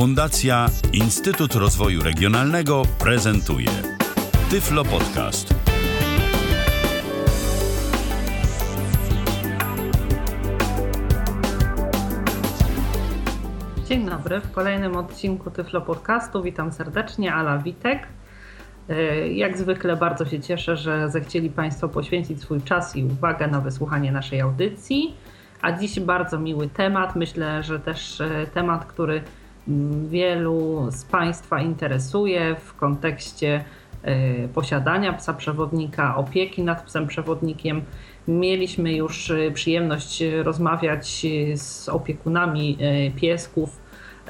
Fundacja Instytut Rozwoju Regionalnego prezentuje Tyflo Podcast. Dzień dobry, w kolejnym odcinku Tyflo Podcastu witam serdecznie, Ala Witek. E, jak zwykle bardzo się cieszę, że zechcieli Państwo poświęcić swój czas i uwagę na wysłuchanie naszej audycji. A dziś bardzo miły temat, myślę, że też e, temat, który wielu z Państwa interesuje w kontekście e, posiadania psa przewodnika, opieki nad psem przewodnikiem. Mieliśmy już przyjemność rozmawiać z opiekunami piesków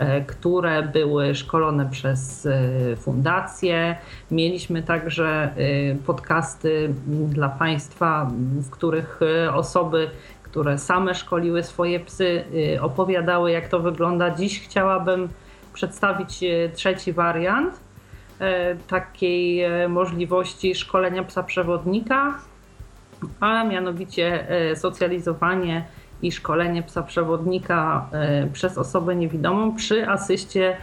E, które były szkolone przez e, fundację. Mieliśmy także e, podcasty dla Państwa, w których osoby, które same szkoliły swoje psy, opowiadały, jak to wygląda. Dziś chciałabym przedstawić trzeci wariant takiej możliwości szkolenia psa przewodnika, a mianowicie socjalizowanie i szkolenie psa przewodnika przez osobę niewidomą przy asyście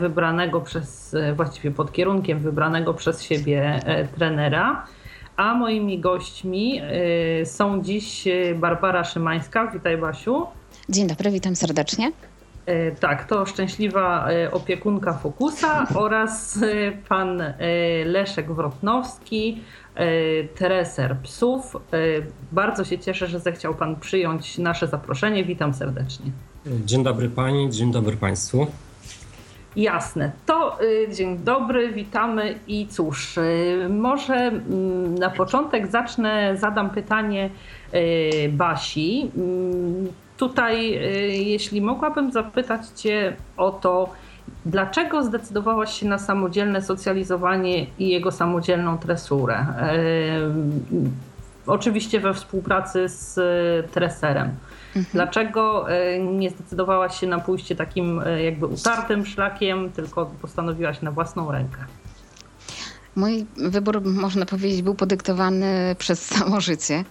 wybranego przez, właściwie pod kierunkiem wybranego przez siebie trenera. A moimi gośćmi są dziś Barbara Szymańska. Witaj Basiu. Dzień dobry, witam serdecznie. Tak, to szczęśliwa opiekunka Fokusa oraz pan Leszek Wrotnowski, treser psów. Bardzo się cieszę, że zechciał Pan przyjąć nasze zaproszenie. Witam serdecznie. Dzień dobry Pani, dzień dobry Państwu. Jasne. To e, dzień dobry, witamy i cóż, może mm, na początek zacznę, zadam pytanie Basi. Mm, tutaj, jeśli mogłabym zapytać Cię o to, Dlaczego zdecydowałaś się na samodzielne socjalizowanie i jego samodzielną tresurę? Oczywiście we współpracy z treserem. Mhm. Dlaczego e, nie zdecydowałaś się na pójście takim e, jakby utartym szlakiem, tylko postanowiłaś na własną rękę? Mój wybór, można powiedzieć, był podyktowany przez samo życie.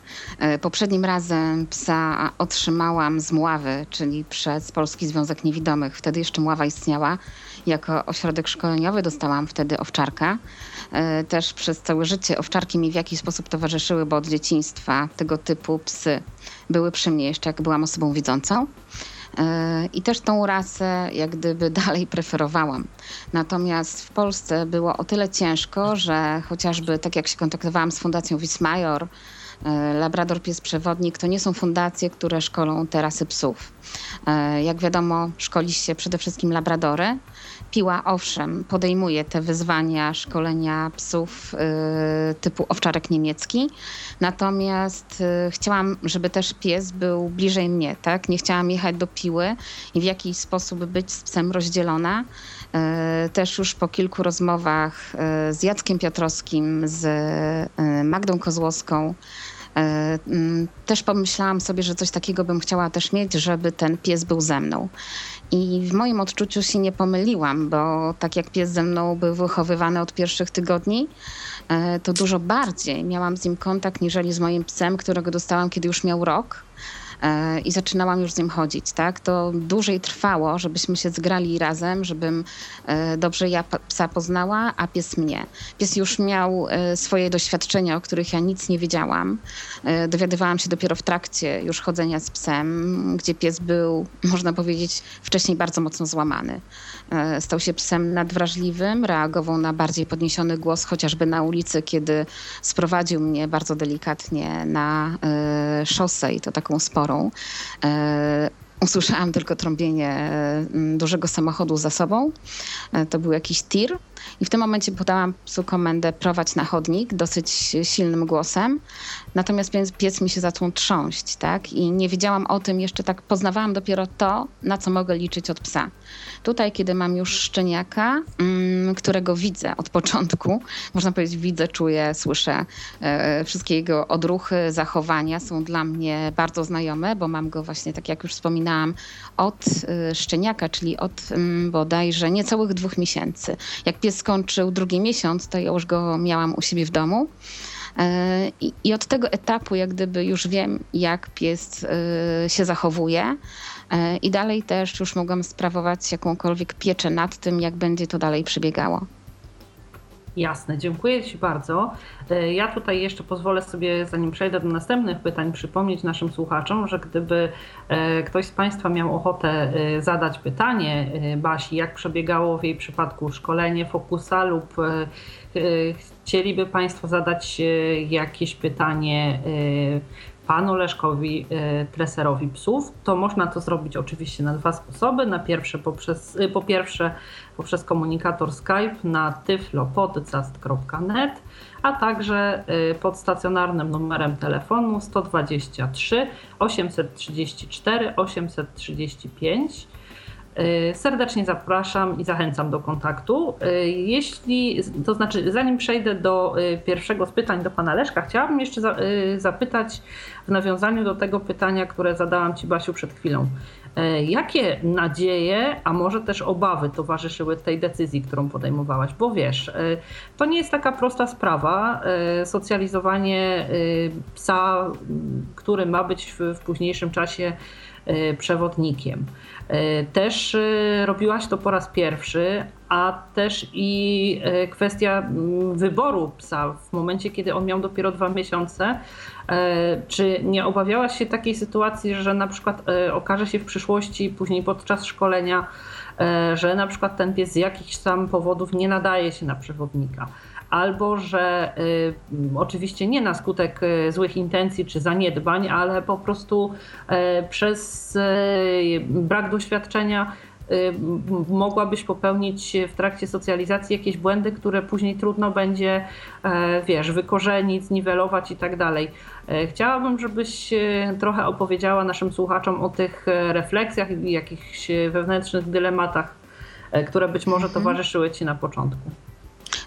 Poprzednim razem psa otrzymałam z Mławy, czyli przez Polski Związek Niewidomych. Wtedy jeszcze Mława istniała jako ośrodek szkoleniowy. Dostałam wtedy owczarka. E, też przez całe życie owczarki mi w jakiś sposób towarzyszyły, bo od dzieciństwa tego typu psy były przy mnie jeszcze jak byłam osobą widzącą. E, I też tą rasę jak gdyby dalej preferowałam. Natomiast w Polsce było o tyle ciężko, że chociażby tak jak się kontaktowałam z Fundacją Wismajor, e, Labrador Pies Przewodnik to nie są fundacje, które szkolą te rasy psów. Jak wiadomo, szkoli się przede wszystkim labradory, Piła owszem podejmuje te wyzwania szkolenia psów y, typu owczarek niemiecki, natomiast y, chciałam, żeby też pies był bliżej mnie, tak? Nie chciałam jechać do Piły i w jakiś sposób być z psem rozdzielona. Y, też już po kilku rozmowach z Jackiem Piotrowskim, z Magdą Kozłowską, mm, też pomyślałam sobie, że coś takiego bym chciała też mieć, żeby ten pies był ze mną. I w moim odczuciu się nie pomyliłam, bo tak jak pies ze mną był wychowywany od pierwszych tygodni, e, to dużo bardziej miałam z nim kontakt niżeli z moim psem, którego dostałam, kiedy już miał rok. E, i zaczynałam już z nim chodzić, tak? To dłużej trwało, żebyśmy się zgrali razem, żebym e, dobrze ja psa poznała, a pies mnie. Pies już miał e, swoje doświadczenia, o których ja nic nie wiedziałam. Dowiadywałam się dopiero w trakcie już chodzenia z psem, gdzie pies był, można powiedzieć, wcześniej bardzo mocno złamany. Stał się psem nadwrażliwym, reagował na bardziej podniesiony głos, chociażby na ulicy, kiedy sprowadził mnie bardzo delikatnie na szosę i to taką sporą E, usłyszałam tylko trąbienie e, dużego samochodu za sobą. E, to był jakiś tir. I w tym momencie podałam psu komendę prowadź na chodnik dosyć silnym głosem. Natomiast pies, pies mi się zaczął trząść, tak? I nie wiedziałam o tym, jeszcze tak poznawałam dopiero to, na co mogę liczyć od psa. Tutaj, kiedy mam już szczeniaka, mm, którego widzę od początku, można powiedzieć, widzę, czuję, słyszę, e, wszystkie jego odruchy, zachowania są dla mnie bardzo znajome, bo mam go właśnie, tak jak już wspominałam, od e, szczeniaka, czyli od mm, bodajże niecałych dwóch miesięcy. Jak pies skończył drugi miesiąc, to ja już go miałam u siebie w domu. E, I, od tego etapu, jak gdyby już wiem, jak pies e, się zachowuje, I dalej też już mogłam sprawować jakąkolwiek pieczę nad tym, jak będzie to dalej przebiegało. Jasne, dziękuję Ci bardzo. E, ja tutaj jeszcze pozwolę sobie, zanim przejdę do następnych pytań, przypomnieć naszym słuchaczom, że gdyby e, ktoś z Państwa miał ochotę e, zadać pytanie Basi, jak przebiegało w jej przypadku szkolenie Fokusa lub chcieliby Państwo zadać jakieś pytanie panu Leszkowi treserowi psów, to można to zrobić oczywiście na dwa sposoby. Na pierwsze poprzez, po pierwsze poprzez komunikator Skype na tyflopodcast.net, a także y, pod stacjonarnym numerem telefonu 123 834 835. Y, serdecznie zapraszam i zachęcam do kontaktu. Y, jeśli, to znaczy, zanim przejdę do y, pierwszego z pytań do pana Leszka, chciałabym jeszcze zapytać w nawiązaniu do tego pytania, które zadałam ci, Basiu, przed chwilą. Jakie nadzieje, a może też obawy towarzyszyły tej decyzji, którą podejmowałaś? Bo wiesz, to nie jest taka prosta sprawa. Socjalizowanie psa, który ma być w, w późniejszym czasie przewodnikiem. E, też e, robiłaś to po raz pierwszy, a też i e, kwestia wyboru psa w momencie, kiedy on miał dopiero dwa miesiące. Czy nie obawiałaś się takiej sytuacji, że na przykład okaże się w przyszłości, później podczas szkolenia, że na przykład ten pies z jakichś tam powodów nie nadaje się na przewodnika? Albo że y, oczywiście nie na skutek y, złych intencji czy zaniedbań, ale po prostu y, przez brak doświadczenia mogłabyś popełnić w trakcie socjalizacji jakieś błędy, które później trudno będzie, wiesz, wykorzenić, zniwelować i tak dalej. Chciałabym, żebyś trochę opowiedziała naszym słuchaczom o tych refleksjach i jakichś wewnętrznych dylematach, które być może mhm. towarzyszyły ci na początku.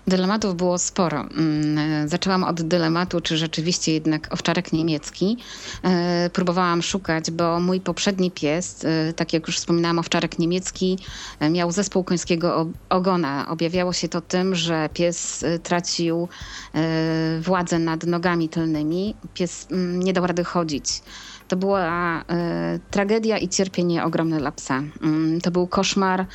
Dylematów było sporo. Mm, zaczęłam od dylematu, czy rzeczywiście jednak owczarek niemiecki. E, próbowałam szukać, bo mój poprzedni pies, e, tak jak już wspominałam, owczarek niemiecki, e, miał zespół końskiego ogona. Objawiało się to tym, że pies tracił władzę nad nogami tylnymi. Pies mm, nie dał rady chodzić. To była tragedia i cierpienie ogromne dla psa. Mm, to był koszmar E,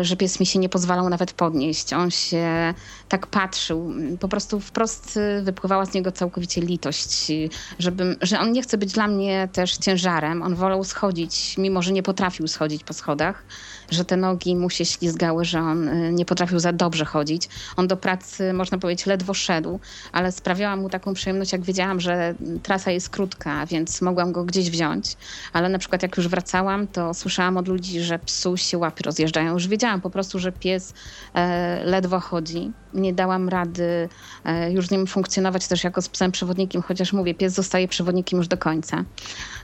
że pies mi się nie pozwalał nawet podnieść. On się tak patrzył. Po prostu wprost wypływała z niego całkowicie litość, żebym, że on nie chce być dla mnie też ciężarem. On wolał schodzić, mimo że nie potrafił schodzić po schodach że te nogi mu się ślizgały, że on y, nie potrafił za dobrze chodzić. On do pracy, można powiedzieć, ledwo szedł, ale sprawiała mu taką przyjemność, jak wiedziałam, że trasa jest krótka, więc mogłam go gdzieś wziąć. Ale na przykład jak już wracałam, to słyszałam od ludzi, że psu się łapy rozjeżdżają. Już wiedziałam po prostu, że pies e, ledwo chodzi. Nie dałam rady e, już z nim funkcjonować też jako z psem przewodnikiem, chociaż mówię, pies zostaje przewodnikiem już do końca.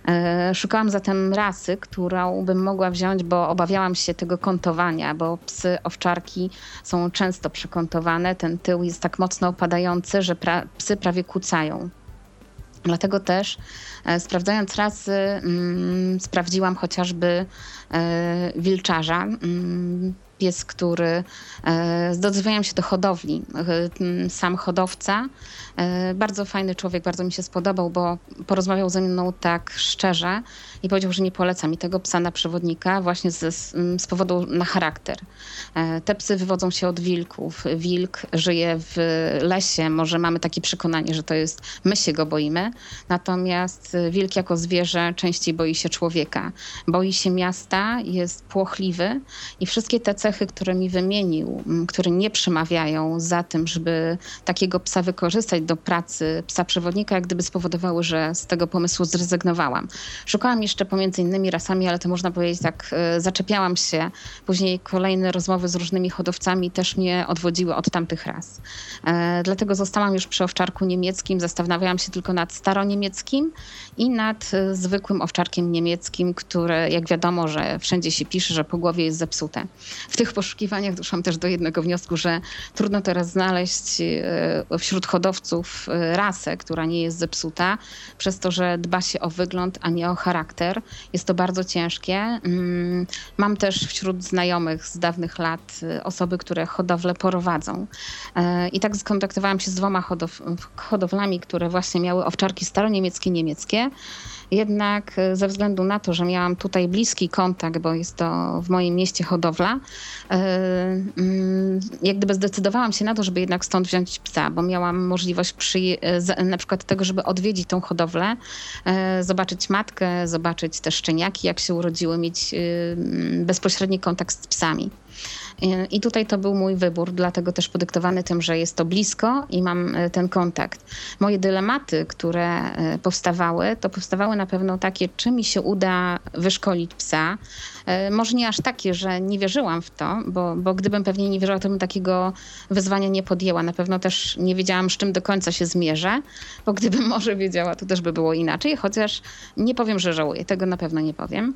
E, szukałam zatem rasy, którą bym mogła wziąć, bo obawiałam się tego kątowania, bo psy owczarki są często przekątowane. Ten tył jest tak mocno opadający, że pra psy prawie kucają. Dlatego też e, sprawdzając rasy, mm, sprawdziłam chociażby e, wilczarza. Mm, pies, który e, zdozwałem się do hodowli. E, sam hodowca, e, bardzo fajny człowiek, bardzo mi się spodobał, bo porozmawiał ze mną tak szczerze i powiedział, że nie poleca mi tego psa na przewodnika właśnie z, z powodu na charakter. Te psy wywodzą się od wilków. Wilk żyje w lesie, może mamy takie przekonanie, że to jest, my się go boimy, natomiast wilk jako zwierzę częściej boi się człowieka. Boi się miasta, jest płochliwy i wszystkie te cechy które mi wymienił, które nie przemawiają za tym, żeby takiego psa wykorzystać do pracy psa przewodnika, jak gdyby spowodowały, że z tego pomysłu zrezygnowałam. Szukałam jeszcze pomiędzy innymi rasami, ale to można powiedzieć tak, e, zaczepiałam się. Później kolejne rozmowy z różnymi hodowcami też mnie odwodziły od tamtych ras. E, dlatego zostałam już przy owczarku niemieckim, zastanawiałam się tylko nad staroniemieckim i nad e, zwykłym owczarkiem niemieckim, które jak wiadomo, że wszędzie się pisze, że po głowie jest zepsute. W tych poszukiwaniach doszłam też do jednego wniosku, że trudno teraz znaleźć e, wśród hodowców e, rasę, która nie jest zepsuta, przez to, że dba się o wygląd, a nie o charakter. Jest to bardzo ciężkie. Mm, mam też wśród znajomych z dawnych lat osoby, które hodowlę prowadzą. I tak skontaktowałam się z dwoma hodow hodowlami, które właśnie miały owczarki staroniemieckie, niemieckie. Jednak e, ze względu na to, że miałam tutaj bliski kontakt, bo jest to w moim mieście hodowla, e, mm, jak gdyby zdecydowałam się na to, żeby jednak stąd wziąć psa, bo miałam możliwość przy, na przykład tego, żeby odwiedzić tą hodowlę, zobaczyć matkę, zobaczyć te szczeniaki, jak się urodziły, mieć bezpośredni kontakt z psami. I tutaj to był mój wybór, dlatego też podyktowany tym, że jest to blisko i mam e, ten kontakt. Moje dylematy, które e, powstawały, to powstawały na pewno takie, czy mi się uda wyszkolić psa. E, może nie aż takie, że nie wierzyłam w to, bo, bo gdybym pewnie nie wierzyła, to bym takiego wyzwania nie podjęła. Na pewno też nie wiedziałam, z czym do końca się zmierzę, bo gdybym może wiedziała, to też by było inaczej, chociaż nie powiem, że żałuję, tego na pewno nie powiem.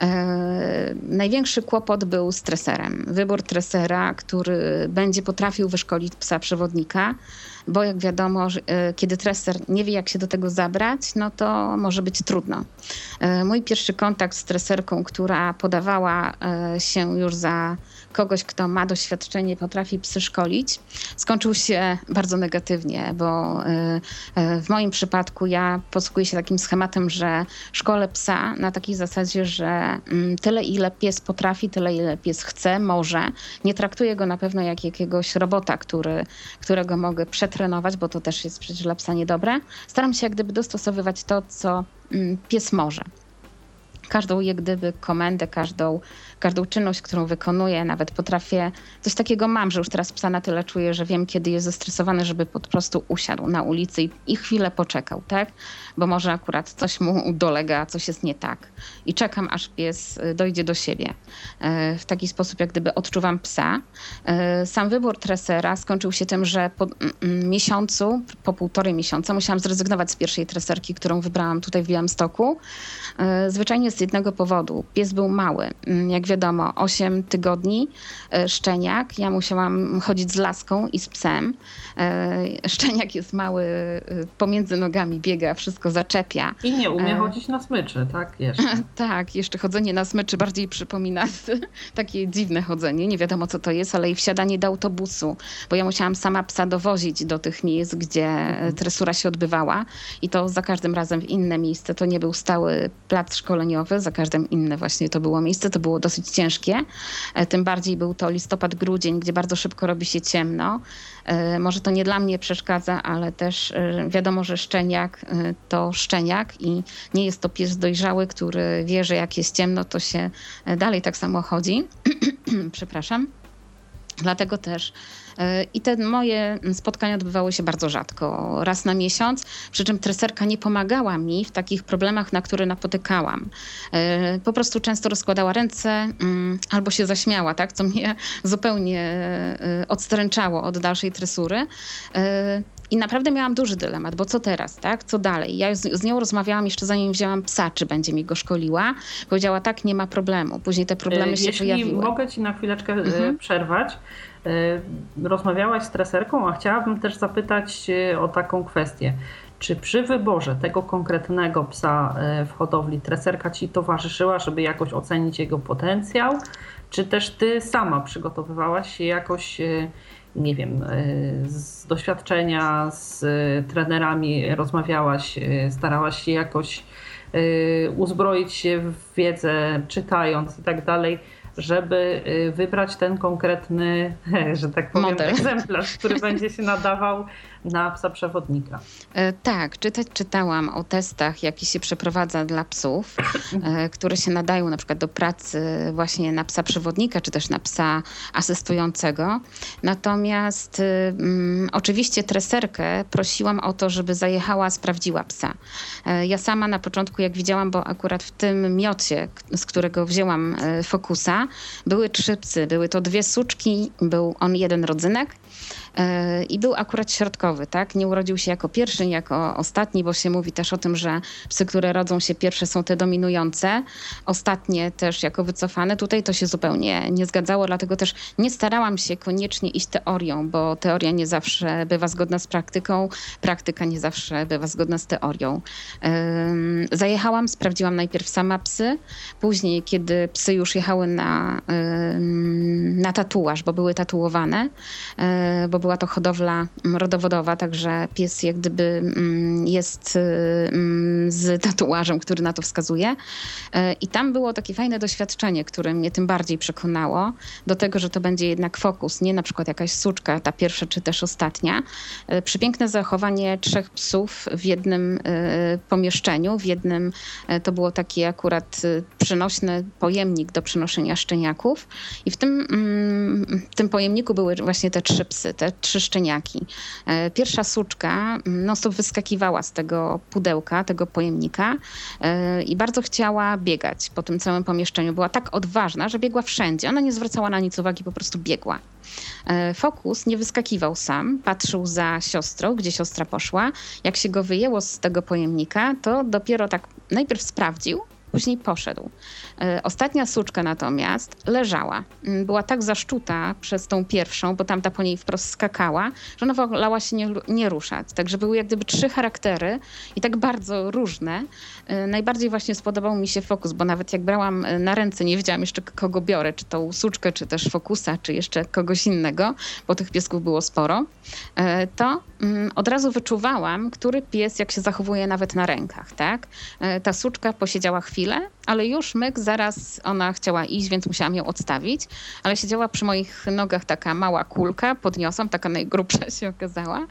E, największy kłopot był z treserem. Wybór tresera, który będzie potrafił wyszkolić psa przewodnika, bo jak wiadomo, e, kiedy treser nie wie, jak się do tego zabrać, no to może być trudno. E, mój pierwszy kontakt z treserką, która podawała się już za kogoś, kto ma doświadczenie, potrafi psy szkolić, skończył się bardzo negatywnie, bo w moim przypadku ja posługuję się takim schematem, że szkole psa na takiej zasadzie, że Mm, tyle, ile pies potrafi, tyle, ile pies chce, może. Nie traktuję go na pewno jak jakiegoś robota, który, którego mogę przetrenować, bo to też jest przecież dla psa niedobre. Staram się jak gdyby dostosowywać to, co mm, pies może każdą jak gdyby komendę, każdą, każdą czynność, którą wykonuję, nawet potrafię, coś takiego mam, że już teraz psa na tyle czuję, że wiem, kiedy jest zestresowany, żeby po prostu usiadł na ulicy i, chwilę poczekał, tak? Bo może akurat coś mu dolega, coś jest nie tak. I czekam, aż pies y, dojdzie do siebie. E, w taki sposób, jak gdyby odczuwam psa. E, sam wybór tresera skończył się tym, że po miesiącu, po półtorej miesiąca musiałam zrezygnować z pierwszej treserki, którą wybrałam tutaj w Białymstoku. Zwyczajnie z jednego powodu. Pies był mały. Mm, jak wiadomo, 8 tygodni, e, szczeniak. Ja musiałam chodzić z laską i z psem. E, szczeniak jest mały, pomiędzy nogami biega, wszystko zaczepia. I nie umie chodzić na smyczy, tak? Jeszcze. tak, jeszcze chodzenie na smyczy bardziej przypomina takie dziwne chodzenie. Nie wiadomo, co to jest, ale i wsiadanie do autobusu, bo ja musiałam sama psa dowozić do tych miejsc, gdzie mhm. tresura się odbywała i to za każdym razem w inne miejsce. To nie był stały plac szkoleniowy, za każdym inne właśnie to było miejsce, to było dosyć ciężkie. E, tym bardziej był to listopad, grudzień, gdzie bardzo szybko robi się ciemno. E, może to nie dla mnie przeszkadza, ale też e, wiadomo, że szczeniak to szczeniak i nie jest to pies dojrzały, który wie, że jak jest ciemno, to się dalej tak samo chodzi. Przepraszam. Dlatego też I te moje spotkania odbywały się bardzo rzadko, raz na miesiąc, przy czym treserka nie pomagała mi w takich problemach, na które napotykałam. E, po prostu często rozkładała ręce mm, albo się zaśmiała, tak, co mnie zupełnie e, odstręczało od dalszej tresury. I naprawdę miałam duży dylemat, bo co teraz, tak? Co dalej? Ja z, z, nią rozmawiałam jeszcze zanim wzięłam psa, czy będzie mi go szkoliła. Powiedziała tak, nie ma problemu. Później te problemy się Jeśli pojawiły. Jeśli mogę ci na chwileczkę mhm. przerwać. E, rozmawiałaś z treserką, a chciałabym też zapytać e, o taką kwestię. Czy przy wyborze tego konkretnego psa e, w hodowli treserka ci towarzyszyła, żeby jakoś ocenić jego potencjał? Czy też ty sama przygotowywałaś się jakoś, nie wiem, z doświadczenia z trenerami rozmawiałaś, starałaś się jakoś uzbroić się w wiedzę, czytając i tak dalej? Żeby y, wybrać ten konkretny, że tak powiem, Model. egzemplarz, który będzie się nadawał na psa przewodnika. E, tak, czytać czytałam o testach, jakie się przeprowadza dla psów, e, które się nadają na przykład do pracy właśnie na psa przewodnika, czy też na psa asystującego. Natomiast mm, oczywiście treserkę prosiłam o to, żeby zajechała, sprawdziła psa. E, ja sama na początku, jak widziałam, bo akurat w tym miocie, z którego wzięłam fokusa, były trzy psy. Były to dwie suczki, był on jeden rodzynek i był akurat środkowy, tak? Nie urodził się jako pierwszy, nie jako ostatni, bo się mówi też o tym, że psy, które rodzą się pierwsze są te dominujące, ostatnie też jako wycofane. Tutaj to się zupełnie nie zgadzało, dlatego też nie starałam się koniecznie iść teorią, bo teoria nie zawsze bywa zgodna z praktyką, praktyka nie zawsze bywa zgodna z teorią. Zajechałam, sprawdziłam najpierw sama psy, później, kiedy psy już jechały na, na tatuaż, bo były tatuowane, bo była to hodowla mm, rodowodowa, także pies jak gdyby mm, jest y, mm, z tatuażem, który na to wskazuje. E, I tam było takie fajne doświadczenie, które mnie tym bardziej przekonało do tego, że to będzie jednak fokus, nie na przykład jakaś suczka, ta pierwsza czy też ostatnia. E, przepiękne zachowanie trzech psów w jednym e, pomieszczeniu, w jednym to było taki akurat przenośny pojemnik do przenoszenia szczeniaków i w tym, tym pojemniku były właśnie te trzy psy, te trzy szczeniaki. E, pierwsza suczka no stop wyskakiwała z tego pudełka, tego pojemnika e, i bardzo chciała biegać po tym całym pomieszczeniu. Była tak odważna, że biegła wszędzie. Ona nie zwracała na nic uwagi, po prostu biegła. E, Fokus nie wyskakiwał sam, patrzył za siostrą, gdzie siostra poszła. Jak się go wyjęło z tego pojemnika, to dopiero tak najpierw sprawdził, Później poszedł. E, ostatnia suczka natomiast leżała. Mm, była tak zaszczuta przez tą pierwszą, bo tamta po niej wprost skakała, że ona wolała się nie, nie ruszać. Także były jak gdyby trzy charaktery i tak bardzo różne. E, najbardziej właśnie spodobał mi się fokus, bo nawet jak brałam e, na ręce, nie wiedziałam jeszcze kogo biorę, czy tą suczkę, czy też fokusa, czy jeszcze kogoś innego, bo tych piesków było sporo, to mm, od razu wyczuwałam, który pies jak się zachowuje nawet na rękach. Tak? Ta suczka posiedziała chwilę, chwilę, ale już myk, zaraz ona chciała iść, więc musiałam ją odstawić, ale siedziała przy moich nogach taka mała kulka, podniosłam, taka najgrubsza się okazała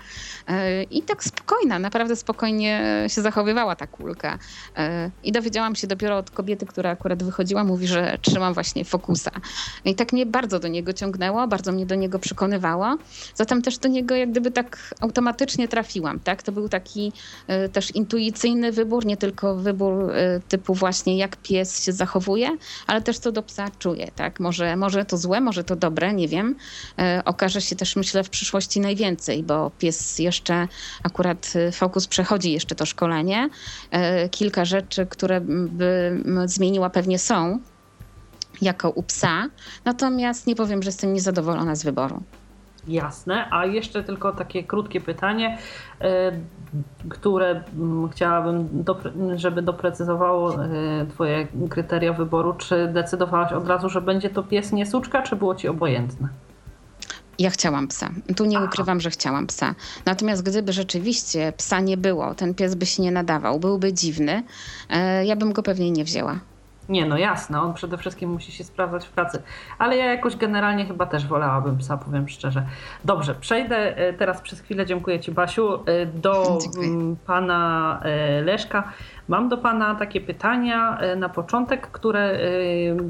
e, i tak spokojna, naprawdę spokojnie się zachowywała ta kulka. E, I dowiedziałam się dopiero od kobiety, która akurat wychodziła, mówi, że trzymam właśnie fokusa. I tak mnie bardzo do niego ciągnęło, bardzo mnie do niego przekonywało. Zatem też do niego jak gdyby tak automatycznie trafiłam, tak? To był taki e, też intuicyjny wybór, nie tylko wybór typu właśnie właśnie jak pies się zachowuje, ale też co do psa czuje, tak? Może, może to złe, może to dobre, nie wiem. E, okaże się też, myślę, w przyszłości najwięcej, bo pies jeszcze, akurat e, Fokus przechodzi jeszcze to szkolenie. E, kilka rzeczy, które by zmieniła pewnie są, jako u psa, natomiast nie powiem, że jestem niezadowolona z wyboru. Jasne, a jeszcze tylko takie krótkie pytanie, e, które mm, chciałabym, żeby doprecyzowało e, Twoje kryteria wyboru. Czy decydowałaś od razu, że będzie to pies nie suczka, czy było Ci obojętne? Ja chciałam psa. Tu nie Aha. ukrywam, że chciałam psa. Natomiast gdyby rzeczywiście psa nie było, ten pies by się nie nadawał, byłby dziwny, e, ja bym go pewnie nie wzięła. Nie, no jasne, on przede wszystkim musi się sprawdzać w pracy, ale ja jakoś generalnie chyba też wolałabym psa, powiem szczerze. Dobrze, przejdę e, teraz przez chwilę, dziękuję Ci Basiu, e, do dziękuję. pana e, Leszka. Mam do Pana takie pytania na początek, które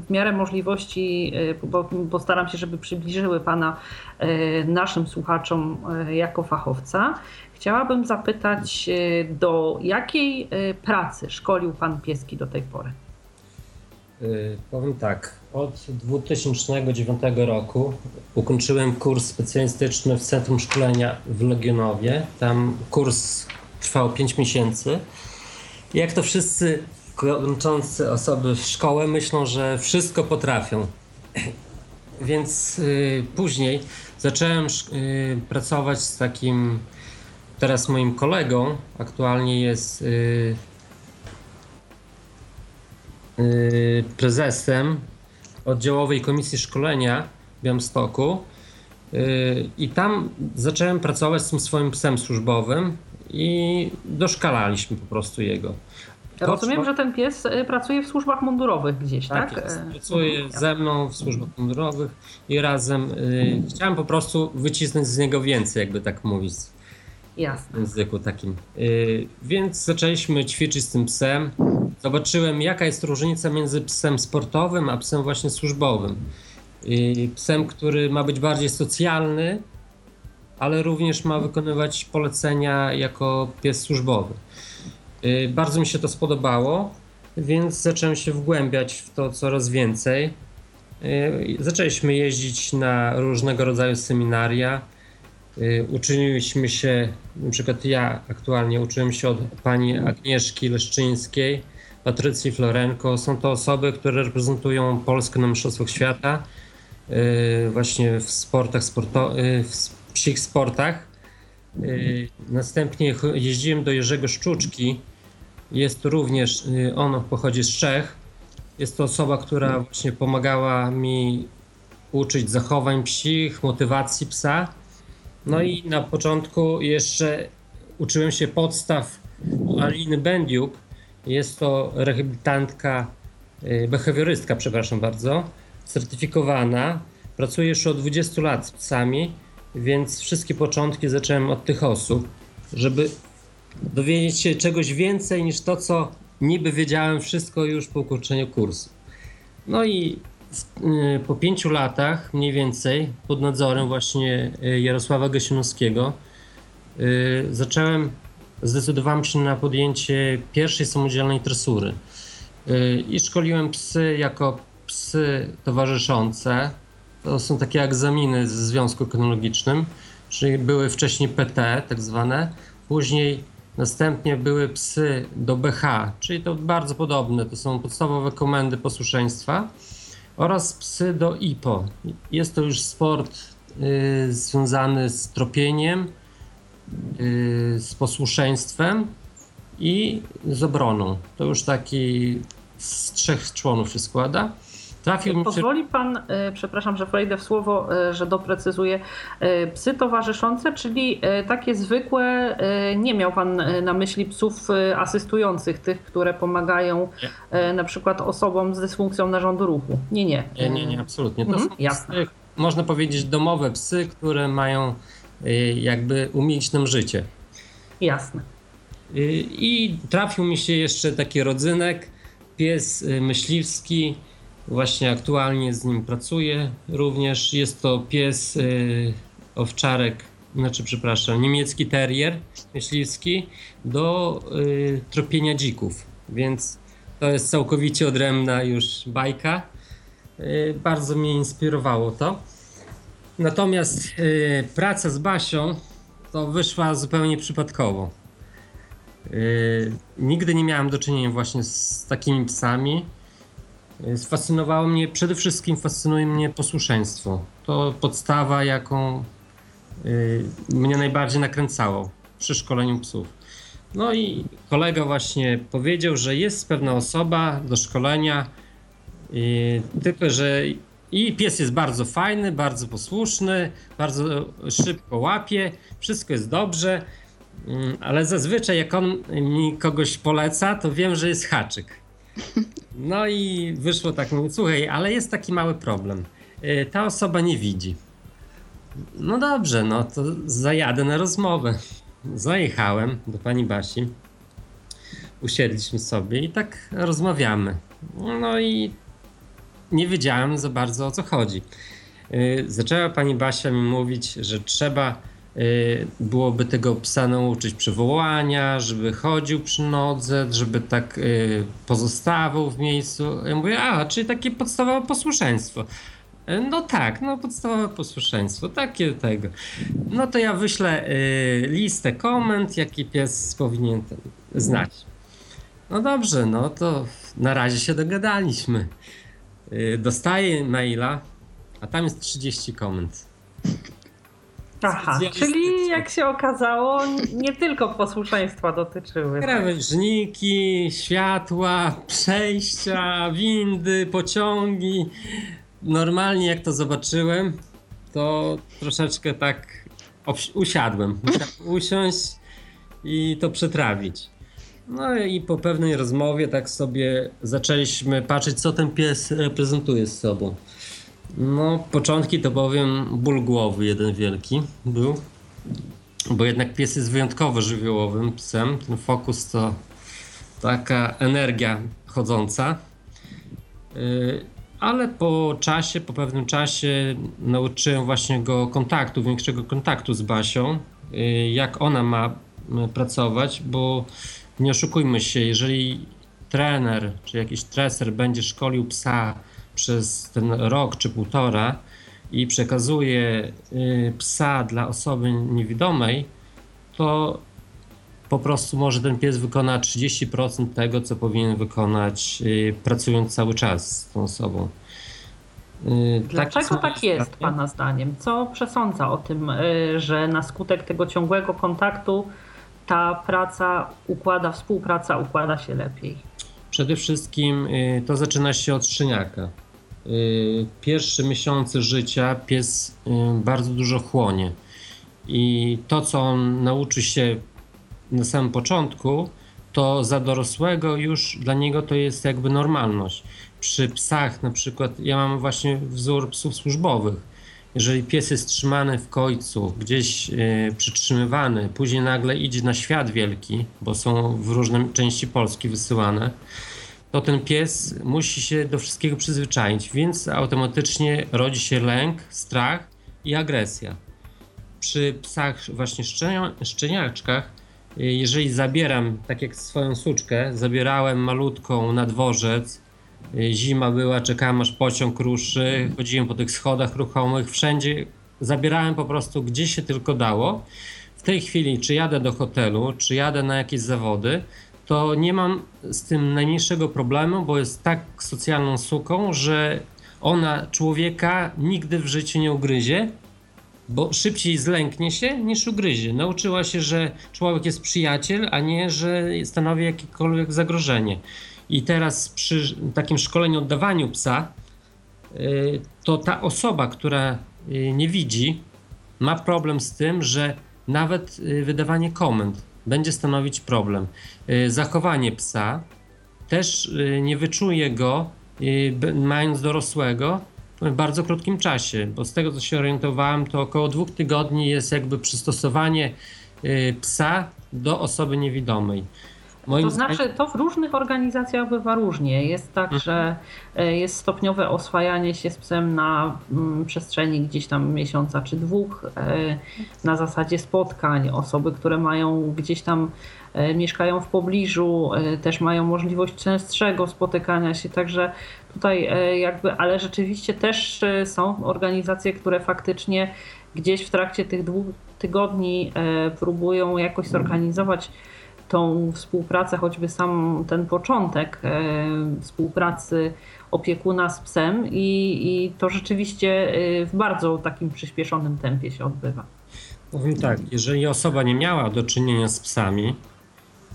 w miarę możliwości, bo postaram się, żeby przybliżyły Pana naszym słuchaczom jako fachowca. Chciałabym zapytać, do jakiej pracy szkolił Pan pieski do tej pory? Y, powiem tak, od 2009 roku ukończyłem kurs specjalistyczny w Centrum Szkolenia w Legionowie. Tam kurs trwał 5 miesięcy. Jak to wszyscy kończący osoby w szkołę myślą, że wszystko potrafią. Więc y, później zacząłem y, pracować z takim teraz moim kolegą. Aktualnie jest Y, prezesem oddziałowej komisji szkolenia w Białymstoku y, i tam zacząłem pracować z tym swoim psem służbowym i doszkalaliśmy po prostu jego. Rozumiem, że ten pies y, pracuje w służbach mundurowych gdzieś, tak? tak? Jest. Pracuje mhm. ze mną w służbach mundurowych i razem y, chciałem po prostu wycisnąć z niego więcej, jakby tak mówić. Jasne. Języku takim. Y, więc zaczęliśmy ćwiczyć z tym psem zobaczyłem, jaka jest różnica między psem sportowym a psem właśnie służbowym. I psem, który ma być bardziej socjalny, ale również ma wykonywać polecenia jako pies służbowy. Y, bardzo mi się to spodobało, więc zacząłem się wgłębiać w to coraz więcej. Y, zaczęliśmy jeździć na różnego rodzaju seminaria. Y, uczyliśmy się, na przykład ja aktualnie uczyłem się od pani Agnieszki Leszczyńskiej, Patrycji Florenko. Są to osoby, które reprezentują Polskę na Mistrzostwach Świata y, właśnie w sportach, sporto, y, w psich sportach. Następnie jeździłem do Jerzego Szczuczki. Jest również, on pochodzi z Czech. Jest to osoba, która właśnie pomagała mi uczyć zachowań psich, motywacji psa. No i na początku jeszcze uczyłem się podstaw Aliny Będiuk. Jest to rehabilitantka, y, behawiorystka, przepraszam bardzo, certyfikowana. Pracuje już od 20 lat z psami, więc wszystkie początki zacząłem od tych osób, żeby dowiedzieć się czegoś więcej niż to, co niby wiedziałem wszystko już po ukończeniu kursu. No i po pięciu latach mniej więcej pod nadzorem właśnie y, Jarosława Gasiunowskiego y, zacząłem, zdecydowałem się na podjęcie pierwszej samodzielnej tresury. I szkoliłem psy jako psy towarzyszące. To są takie egzaminy ze Związku Kynologicznym, czyli były wcześniej PT tak zwane, później Następnie były psy do BH, czyli to bardzo podobne, to są podstawowe komendy posłuszeństwa oraz psy do IPO. Jest to już sport y, związany z tropieniem, y, z posłuszeństwem i z obroną. To już taki z trzech członów się składa. Trafił mi Pozwoli pan, e, przepraszam, że wejdę w słowo, e, że doprecyzuję, e, psy towarzyszące, czyli takie zwykłe, nie miał pan na myśli psów asystujących, tych, które pomagają nie. na przykład osobom z dysfunkcją narządu ruchu. Nie, nie. Nie, nie, nie absolutnie. To mhm, są jasne. Psy, można powiedzieć domowe psy, które mają jakby umilić nam życie. Jasne. I trafił mi się jeszcze taki rodzynek, pies myśliwski, Właśnie aktualnie z nim pracuję. Również jest to pies y, owczarek, znaczy przepraszam, niemiecki terrier myśliwski do y, tropienia dzików, więc to jest całkowicie odrębna już bajka. Y, bardzo mnie inspirowało to. Natomiast y, praca z Basią to wyszła zupełnie przypadkowo. Y, nigdy nie miałem do czynienia właśnie z takimi psami. Sfascynowało mnie, przede wszystkim fascynuje mnie posłuszeństwo. To podstawa, jaką y, mnie najbardziej nakręcało przy szkoleniu psów. No i kolega właśnie powiedział, że jest pewna osoba do szkolenia, y, tylko że i pies jest bardzo fajny, bardzo posłuszny, bardzo szybko łapie, wszystko jest dobrze, y, ale zazwyczaj jak on mi kogoś poleca, to wiem, że jest haczyk. No i wyszło tak, mówię, słuchaj, ale jest taki mały problem. Y, ta osoba nie widzi. No dobrze, no to zajadę na rozmowę. Zajechałem do pani Basi. Usiedliśmy sobie i tak rozmawiamy. No i nie wiedziałem za bardzo o co chodzi. Y, zaczęła pani Basia mi mówić, że trzeba byłoby tego psa nauczyć przywołania, żeby chodził przy nodze, żeby tak y, pozostawał w miejscu. Ja mówię, a, czyli takie podstawowe posłuszeństwo. Y, no tak, no podstawowe posłuszeństwo, takie tego. No to ja wyślę listę komend, jaki pies powinien znać. No dobrze, no to na razie się dogadaliśmy. Dostaję maila, a tam jest 30 komend. Aha, czyli jak się okazało, nie tylko posłuszeństwa dotyczyły. Krawężniki, światła, przejścia, windy, pociągi. Normalnie jak to zobaczyłem, to troszeczkę tak usiadłem. Musiałem usiąść i to przetrawić. No i po pewnej rozmowie tak sobie zaczęliśmy patrzeć, co ten pies reprezentuje z sobą. No, początki to powiem ból głowy jeden wielki był. Bo jednak pies jest wyjątkowo żywiołowym psem. Ten fokus to taka energia chodząca. Y, ale po czasie, po pewnym czasie nauczyłem właśnie go kontaktu, większego kontaktu z Basią, y, jak ona ma y, pracować, bo nie oszukujmy się, jeżeli trener czy jakiś treser będzie szkolił psa przez ten rok czy półtora i przekazuje y, psa dla osoby niewidomej, to po prostu może ten pies wykona 30% tego, co powinien wykonać y, pracując cały czas z tą osobą. Y, Dlaczego tak, tak jest, Pana zdaniem? Co przesądza o tym, że na skutek tego ciągłego kontaktu ta praca układa, współpraca układa się lepiej? Przede wszystkim to zaczyna się od szczeniaka. Y, pierwsze miesiące życia pies y, bardzo dużo chłonie. i to, co on nauczy się na samym początku, to za dorosłego już dla niego to jest jakby normalność. Przy psach na przykład, ja mam właśnie wzór psów służbowych. Jeżeli pies jest trzymany w końcu, gdzieś yy, przytrzymywany, później nagle idzie na świat wielki, bo są w różne części Polski wysyłane, to ten pies musi się do wszystkiego przyzwyczaić, więc automatycznie rodzi się lęk, strach i agresja. Przy psach właśnie szczeniaczkach, y, jeżeli zabieram, tak jak swoją suczkę, zabierałem malutką na dworzec, y, zima była, czekałem aż pociąg ruszy, chodziłem po tych schodach ruchomych, wszędzie zabierałem po prostu gdzie się tylko dało. W tej chwili, czy jadę do hotelu, czy jadę na jakieś zawody, to nie mam z tym najmniejszego problemu, bo jest tak socjalną suką, że ona człowieka nigdy w życiu nie ugryzie, bo szybciej zlęknie się niż ugryzie. Nauczyła się, że człowiek jest przyjaciel, a nie, że stanowi jakiekolwiek zagrożenie. I teraz przy takim szkoleniu oddawaniu psa, y, to ta osoba, która y, nie widzi, ma problem z tym, że nawet y, wydawanie komend będzie stanowić problem. Y, zachowanie psa też y, nie wyczuje go, y, mając dorosłego, w bardzo krótkim czasie, bo z tego co się orientowałem, to około dwóch tygodni jest jakby przystosowanie psa do osoby niewidomej. Moim to znaczy, to w różnych organizacjach bywa różnie. Jest tak, mhm. że e, jest stopniowe oswajanie się z psem na mm, przestrzeni gdzieś tam miesiąca czy dwóch, e, na zasadzie spotkań. Osoby, które mają gdzieś tam e, mieszkają w pobliżu, też mają możliwość częstszego spotykania się, także tutaj jakby, ale rzeczywiście też są organizacje, które faktycznie gdzieś w trakcie tych dwóch tygodni próbują jakoś zorganizować tą współpracę, choćby sam ten początek e, współpracy opiekuna z psem i, i to rzeczywiście e, w bardzo takim przyspieszonym tempie się odbywa. Powiem tak, jeżeli osoba nie miała do czynienia z psami,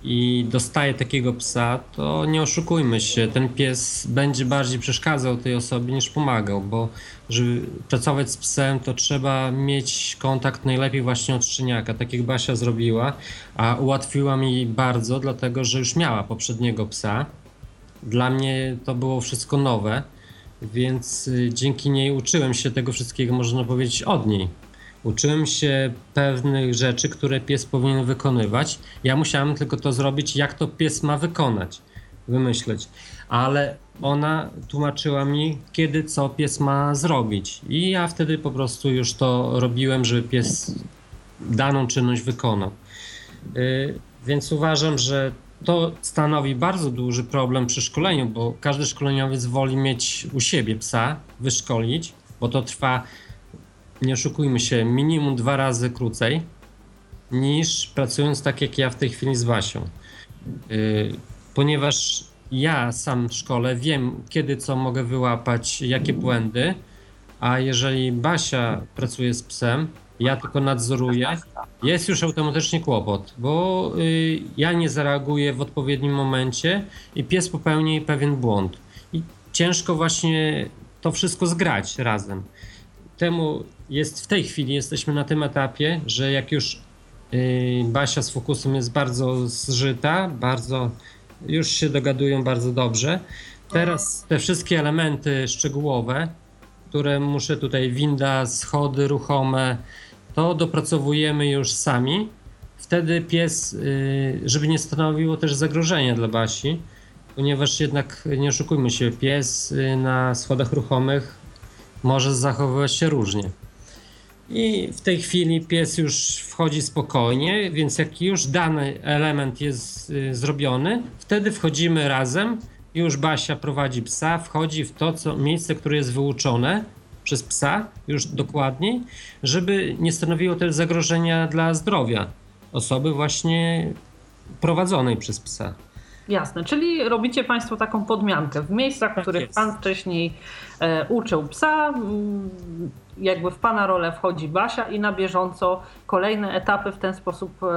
i dostaje takiego psa, to nie oszukujmy się, ten pies będzie bardziej przeszkadzał tej osobie niż pomagał, bo żeby pracować z psem, to trzeba mieć kontakt najlepiej właśnie od szczeniaka, tak jak Basia zrobiła, a ułatwiła mi bardzo, dlatego że już miała poprzedniego psa. Dla mnie to było wszystko nowe, więc y, dzięki niej uczyłem się tego wszystkiego, można powiedzieć, od niej Uczyłem się pewnych rzeczy, które pies powinien wykonywać. Ja musiałem tylko to zrobić, jak to pies ma wykonać, wymyśleć. Ale ona tłumaczyła mi, kiedy co pies ma zrobić. I ja wtedy po prostu już to robiłem, żeby pies daną czynność wykonał. Yy, więc uważam, że to stanowi bardzo duży problem przy szkoleniu, bo każdy szkoleniowiec woli mieć u siebie psa, wyszkolić, bo to trwa nie oszukujmy się, minimum dwa razy krócej niż pracując tak jak ja w tej chwili z Wasią. Yy, ponieważ ja sam w szkole wiem, kiedy co mogę wyłapać, jakie błędy, a jeżeli Basia pracuje z psem, ja tylko nadzoruję, jest już automatycznie kłopot, bo yy, ja nie zareaguję w odpowiednim momencie i pies popełni pewien błąd. I ciężko właśnie to wszystko zgrać razem. Temu jest w tej chwili, jesteśmy na tym etapie, że jak już yy, Basia z Fokusem jest bardzo zżyta, bardzo już się dogadują bardzo dobrze. Teraz te wszystkie elementy szczegółowe, które muszę tutaj, winda, schody ruchome, to dopracowujemy już sami. Wtedy pies, yy, żeby nie stanowiło też zagrożenia dla Basi, ponieważ jednak nie oszukujmy się, pies yy, na schodach ruchomych może zachowywać się różnie. I w tej chwili pies już wchodzi spokojnie, więc jak już dany element jest y, zrobiony, wtedy wchodzimy razem. Już Basia prowadzi psa, wchodzi w to co, miejsce, które jest wyuczone przez psa, już dokładniej, żeby nie stanowiło też zagrożenia dla zdrowia osoby właśnie prowadzonej przez psa. Jasne, czyli robicie Państwo taką podmiankę w miejscach, w tak których jest. Pan wcześniej e, uczył psa, jakby w Pana rolę wchodzi Basia i na bieżąco kolejne etapy w ten sposób e,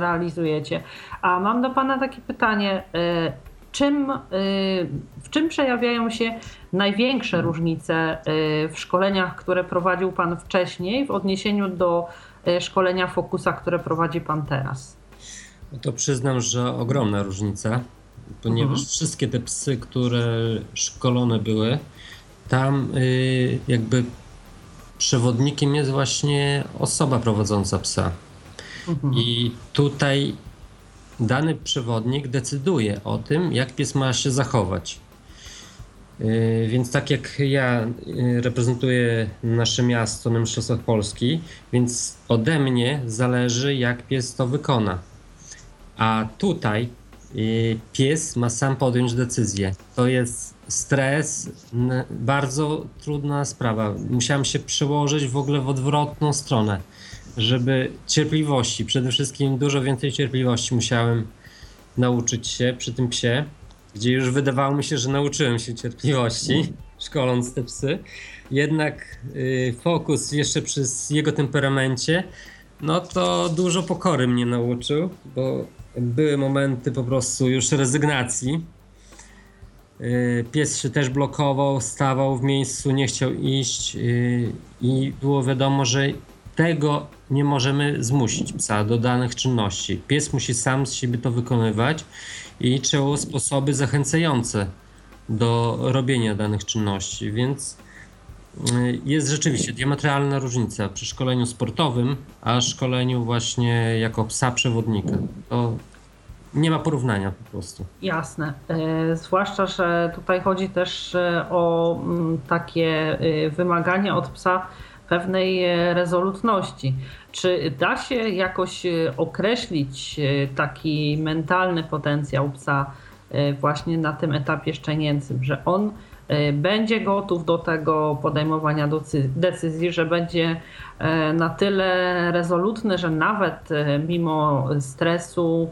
realizujecie. A mam do Pana takie pytanie, e, czym, w czym przejawiają się największe różnice w szkoleniach, które prowadził Pan wcześniej w odniesieniu do szkolenia Fokusa, które prowadzi Pan teraz? To przyznam, że ogromna różnica, ponieważ mhm. wszystkie te psy, które szkolone były, tam y, jakby przewodnikiem jest właśnie osoba prowadząca psa. Mhm. I tutaj dany przewodnik decyduje o tym, jak pies ma się zachować. Y, więc tak jak ja y, reprezentuję nasze miasto na Mistrzostwach Polski, więc ode mnie zależy, jak pies to wykona. A tutaj y, pies ma sam podjąć decyzję. To jest stres, bardzo trudna sprawa. Musiałem się przełożyć w ogóle w odwrotną stronę, żeby cierpliwości, przede wszystkim dużo więcej cierpliwości musiałem nauczyć się przy tym psie, gdzie już wydawało mi się, że nauczyłem się cierpliwości, szkoląc te psy. Jednak y, fokus jeszcze przy jego temperamencie, no to dużo pokory mnie nauczył, bo były momenty po prostu już rezygnacji. Y, pies się też blokował, stawał w miejscu, nie chciał iść y, i było wiadomo, że tego nie możemy zmusić psa do danych czynności. Pies musi sam z siebie to wykonywać i trzeba sposoby zachęcające do robienia danych czynności, więc jest rzeczywiście diametralna różnica przy szkoleniu sportowym, a szkoleniu właśnie jako psa przewodnika. To nie ma porównania po prostu. Jasne. E, zwłaszcza, że tutaj chodzi też e, o mm, takie wymagania od psa pewnej rezolutności. Czy da się jakoś określić taki mentalny potencjał psa właśnie na tym etapie szczenięcym, że on będzie gotów do tego podejmowania decyzji, że będzie na tyle rezolutny, że nawet mimo stresu,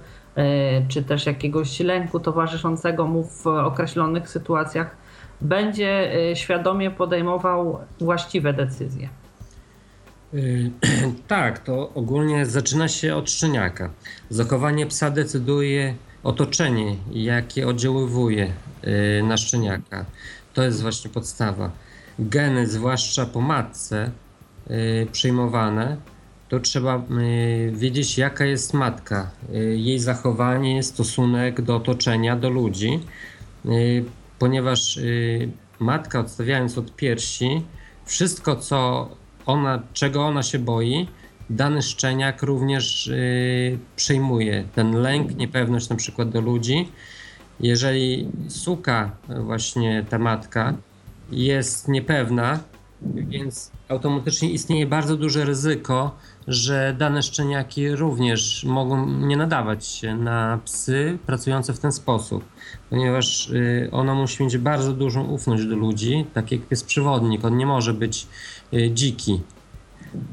czy też jakiegoś lęku towarzyszącego mu w określonych sytuacjach, będzie świadomie podejmował właściwe decyzje. Tak, to ogólnie zaczyna się od szczeniaka. Zachowanie psa decyduje otoczenie, jakie oddziaływuje na szczeniaka. To jest właśnie podstawa. Geny, zwłaszcza po matce, przyjmowane, to trzeba y, wiedzieć, jaka jest matka, y, jej zachowanie, stosunek do otoczenia, do ludzi, y, ponieważ matka, odstawiając od piersi, wszystko, co ona, czego ona się boi, dany szczeniak również przejmuje. Ten lęk, niepewność na przykład do ludzi. Jeżeli suka, właśnie ta matka, jest niepewna, więc automatycznie istnieje bardzo duże ryzyko, że dane szczeniaki również mogą nie nadawać się na psy pracujące w ten sposób, ponieważ y, ono musi mieć bardzo dużą ufność do ludzi, tak jak jest przewodnik. On nie może być y, dziki,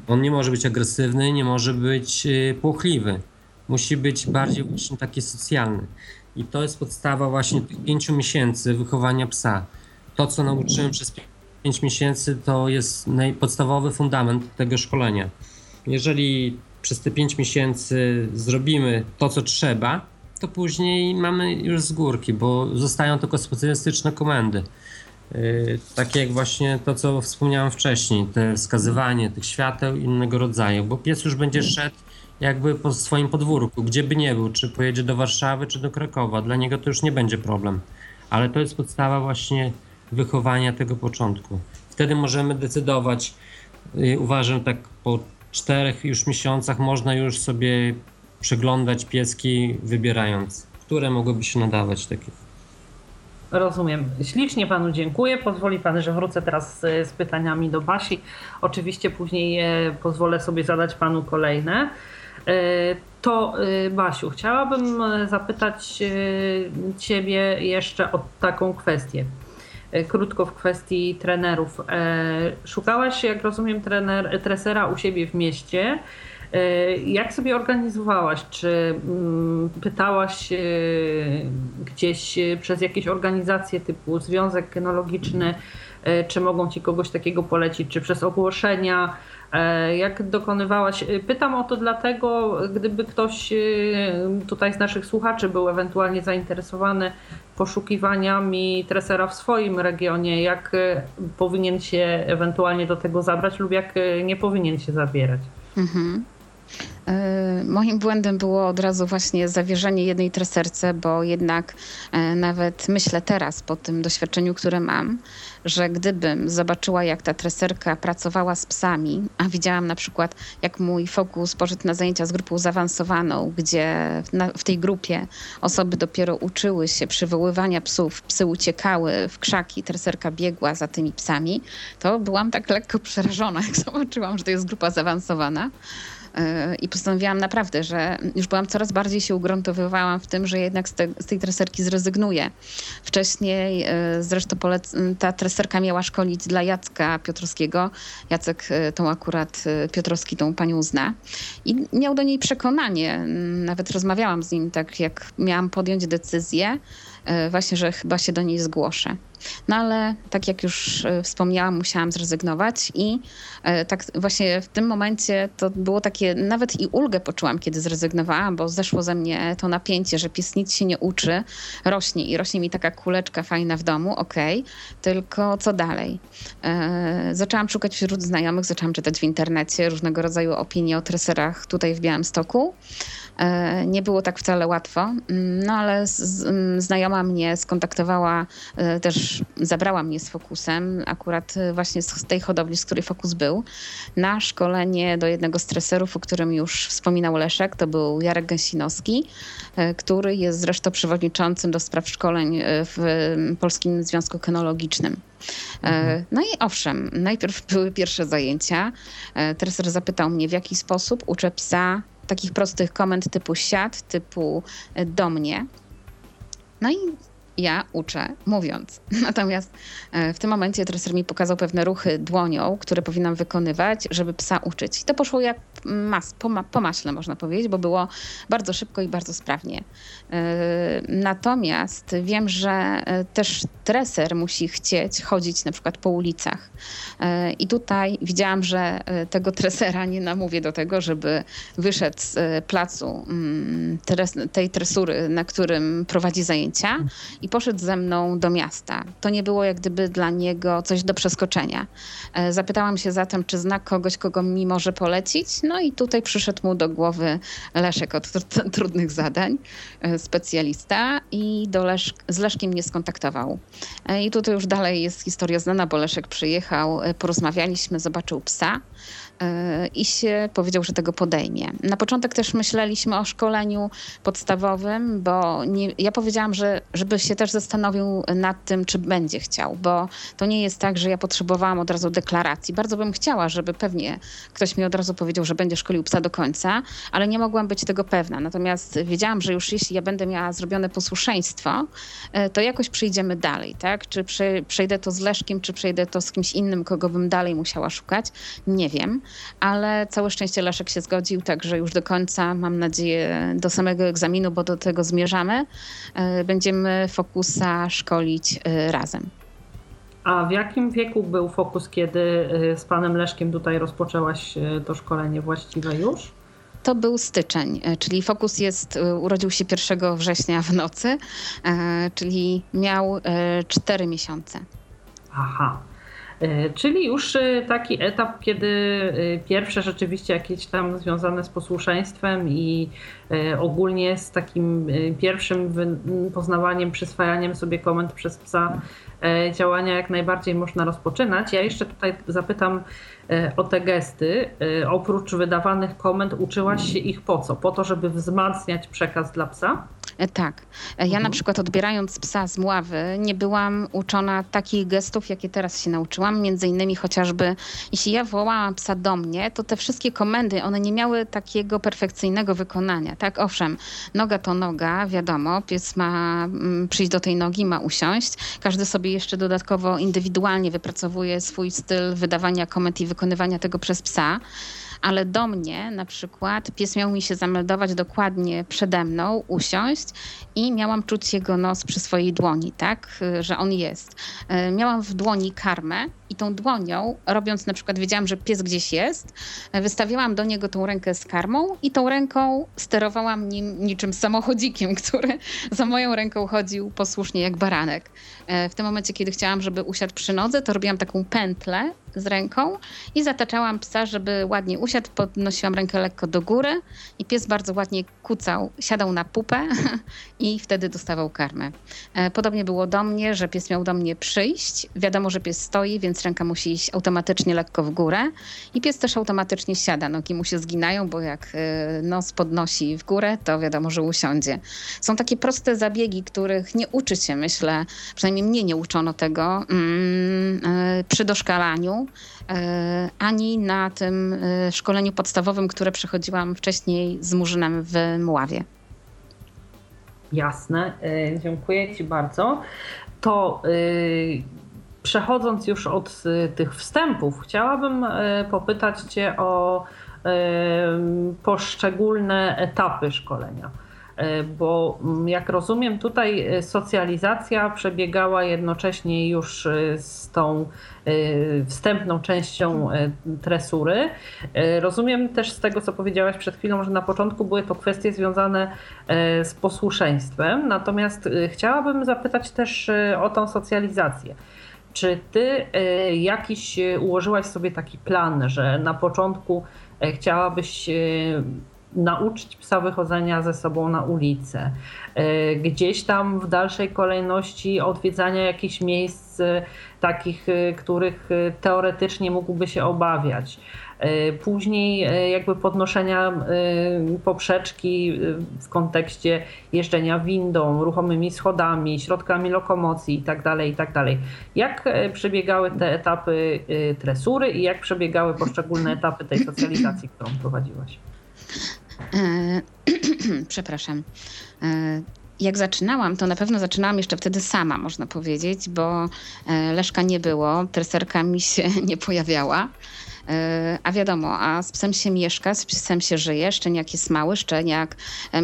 on nie może być agresywny, nie może być y, płochliwy. Musi być bardziej właśnie taki socjalny. I to jest podstawa właśnie tych pięciu miesięcy wychowania psa. To, co nauczyłem przez pięć miesięcy, to jest podstawowy fundament tego szkolenia jeżeli przez te 5 miesięcy zrobimy to, co trzeba, to później mamy już z górki, bo zostają tylko specjalistyczne komendy. Yy, takie jak właśnie to, co wspomniałem wcześniej, te wskazywanie tych świateł innego rodzaju, bo pies już będzie szedł jakby po swoim podwórku, gdzie by nie był, czy pojedzie do Warszawy, czy do Krakowa, dla niego to już nie będzie problem. Ale to jest podstawa właśnie wychowania tego początku. Wtedy możemy decydować, yy, uważam tak po czterech już miesiącach można już sobie przeglądać pieski, wybierając, które mogłyby się nadawać takie. Rozumiem. Ślicznie panu dziękuję. Pozwoli pan, że wrócę teraz z, z pytaniami do Basi. Oczywiście później e, pozwolę sobie zadać panu kolejne. E, to e, Basiu, chciałabym zapytać ciebie jeszcze o taką kwestię. E, krótko w kwestii trenerów. E, szukałaś, jak rozumiem, trener, tresera u siebie w mieście. E, jak sobie organizowałaś? Czy mm, pytałaś gdzieś przez jakieś organizacje typu Związek Genologiczny czy mogą ci kogoś takiego polecić, czy przez ogłoszenia. Jak dokonywałaś? Pytam o to dlatego, gdyby ktoś tutaj z naszych słuchaczy był ewentualnie zainteresowany poszukiwaniami tresera w swoim regionie, jak powinien się ewentualnie do tego zabrać lub jak nie powinien się zabierać. Mhm. E, moim błędem było od razu właśnie zawierzenie jednej treserce, bo jednak e, nawet myślę teraz po tym doświadczeniu, które mam, że gdybym zobaczyła, jak ta treserka pracowała z psami, a widziałam na przykład, jak mój fokus poszedł na zajęcia z grupą zaawansowaną, gdzie w tej grupie osoby dopiero uczyły się przywoływania psów, psy uciekały w krzaki, treserka biegła za tymi psami, to byłam tak lekko przerażona, jak zobaczyłam, że to jest grupa zaawansowana. I postanowiłam naprawdę, że już byłam coraz bardziej się ugruntowywałam w tym, że jednak z, te, z tej treserki zrezygnuję. Wcześniej e, zresztą polec- ta treserka miała szkolić dla Jacka Piotrowskiego. Jacek e, tą akurat e, Piotrowski, tą panią zna. I miał do niej przekonanie. Nawet rozmawiałam z nim tak, jak miałam podjąć decyzję, właśnie, że chyba się do niej zgłoszę. No ale tak jak już e, wspomniałam, musiałam zrezygnować i e, tak właśnie w tym momencie to było takie, nawet i ulgę poczułam, kiedy zrezygnowałam, bo zeszło ze mnie to napięcie, że pies nic się nie uczy, rośnie i rośnie mi taka kuleczka fajna w domu, okej, okay, tylko co dalej? E, zaczęłam szukać wśród znajomych, zaczęłam czytać w internecie różnego rodzaju opinie o treserach tutaj w Białymstoku. E, nie było tak wcale łatwo, mm, no ale mm, znajoma mnie skontaktowała, e, też zabrała mnie z Fokusem, akurat e, właśnie z tej hodowli, z której Fokus był, na szkolenie do jednego z treserów, o którym już wspominał Leszek, to był Jarek Gęsinowski, który jest zresztą przewodniczącym do spraw szkoleń w Polskim Związku Kenologicznym. Mhm. No i owszem, najpierw były pierwsze zajęcia. Treser zapytał mnie, w jaki sposób uczę psa takich prostych komend typu siat, typu e, do mnie. No i ja uczę mówiąc. Natomiast e, w tym momencie treser mi pokazał pewne ruchy dłonią, które powinnam wykonywać, żeby psa uczyć. I to poszło jak mas, po, ma, po maśle, można powiedzieć, bo było bardzo szybko i bardzo sprawnie. E, natomiast wiem, że też treser musi chcieć chodzić na przykład po ulicach. E, I tutaj widziałam, że e, tego tresera nie namówię do tego, żeby wyszedł z e, placu mm, tej tresury, na którym prowadzi zajęcia i poszedł ze mną do miasta. To nie było jak gdyby dla niego coś do przeskoczenia. Zapytałam się zatem, czy zna kogoś, kogo mi może polecić. No i tutaj przyszedł mu do głowy Leszek od trudnych zadań, specjalista i do Lesz z Leszkiem mnie skontaktował. I tutaj już dalej jest historia znana, bo Leszek przyjechał, porozmawialiśmy, zobaczył psa. E, i się powiedział, że tego podejmie. Na początek też myśleliśmy o szkoleniu podstawowym, bo nie, ja powiedziałam, że żeby się też zastanowił nad tym, czy będzie chciał, bo to nie jest tak, że ja potrzebowałam od razu deklaracji. Bardzo bym chciała, żeby pewnie ktoś mi od razu powiedział, że będzie szkolił psa do końca, ale nie mogłam być tego pewna. Natomiast wiedziałam, że już jeśli ja będę miała zrobione posłuszeństwo, e, to jakoś przyjdziemy dalej, tak? Czy przejdę to z Leszkiem, czy przejdę to z kimś innym, kogo bym dalej musiała szukać, nie wiem ale całe szczęście Leszek się zgodził, także już do końca, mam nadzieję, do samego egzaminu, bo do tego zmierzamy, e, będziemy Fokusa szkolić e, razem. A w jakim wieku był Fokus, kiedy e, z panem Leszkiem tutaj rozpoczęłaś to szkolenie właściwe już? To był styczeń, czyli Fokus jest, urodził się 1 września w nocy, czyli miał 4 miesiące. Aha. E, czyli już e, taki etap, kiedy e, pierwsze rzeczywiście jakieś tam związane z posłuszeństwem i ogólnie z takim pierwszym poznawaniem, przyswajaniem sobie komend przez psa działania jak najbardziej można rozpoczynać. Ja jeszcze tutaj zapytam o te gesty. Oprócz wydawanych komend uczyłaś się ich po co? Po to, żeby wzmacniać przekaz dla psa? E, tak. E, ja na mhm. przykład odbierając psa z mławy nie byłam uczona takich gestów, jakie teraz się nauczyłam. Między innymi chociażby, jeśli ja wołałam psa do mnie, to te wszystkie komendy, one nie miały takiego perfekcyjnego wykonania. Tak, owszem, noga to noga, wiadomo, pies ma mm, przyjść do tej nogi, ma usiąść. Każdy sobie jeszcze dodatkowo indywidualnie wypracowuje swój styl wydawania komend i wykonywania tego przez psa. Ale do mnie na przykład pies miał mi się zameldować dokładnie przede mną, usiąść i miałam czuć jego nos przy swojej dłoni, tak, że on jest. E, miałam w dłoni karmę i tą dłonią, robiąc na przykład, wiedziałam, że pies gdzieś jest, wystawiałam do niego tą rękę z karmą i tą ręką sterowałam nim niczym samochodzikiem, który za moją ręką chodził posłusznie jak baranek. E, w tym momencie, kiedy chciałam, żeby usiadł przy nodze, to robiłam taką pętlę z ręką i zataczałam psa, żeby ładnie usiadł, podnosiłam rękę lekko do góry i pies bardzo ładnie kucał, siadał na pupę i wtedy dostawał karmę. E, podobnie było do mnie, że pies miał do mnie przyjść. Wiadomo, że pies stoi, więc ręka musi iść automatycznie lekko w górę i pies też automatycznie siada. Nogi mu się zginają, bo jak e, nos podnosi w górę, to wiadomo, że usiądzie. Są takie proste zabiegi, których nie uczy się, myślę, przynajmniej mnie nie uczono tego mm, e, przy doszkalaniu, ani na tym szkoleniu podstawowym, które przechodziłam wcześniej z Murzynem w Mławie. Jasne, dziękuję Ci bardzo. To przechodząc już od tych wstępów, chciałabym popytać Cię o poszczególne etapy szkolenia. Bo mm, jak rozumiem, tutaj socjalizacja przebiegała jednocześnie już z tą wstępną częścią tresury. Rozumiem też z tego, co powiedziałaś przed chwilą, że na początku były to kwestie związane z posłuszeństwem. Natomiast chciałabym zapytać też o tą socjalizację. Czy ty e, jakiś e, ułożyłaś sobie taki plan, że na początku e, chciałabyś nauczyć psa wychodzenia ze sobą na ulicę, gdzieś tam w dalszej kolejności odwiedzania jakichś miejsc takich, których teoretycznie mógłby się obawiać, E, później e, jakby podnoszenia e, poprzeczki w kontekście jeżdżenia windą, ruchomymi schodami, środkami lokomocji itd. Tak itd. Tak jak przebiegały te etapy tresury i jak przebiegały poszczególne etapy tej socjalizacji, którą prowadziłaś? Przepraszam jak zaczynałam, to na pewno zaczynałam jeszcze wtedy sama, można powiedzieć, bo Leszka nie było, treserka mi się nie pojawiała. E, a wiadomo, a z psem się mieszka, z psem się żyje. Szczeniak jest mały, szczeniak.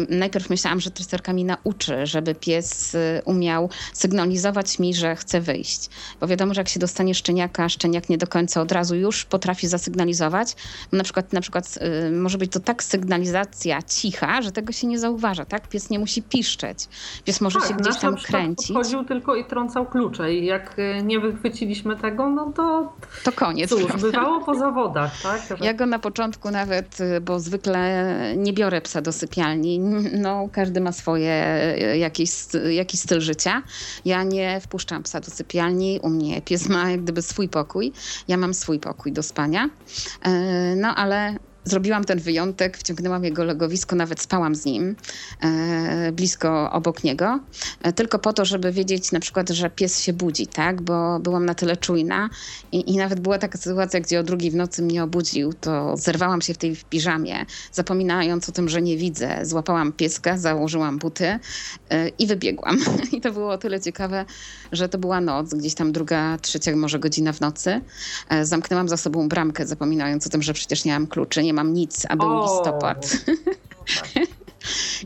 Najpierw myślałam, że treserka mi nauczy, żeby pies y, umiał sygnalizować mi, że chce wyjść. Bo wiadomo, że jak się dostanie szczeniaka, szczeniak nie do końca od razu już potrafi zasygnalizować. Na przykład, na przykład y, może być to tak sygnalizacja cicha, że tego się nie zauważa, tak? Pies nie musi piszczeć. Pies może tak, się gdzieś tam kręcić. chodził tylko i trącał klucze i jak y, nie wychwyciliśmy tego, no to... To koniec. Cóż, bywało poza zawodach, tak? Ja go na początku nawet, y, bo zwykle nie biorę psa do sypialni. No, każdy ma swoje y, jakiś, jakiś styl życia. Ja nie wpuszczam psa do sypialni. U mnie pies ma jak gdyby swój pokój. Ja mam swój pokój do spania. Y, no, ale zrobiłam ten wyjątek, wciągnęłam jego logowisko, nawet spałam z nim e, blisko obok niego, e, tylko po to, żeby wiedzieć na przykład, że pies się budzi, tak? Bo byłam na tyle czujna i, i nawet była taka sytuacja, gdzie o drugiej w nocy mnie obudził, to zerwałam się w tej piżamie, zapominając o tym, że nie widzę. Złapałam pieska, założyłam buty e, i wybiegłam. I to było o tyle ciekawe, że to była noc, gdzieś tam druga, trzecia może godzina w nocy. E, zamknęłam za sobą bramkę, zapominając o tym, że przecież nie mam kluczy, nie mam nic, a był o, listopad.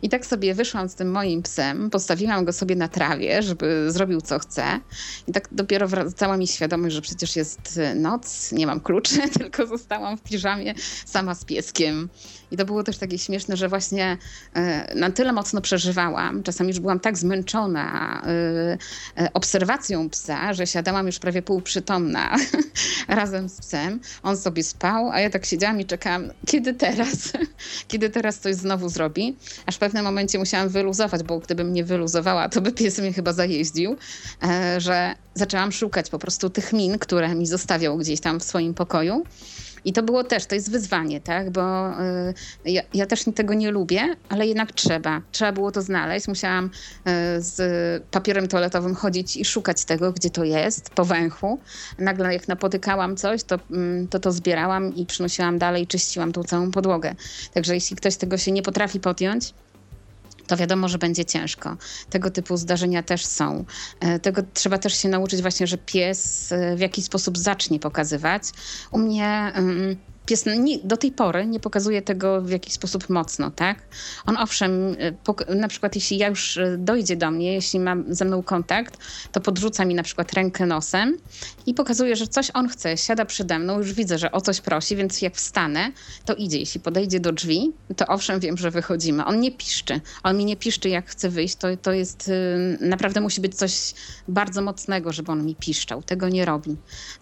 I tak sobie wyszłam z tym moim psem, postawiłam go sobie na trawie, żeby zrobił co chce. I tak dopiero wracała mi świadomość, że przecież jest noc, nie mam kluczy, tylko zostałam w piżamie sama z pieskiem. I to było też takie śmieszne, że właśnie e, na tyle mocno przeżywałam, czasami już byłam tak zmęczona e, obserwacją psa, że siadałam już prawie półprzytomna razem z psem. On sobie spał, a ja tak siedziałam i czekałam, kiedy teraz, kiedy teraz coś znowu zrobi. Aż w pewnym momencie musiałam wyluzować, bo gdybym nie wyluzowała, to by pies mnie chyba zajeździł, że zaczęłam szukać po prostu tych min, które mi zostawiał gdzieś tam w swoim pokoju. I to było też, to jest wyzwanie, tak? Bo y, ja, ja, też tego nie lubię, ale jednak trzeba. Trzeba było to znaleźć. Musiałam y, z papierem toaletowym chodzić i szukać tego, gdzie to jest, po węchu. Nagle jak napotykałam coś, to mm, to, to zbierałam i przynosiłam dalej, czyściłam tą całą podłogę. Także jeśli ktoś tego się nie potrafi podjąć, to wiadomo, że będzie ciężko. Tego typu zdarzenia też są. E, tego trzeba też się nauczyć właśnie, że pies e, w jakiś sposób zacznie pokazywać. U mnie pies nie, do tej pory nie pokazuje tego w jakiś sposób mocno, tak? On owszem, y, na przykład jeśli ja już y, dojdzie do mnie, jeśli ma ze mną kontakt, to podrzuca mi na przykład rękę nosem i pokazuje, że coś on chce, siada przede mną, już widzę, że o coś prosi, więc jak wstanę, to idzie. Jeśli podejdzie do drzwi, to owszem, wiem, że wychodzimy. On nie piszczy. On mi nie piszczy, jak chce wyjść. To, to jest, y, naprawdę musi być coś bardzo mocnego, żeby on mi piszczał. Tego nie robi.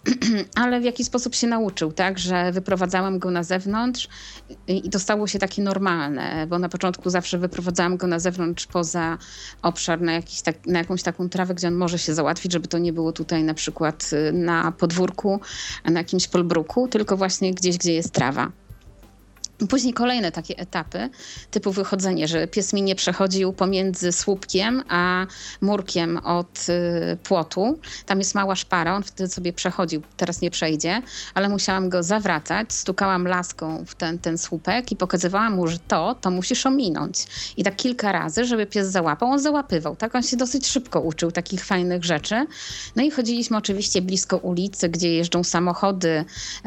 Ale w jakiś sposób się nauczył, tak, że wyprowadzałam go na zewnątrz i to stało się takie normalne, bo na początku zawsze wyprowadzałam go na zewnątrz poza obszar na, jakiś tak, na jakąś taką trawę, gdzie on może się załatwić, żeby to nie było tutaj na przykład y, na podwórku, na jakimś polbruku, tylko właśnie gdzieś, gdzie jest trawa. Później kolejne takie etapy, typu wychodzenie, że pies mi nie przechodził pomiędzy słupkiem a murkiem od y, płotu. Tam jest mała szpara, on wtedy sobie przechodził, teraz nie przejdzie, ale musiałam go zawracać, stukałam laską w ten, ten słupek i pokazywałam mu, że to, to musisz ominąć. I tak kilka razy, żeby pies załapał, on załapywał. Tak, on się dosyć szybko uczył takich fajnych rzeczy. No i chodziliśmy oczywiście blisko ulicy, gdzie jeżdżą samochody,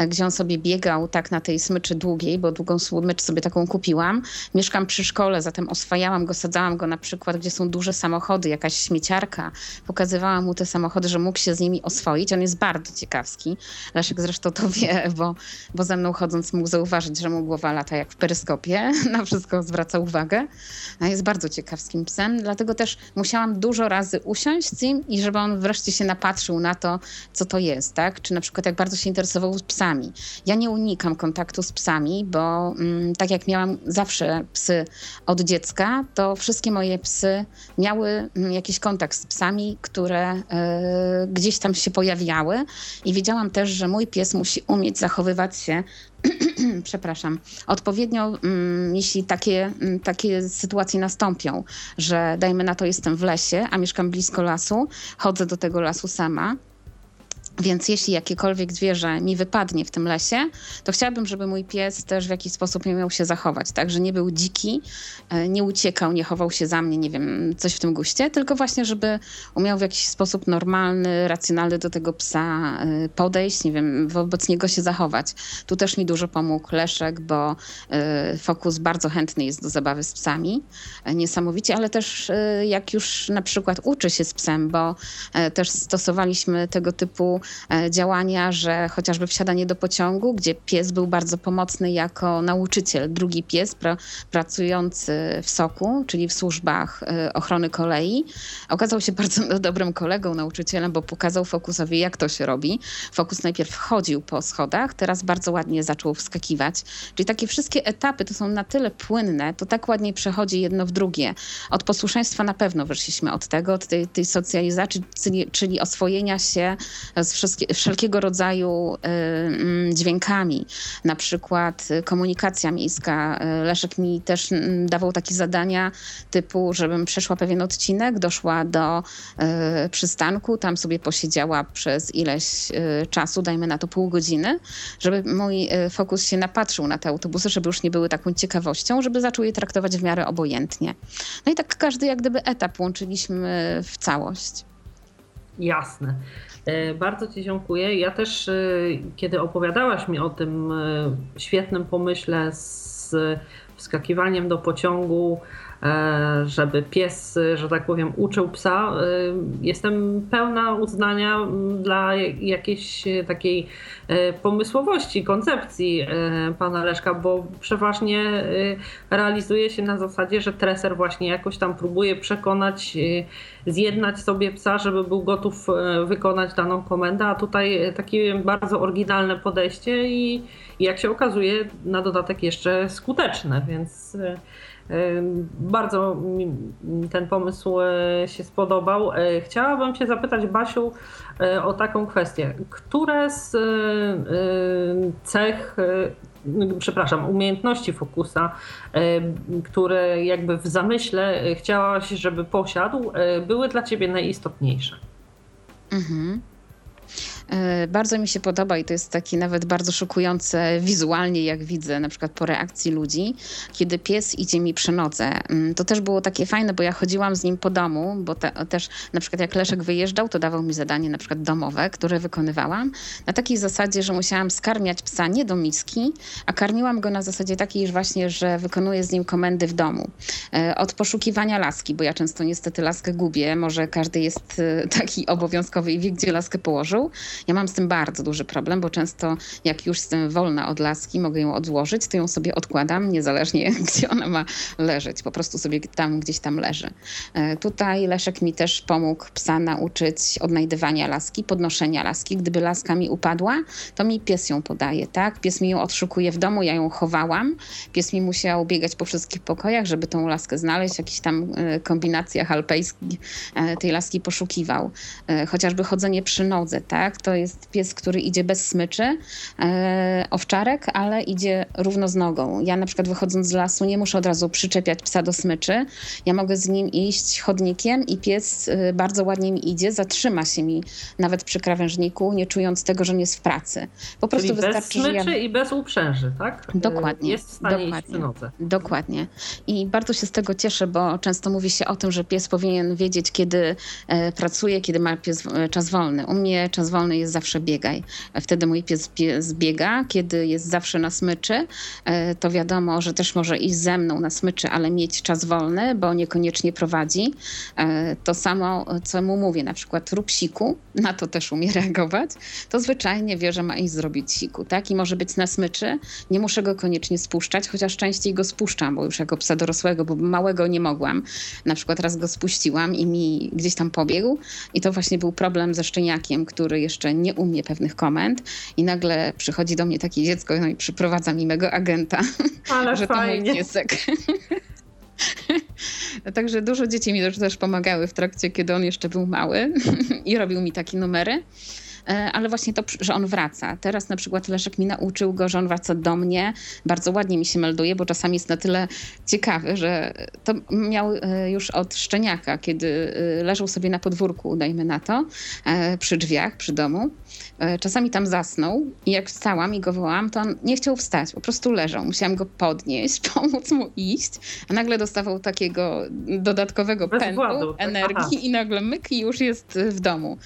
gdzie on sobie biegał tak na tej smyczy długiej, bo długą mecz sobie taką kupiłam. Mieszkam przy szkole, zatem oswajałam go, sadzałam go na przykład, gdzie są duże samochody, jakaś śmieciarka. Pokazywałam mu te samochody, że mógł się z nimi oswoić. On jest bardzo ciekawski. Leszek zresztą to wie, bo, bo ze mną chodząc mógł zauważyć, że mu głowa lata jak w peryskopie. Na wszystko zwraca uwagę. Jest bardzo ciekawskim psem, dlatego też musiałam dużo razy usiąść z nim i żeby on wreszcie się napatrzył na to, co to jest, tak? Czy na przykład jak bardzo się interesował psami. Ja nie unikam kontaktu z psami, bo mm, tak jak miałam zawsze psy od dziecka, to wszystkie moje psy miały mm, jakiś kontakt z psami, które y, gdzieś tam się pojawiały. I wiedziałam też, że mój pies musi umieć zachowywać się przepraszam, odpowiednio, mm, jeśli takie, takie sytuacje nastąpią, że dajmy na to jestem w lesie, a mieszkam blisko lasu, chodzę do tego lasu sama, więc jeśli jakiekolwiek zwierzę mi wypadnie w tym lesie, to chciałabym, żeby mój pies też w jakiś sposób miał się zachować, tak, że nie był dziki, e, nie uciekał, nie chował się za mnie, nie wiem, coś w tym guście, tylko właśnie, żeby umiał w jakiś sposób normalny, racjonalny do tego psa e, podejść, nie wiem, wobec niego się zachować. Tu też mi dużo pomógł Leszek, bo e, Fokus bardzo chętny jest do zabawy z psami, niesamowicie, ale też jak już na przykład uczy się z psem, bo też stosowaliśmy tego typu działania, że chociażby wsiadanie do pociągu, gdzie pies był bardzo pomocny jako nauczyciel, drugi pies pra, pracujący w SOKU, czyli w służbach e, ochrony kolei, okazał się bardzo dobrym kolegą, nauczycielem, bo pokazał Fokusowi, jak to się robi. Fokus najpierw chodził po schodach, teraz bardzo ładnie zaczął wskakiwać. Czyli takie wszystkie etapy to są na tyle płynne, to tak ładnie przechodzi jedno w drugie. Od posłuszeństwa na pewno wyszliśmy od tego, od tej, tej socjalizacji, czyli, czyli oswojenia się z wszelkiego rodzaju y, mm, dźwiękami, na przykład y, komunikacja miejska. Y, Leszek mi też mm, dawał takie zadania typu, żebym przeszła pewien odcinek, doszła do przystanku, tam sobie posiedziała przez ileś czasu, dajmy na to pół godziny, żeby mój fokus się napatrzył na te autobusy, żeby już nie były taką ciekawością, żeby zaczął je traktować w miarę obojętnie. No i tak każdy jak gdyby etap łączyliśmy w całość. Jasne. E, bardzo Ci dziękuję. Ja też, e, kiedy opowiadałaś mi o tym e, świetnym pomyśle z wskakiwaniem do pociągu, żeby pies, że tak powiem, uczył psa. E, jestem pełna uznania dla jakiejś takiej e, pomysłowości, koncepcji pana Leszka, bo przeważnie realizuje się na zasadzie, że treser właśnie jakoś tam próbuje przekonać, zjednać sobie psa, żeby był gotów wykonać daną komendę, a tutaj takie bardzo oryginalne podejście i jak się okazuje na dodatek jeszcze skuteczne, więc bardzo mi ten pomysł e, się spodobał. E, chciałabym Cię zapytać, Basiu, e, o taką kwestię. Które z cech, przepraszam, umiejętności Fokusa, które jakby w zamyśle chciałaś, żeby posiadł, były dla Ciebie najistotniejsze? Mhm. E, bardzo mi się podoba i to jest takie nawet bardzo szokujące wizualnie, jak widzę na przykład po reakcji ludzi, kiedy pies idzie mi przy nodze. Mm, to też było takie fajne, bo ja chodziłam z nim po domu, bo te, też na przykład jak Leszek wyjeżdżał, to dawał mi zadanie na przykład domowe, które wykonywałam. Na takiej zasadzie, że musiałam skarmiać psa nie do miski, a karmiłam go na zasadzie takiej właśnie, że wykonuję z nim komendy w domu. E, od poszukiwania laski, bo ja często niestety laskę gubię, może każdy jest e, taki obowiązkowy i wie, gdzie laskę położył. Ja mam z tym bardzo duży problem, bo często jak już jestem wolna od laski, mogę ją odłożyć, to ją sobie odkładam, niezależnie gdzie ona ma leżeć. Po prostu sobie tam gdzieś tam leży. E, tutaj Leszek mi też pomógł psa nauczyć odnajdywania laski, podnoszenia laski. Gdyby laska mi upadła, to mi pies ją podaje, tak? Pies mi ją odszukuje w domu, ja ją chowałam. Pies mi musiał biegać po wszystkich pokojach, żeby tą laskę znaleźć, jakichś tam e, kombinacjach alpejskich e, tej laski poszukiwał. Chociażby chodzenie przy nodze, tak? To jest pies, który idzie bez smyczy, owczarek, ale idzie równo z nogą. Ja na przykład wychodząc z lasu nie muszę od razu przyczepiać psa do smyczy. Ja mogę z nim iść chodnikiem i pies y, bardzo ładnie mi idzie, zatrzyma się mi nawet przy krawężniku, nie czując tego, że nie jest w pracy. Po prostu Czyli wystarczy, bez smyczy ja... i bez uprzęży, tak? Dokładnie. Jest w stanie dokładnie, iść Dokładnie. I bardzo się z tego cieszę, bo często mówi się o tym, że pies powinien wiedzieć, kiedy e, pracuje, kiedy ma pies e, czas wolny. U mnie czas wolny jest zawsze biegaj. Wtedy mój pies, pies biega, kiedy jest zawsze na smyczy, e, to wiadomo, że też może iść ze mną na smyczy, ale mieć czas wolny, bo niekoniecznie prowadzi. E, to samo, co mu mówię, na przykład rób siku, na to też umie reagować, to zwyczajnie wie, że ma iść zrobić siku, tak? I może być na smyczy, nie muszę go koniecznie spuszczać, chociaż częściej go spuszczam, bo już jako psa dorosłego, bo małego nie mogłam. Na przykład raz go spuściłam i mi gdzieś tam pobiegł i to właśnie był problem ze szczeniakiem, który jeszcze nie umie pewnych komend i nagle przychodzi do mnie takie dziecko no i przyprowadza mi mego agenta, Ale że fajnie. to mój piesek. Także dużo dzieci mi też pomagały w trakcie, kiedy on jeszcze był mały i robił mi takie numery. E, ale właśnie to, że on wraca. Teraz na przykład Leszek mi nauczył go, że on wraca do mnie. Bardzo ładnie mi się melduje, bo czasami jest na tyle ciekawy, że to miał e, już od szczeniaka, kiedy e, leżał sobie na podwórku, dajmy na to, przy drzwiach, przy domu. Czasami tam zasnął i jak wstałam i go wołałam, to on nie chciał wstać, po prostu leżał. Musiałam go podnieść, pomóc mu iść, a nagle dostawał takiego dodatkowego Bez pędu, władu, tak? energii Aha. i nagle myk i już jest w domu.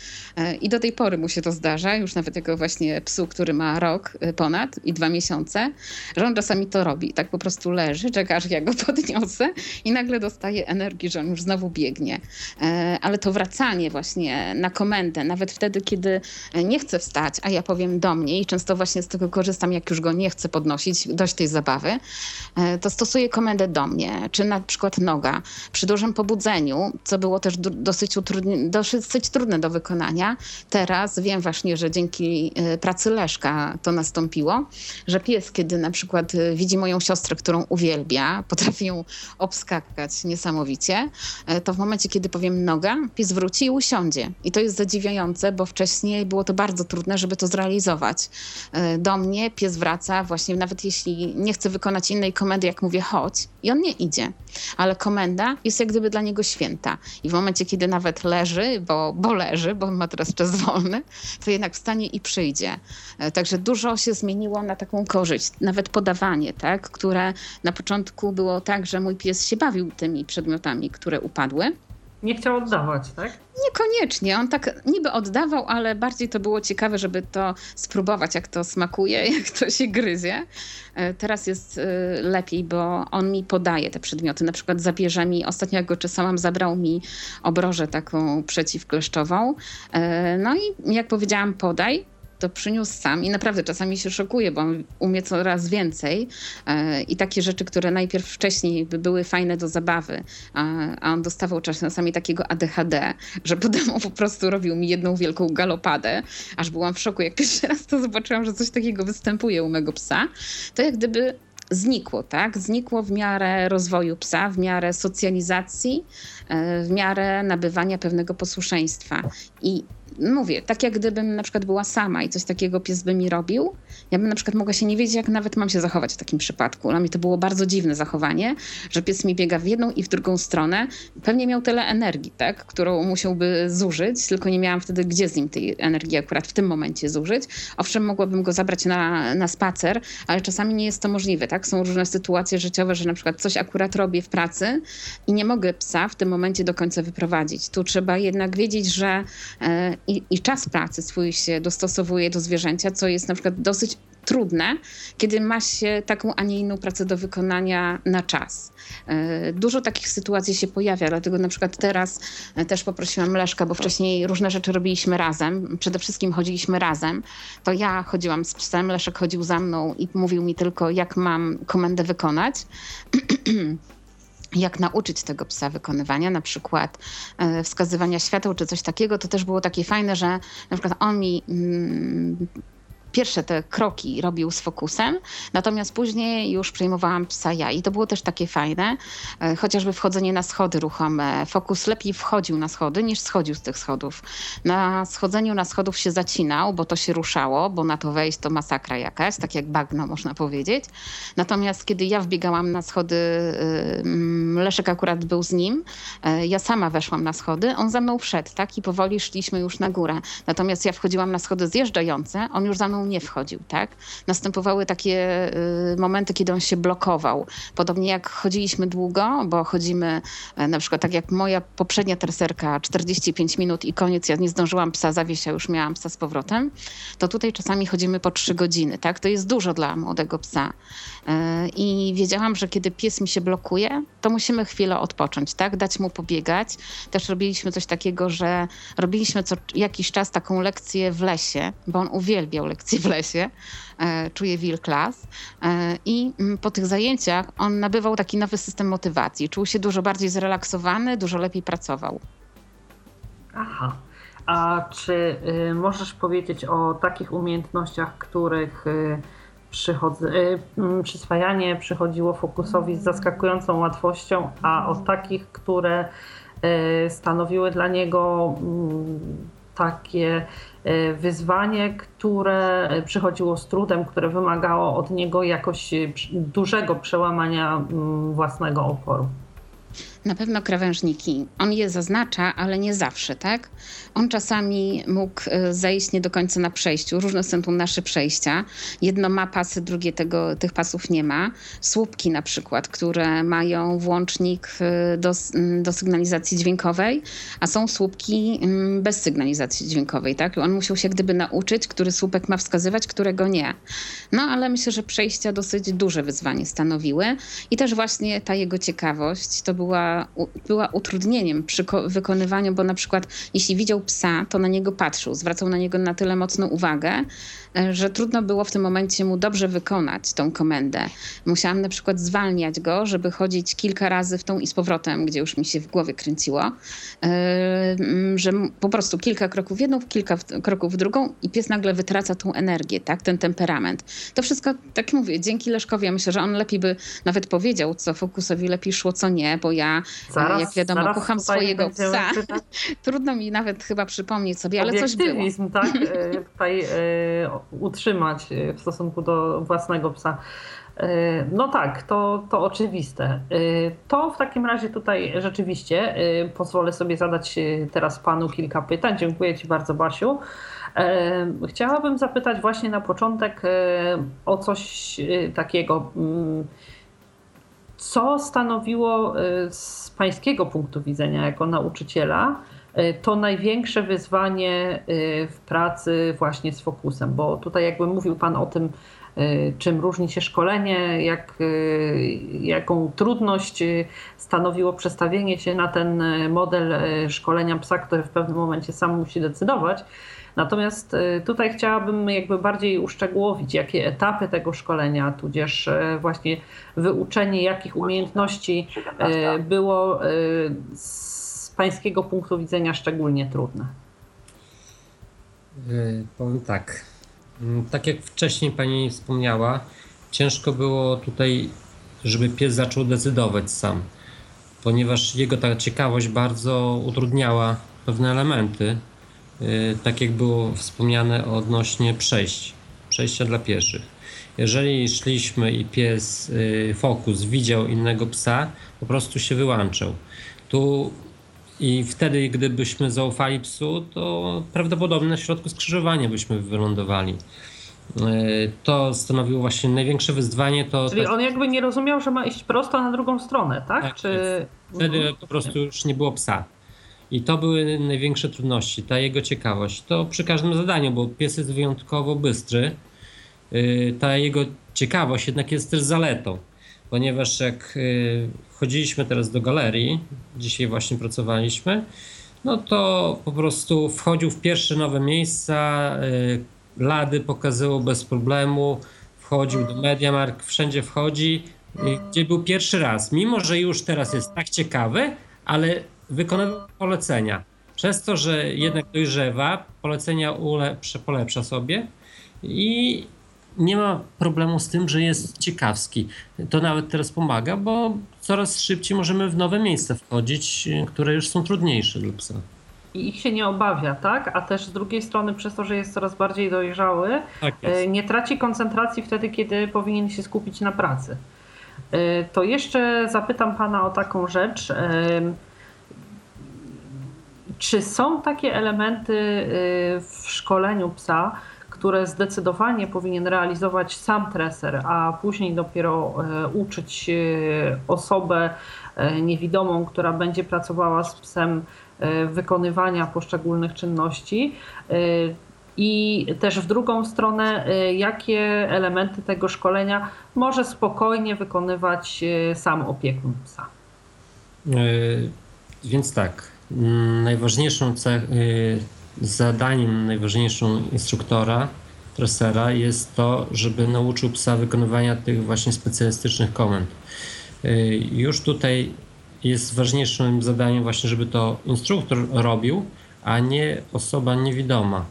I do tej pory mu się to zdarza, już nawet jako właśnie psu, który ma rok ponad i dwa miesiące, że on czasami to robi. Tak po prostu leży, czeka aż ja go podniosę i nagle dostaje energii, że on już znowu biegnie. E, ale to wracanie właśnie na komendę, nawet wtedy, kiedy nie chce wstać, a ja powiem do mnie i często właśnie z tego korzystam, jak już go nie chcę podnosić, dość tej zabawy, e, to stosuję komendę do mnie, czy na przykład noga. Przy dużym pobudzeniu, co było też dosyć, dosyć trudne do wykonania, teraz wiem właśnie, że dzięki e, pracy Leszka to nastąpiło, że pies, kiedy na przykład e, widzi moją siostrę, którą uwielbia, potrafi ją obskakać niesamowicie, to w momencie, kiedy powiem noga, pies wróci i usiądzie. I to jest zadziwiające, bo wcześniej było to bardzo trudne, żeby to zrealizować. Do mnie pies wraca właśnie, nawet jeśli nie chce wykonać innej komendy, jak mówię chodź, i on nie idzie. Ale komenda jest jak gdyby dla niego święta. I w momencie, kiedy nawet leży, bo, bo leży, bo on ma teraz czas wolny, to jednak wstanie i przyjdzie. E, także dużo się zmieniło na taką korzyść. Nawet podawanie, tak, które na początku było tak, że mój pies się bawił tymi przedmiotami, które upadły. Nie chciał oddawać, tak? Niekoniecznie. On tak niby oddawał, ale bardziej to było ciekawe, żeby to spróbować, jak to smakuje, jak to się gryzie. E, teraz jest e, lepiej, bo on mi podaje te przedmioty. Na przykład zabierze mi, ostatnio jak go czesałam, zabrał mi obrożę taką przeciwkleszczową. E, no i jak powiedziałam, podaj to przyniósł sam i naprawdę czasami się szokuje, bo on umie coraz więcej e, i takie rzeczy, które najpierw wcześniej by były fajne do zabawy, a on dostawał czasami takiego ADHD, że potem po prostu robił mi jedną wielką galopadę, aż byłam w szoku, jak pierwszy raz to zobaczyłam, że coś takiego występuje u mego psa, to jak gdyby znikło, tak? Znikło w miarę rozwoju psa, w miarę socjalizacji, e, w miarę nabywania pewnego posłuszeństwa. I mówię, tak jak gdybym na przykład była sama i coś takiego pies by mi robił, ja bym na przykład mogła się nie wiedzieć, jak nawet mam się zachować w takim przypadku. Dla mnie to było bardzo dziwne zachowanie, że pies mi biega w jedną i w drugą stronę. Pewnie miał tyle energii, tak, którą musiałby zużyć, tylko nie miałam wtedy gdzie z nim tej energii akurat w tym momencie zużyć. Owszem, mogłabym go zabrać na, na spacer, ale czasami nie jest to możliwe, tak? Są różne sytuacje życiowe, że na przykład coś akurat robię w pracy i nie mogę psa w tym momencie do końca wyprowadzić. Tu trzeba jednak wiedzieć, że e, i, i czas pracy swój się dostosowuje do zwierzęcia, co jest na przykład dosyć trudne, kiedy ma się taką, a nie inną pracę do wykonania na czas. E, dużo takich sytuacji się pojawia, dlatego na przykład teraz e, też poprosiłam Leszka, bo wcześniej różne rzeczy robiliśmy razem, przede wszystkim chodziliśmy razem. To ja chodziłam z psem, Leszek chodził za mną i mówił mi tylko, jak mam komendę wykonać. jak nauczyć tego psa wykonywania, na przykład e, wskazywania świateł czy coś takiego, to też było takie fajne, że na przykład on mi mm, pierwsze te kroki robił z fokusem, natomiast później już przejmowałam psa ja i to było też takie fajne, e, chociażby wchodzenie na schody ruchome. Fokus lepiej wchodził na schody niż schodził z tych schodów. Na schodzeniu na schodów się zacinał, bo to się ruszało, bo na to wejść to masakra jakaś, tak jak bagno można powiedzieć. Natomiast kiedy ja wbiegałam na schody, Leszek akurat był z nim, e, ja sama weszłam na schody, on za mną wszedł, tak? I powoli szliśmy już na górę. Natomiast ja wchodziłam na schody zjeżdżające, on już za mną nie wchodził, tak? Następowały takie y, momenty, kiedy on się blokował. Podobnie jak chodziliśmy długo, bo chodzimy e, na przykład tak jak moja poprzednia treserka 45 minut i koniec, ja nie zdążyłam psa zawieść, a już miałam psa z powrotem, to tutaj czasami chodzimy po 3 godziny, tak? To jest dużo dla młodego psa. E, I wiedziałam, że kiedy pies mi się blokuje, to musimy chwilę odpocząć, tak? Dać mu pobiegać. Też robiliśmy coś takiego, że robiliśmy co jakiś czas taką lekcję w lesie, bo on uwielbiał lekcje w lesie, e, czuje wilklas. E, I mm, po tych zajęciach on nabywał taki nowy system motywacji. Czuł się dużo bardziej zrelaksowany, dużo lepiej pracował. Aha. A czy y, możesz powiedzieć o takich umiejętnościach, których y, y, mm, przyswajanie przychodziło fokusowi z zaskakującą łatwością, a o takich, które stanowiły dla niego mm, takie wyzwanie, które przychodziło z trudem, które wymagało od niego jakoś dużego przełamania mm, własnego oporu. Na pewno krawężniki. On je zaznacza, ale nie zawsze, tak? On czasami mógł e, zejść nie do końca na przejściu. Różne są tu nasze przejścia. Jedno ma pasy, drugie tego, tych pasów nie ma. Słupki na przykład, które mają włącznik e, do, do sygnalizacji dźwiękowej, a są słupki bez sygnalizacji dźwiękowej, tak? On musiał się gdyby nauczyć, który słupek ma wskazywać, którego nie. No ale myślę, że przejścia dosyć duże wyzwanie stanowiły i też właśnie ta jego ciekawość to była była, utrudnieniem przy wykonywaniu, bo na przykład jeśli widział psa, to na niego patrzył, zwracał na niego na tyle mocną uwagę, e, że trudno było w tym momencie mu dobrze wykonać tą komendę. Musiałam na przykład zwalniać go, żeby chodzić kilka razy w tą i z powrotem, gdzie już mi się w głowie kręciło, e, że po prostu kilka kroków w jedną, kilka kroków w drugą i pies nagle wytraca tą energię, tak, ten temperament. To wszystko, tak mówię, dzięki Leszkowi, ja myślę, że on lepiej by nawet powiedział, co Fokusowi lepiej szło, co nie, bo ja Zaraz, jak wiadomo, kocham swojego psa. Trudno mi nawet chyba przypomnieć sobie, ale coś było. tak, e, tutaj e, utrzymać e, w stosunku do własnego psa. No tak, to, to oczywiste. To w takim razie tutaj rzeczywiście pozwolę sobie zadać teraz panu kilka pytań. Dziękuję ci bardzo, Basiu. Chciałabym zapytać właśnie na początek o coś takiego mm, co stanowiło y, z pańskiego punktu widzenia jako nauczyciela y, to największe wyzwanie y, w pracy właśnie z fokusem? Bo tutaj jakby mówił Pan o tym, czym różni się szkolenie, jak, jaką trudność stanowiło przestawienie się na ten model szkolenia psa, który w pewnym momencie sam musi decydować. Natomiast y, tutaj chciałabym jakby bardziej uszczegółowić, jakie etapy tego szkolenia, tudzież y, właśnie wyuczenie jakich umiejętności y, było z pańskiego punktu widzenia szczególnie trudne. Powiem tak. Mm, tak jak wcześniej pani wspomniała, ciężko było tutaj, żeby pies zaczął decydować sam, ponieważ jego ta ciekawość bardzo utrudniała pewne elementy tak jak było wspomniane odnośnie przejść, przejścia dla pieszych. Jeżeli szliśmy i pies Fokus widział innego psa, po prostu się wyłączał. Tu i wtedy, gdybyśmy zaufali psu, to prawdopodobnie na środku skrzyżowania byśmy wylądowali. E, to stanowiło właśnie największe wyzwanie. To Czyli tak, on jakby nie rozumiał, że ma iść prosto na drugą stronę, tak? Tak Czy... wtedy Mhm. po prostu już nie było psa. I to były największe trudności, ta jego ciekawość. To przy każdym zadaniu, bo pies jest wyjątkowo bystry. Yy, Ta jego ciekawość jednak jest też zaletą, ponieważ jak yy, chodziliśmy teraz do galerii, dzisiaj właśnie pracowaliśmy, no to po prostu wchodził w pierwsze nowe miejsca, yy, lady pokazywał bez problemu, wchodził do Mediamark, wszędzie wchodzi, gdzie był pierwszy raz. Mimo, że już teraz jest tak ciekawy, ale wykonywał polecenia. Przez to, że jednak dojrzewa, polecenia ulepsza, polepsza sobie i nie ma problemu z tym, że jest ciekawski. To nawet teraz pomaga, bo coraz szybciej możemy w nowe miejsca wchodzić, które już są trudniejsze dla psa. I ich się nie obawia, tak? A też z drugiej strony, przez to, że jest coraz bardziej dojrzały, Tak e, nie traci koncentracji wtedy, kiedy powinien się skupić na pracy. E, To jeszcze zapytam Pana o taką rzecz. Czy są takie elementy e, w szkoleniu psa, które zdecydowanie powinien realizować sam treser, a później dopiero e, uczyć e, osobę niewidomą, która będzie pracowała z psem, wykonywania poszczególnych czynności? I też w drugą stronę, jakie elementy tego szkolenia może spokojnie wykonywać sam opiekun psa? Więc tak, najważniejszą yy, zadaniem najważniejszą instruktora, tresera jest to, żeby nauczył psa wykonywania tych właśnie specjalistycznych komend. Yy, Już tutaj jest ważniejszym zadaniem właśnie, żeby to instruktor robił, a nie osoba niewidoma.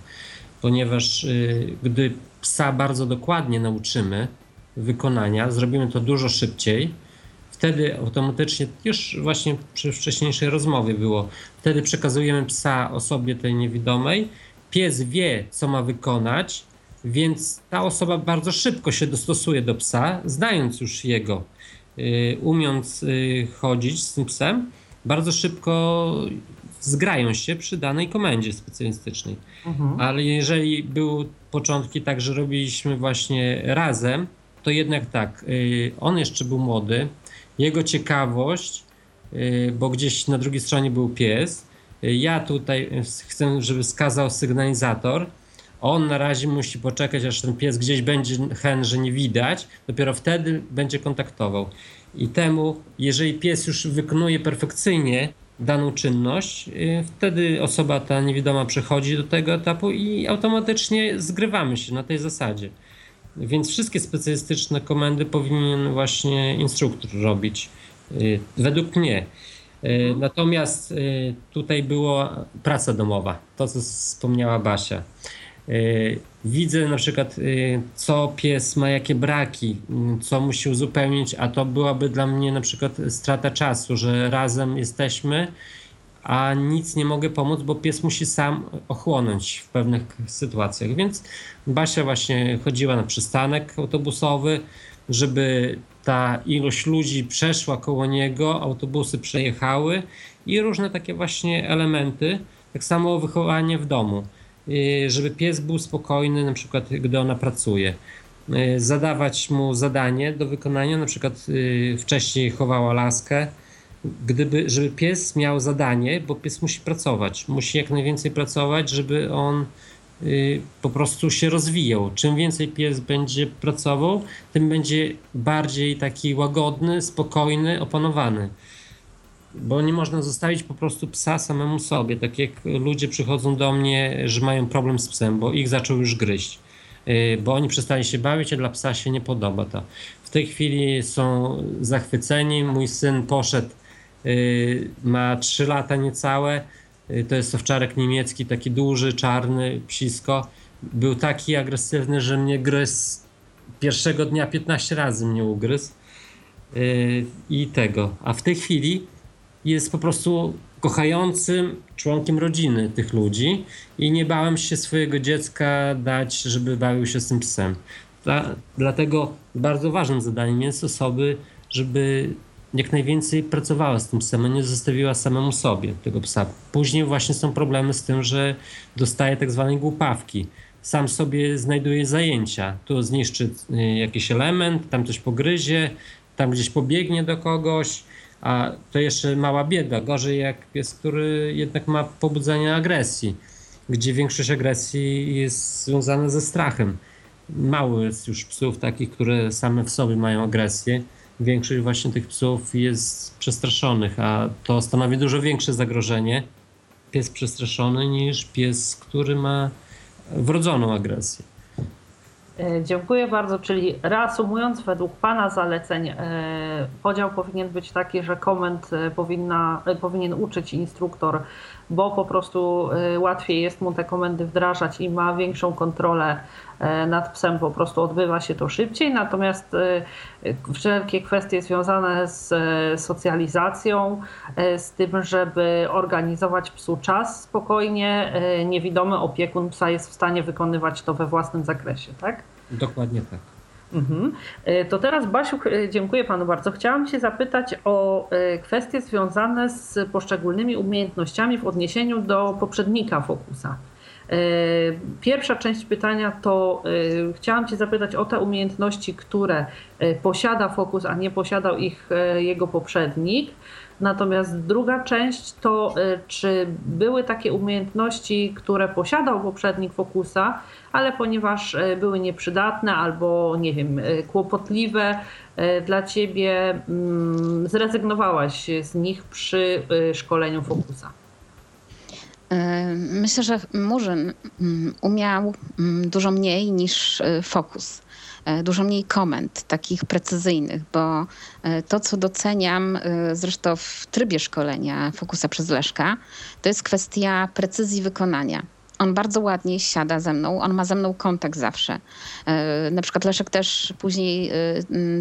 Ponieważ yy, gdy psa bardzo dokładnie nauczymy wykonania, zrobimy to dużo szybciej, wtedy automatycznie, już właśnie przy wcześniejszej rozmowie było, wtedy przekazujemy psa osobie tej niewidomej, pies wie, co ma wykonać, więc ta osoba bardzo szybko się dostosuje do psa, znając już jego, yy, umiejąc yy, chodzić z tym psem, bardzo szybko zgrają się przy danej komendzie specjalistycznej. Mhm. Ale jeżeli były początki tak, że robiliśmy właśnie razem, to jednak tak, y, on jeszcze był młody, jego ciekawość, y, bo gdzieś na drugiej stronie był pies, y, ja tutaj chcę, żeby wskazał sygnalizator, on na razie musi poczekać, aż ten pies gdzieś będzie hen, że nie widać, dopiero wtedy będzie kontaktował. I temu, jeżeli pies już wykonuje perfekcyjnie daną czynność, y, wtedy osoba ta niewidoma przechodzi do tego etapu i automatycznie zgrywamy się na tej zasadzie. Więc wszystkie specjalistyczne komendy powinien właśnie instruktor robić, y, według mnie. Y, Natomiast y, tutaj była praca domowa, to co wspomniała Basia. Widzę na przykład, co pies ma, jakie braki, co musi uzupełnić, a to byłaby dla mnie na przykład strata czasu, że razem jesteśmy, a nic nie mogę pomóc, bo pies musi sam ochłonąć w pewnych sytuacjach. Więc Basia właśnie chodziła na przystanek autobusowy, żeby ta ilość ludzi przeszła koło niego, autobusy przejechały i różne takie właśnie elementy. Tak samo wychowanie w domu, Yy, żeby pies był spokojny, na przykład gdy ona pracuje. Yy, Zadawać mu zadanie do wykonania, na przykład yy, wcześniej chowała laskę, gdyby, żeby pies miał zadanie, bo pies musi pracować, musi jak najwięcej pracować, żeby on y, po prostu się rozwijał. Czym więcej pies będzie pracował, tym będzie bardziej taki łagodny, spokojny, opanowany. Bo nie można zostawić po prostu psa samemu sobie. Tak jak ludzie przychodzą do mnie, że mają problem z psem, bo ich zaczął już gryźć. Y, Bo oni przestali się bawić, a dla psa się nie podoba to. W tej chwili są zachwyceni. Mój syn poszedł, ma 3 lata niecałe. Y, To jest owczarek niemiecki, taki duży, czarny, psisko. Był taki agresywny, że mnie gryzł. Pierwszego dnia 15 razy mnie ugryzł. Y, I tego. A w tej chwili jest po prostu kochającym członkiem rodziny tych ludzi i nie bałem się swojego dziecka dać, żeby bawił się z tym psem. Dla, dlatego bardzo ważnym zadaniem jest osoby, żeby jak najwięcej pracowała z tym psem, nie zostawiła samemu sobie tego psa. Później właśnie są problemy z tym, że dostaje tak zwane głupawki. Sam sobie znajduje zajęcia. Tu zniszczy y, jakiś element, tam coś pogryzie, tam gdzieś pobiegnie do kogoś, a to jeszcze mała bieda. Gorzej jak pies, który jednak ma pobudzenie agresji, gdzie większość agresji jest związana ze strachem. Mało jest już psów takich, które same w sobie mają agresję większość właśnie tych psów jest przestraszonych, a to stanowi dużo większe zagrożenie pies przestraszony niż pies, który ma wrodzoną agresję. E, dziękuję bardzo. Czyli reasumując, według Pana zaleceń, e, podział powinien być taki, że komend e, powinna, powinien uczyć instruktor, bo po prostu łatwiej jest mu te komendy wdrażać i ma większą kontrolę nad psem, po prostu odbywa się to szybciej. Natomiast wszelkie kwestie związane z socjalizacją, z tym, żeby organizować psu czas spokojnie, niewidomy opiekun psa jest w stanie wykonywać to we własnym zakresie, tak? Dokładnie tak. Mhm. E, to teraz, Basiu, e, dziękuję Panu bardzo. Chciałam się zapytać o e, kwestie związane z poszczególnymi umiejętnościami w odniesieniu do poprzednika Fokusa. Pierwsza część pytania to chciałam Cię zapytać o te umiejętności, które posiada Fokus, a nie posiadał ich jego poprzednik. Natomiast druga część to, czy były takie umiejętności, które posiadał poprzednik Fokusa, ale ponieważ e, były nieprzydatne albo, nie wiem, e, kłopotliwe e, dla ciebie, mm, zrezygnowałaś z nich przy szkoleniu Fokusa? Myślę, że Murzyn mm, umiał mm, dużo mniej niż Fokus. Dużo mniej komend takich precyzyjnych, bo to, co doceniam zresztą w trybie szkolenia Fokusa przez Leszka, to jest kwestia precyzji wykonania. On bardzo ładnie siada ze mną, on ma ze mną kontakt zawsze. E, na przykład Leszek też później e,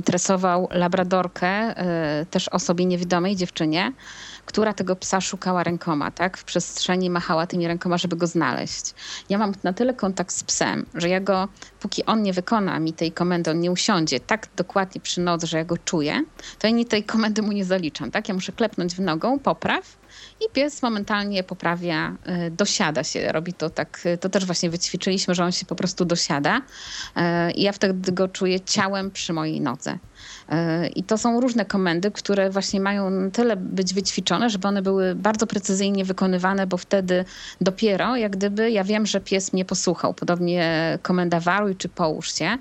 tresował labradorkę, e, też osobie niewidomej, dziewczynie, która tego psa szukała rękoma, tak? W przestrzeni machała tymi rękoma, żeby go znaleźć. Ja mam na tyle kontakt z psem, że ja go, póki on nie wykona mi tej komendy, on nie usiądzie tak dokładnie przy nodze, że ja go czuję, to ja tej komendy mu nie zaliczam, tak? Ja muszę klepnąć w nogą, popraw, i pies momentalnie poprawia, y, dosiada się. Robi to tak, y, to też właśnie wyćwiczyliśmy, że on się po prostu dosiada. Y, I ja wtedy go czuję ciałem przy mojej nodze. I to są różne komendy, które właśnie mają tyle być wyćwiczone, żeby one były bardzo precyzyjnie wykonywane, bo wtedy dopiero, jak gdyby, ja wiem, że pies mnie posłuchał. Podobnie komenda waruj czy połóż się.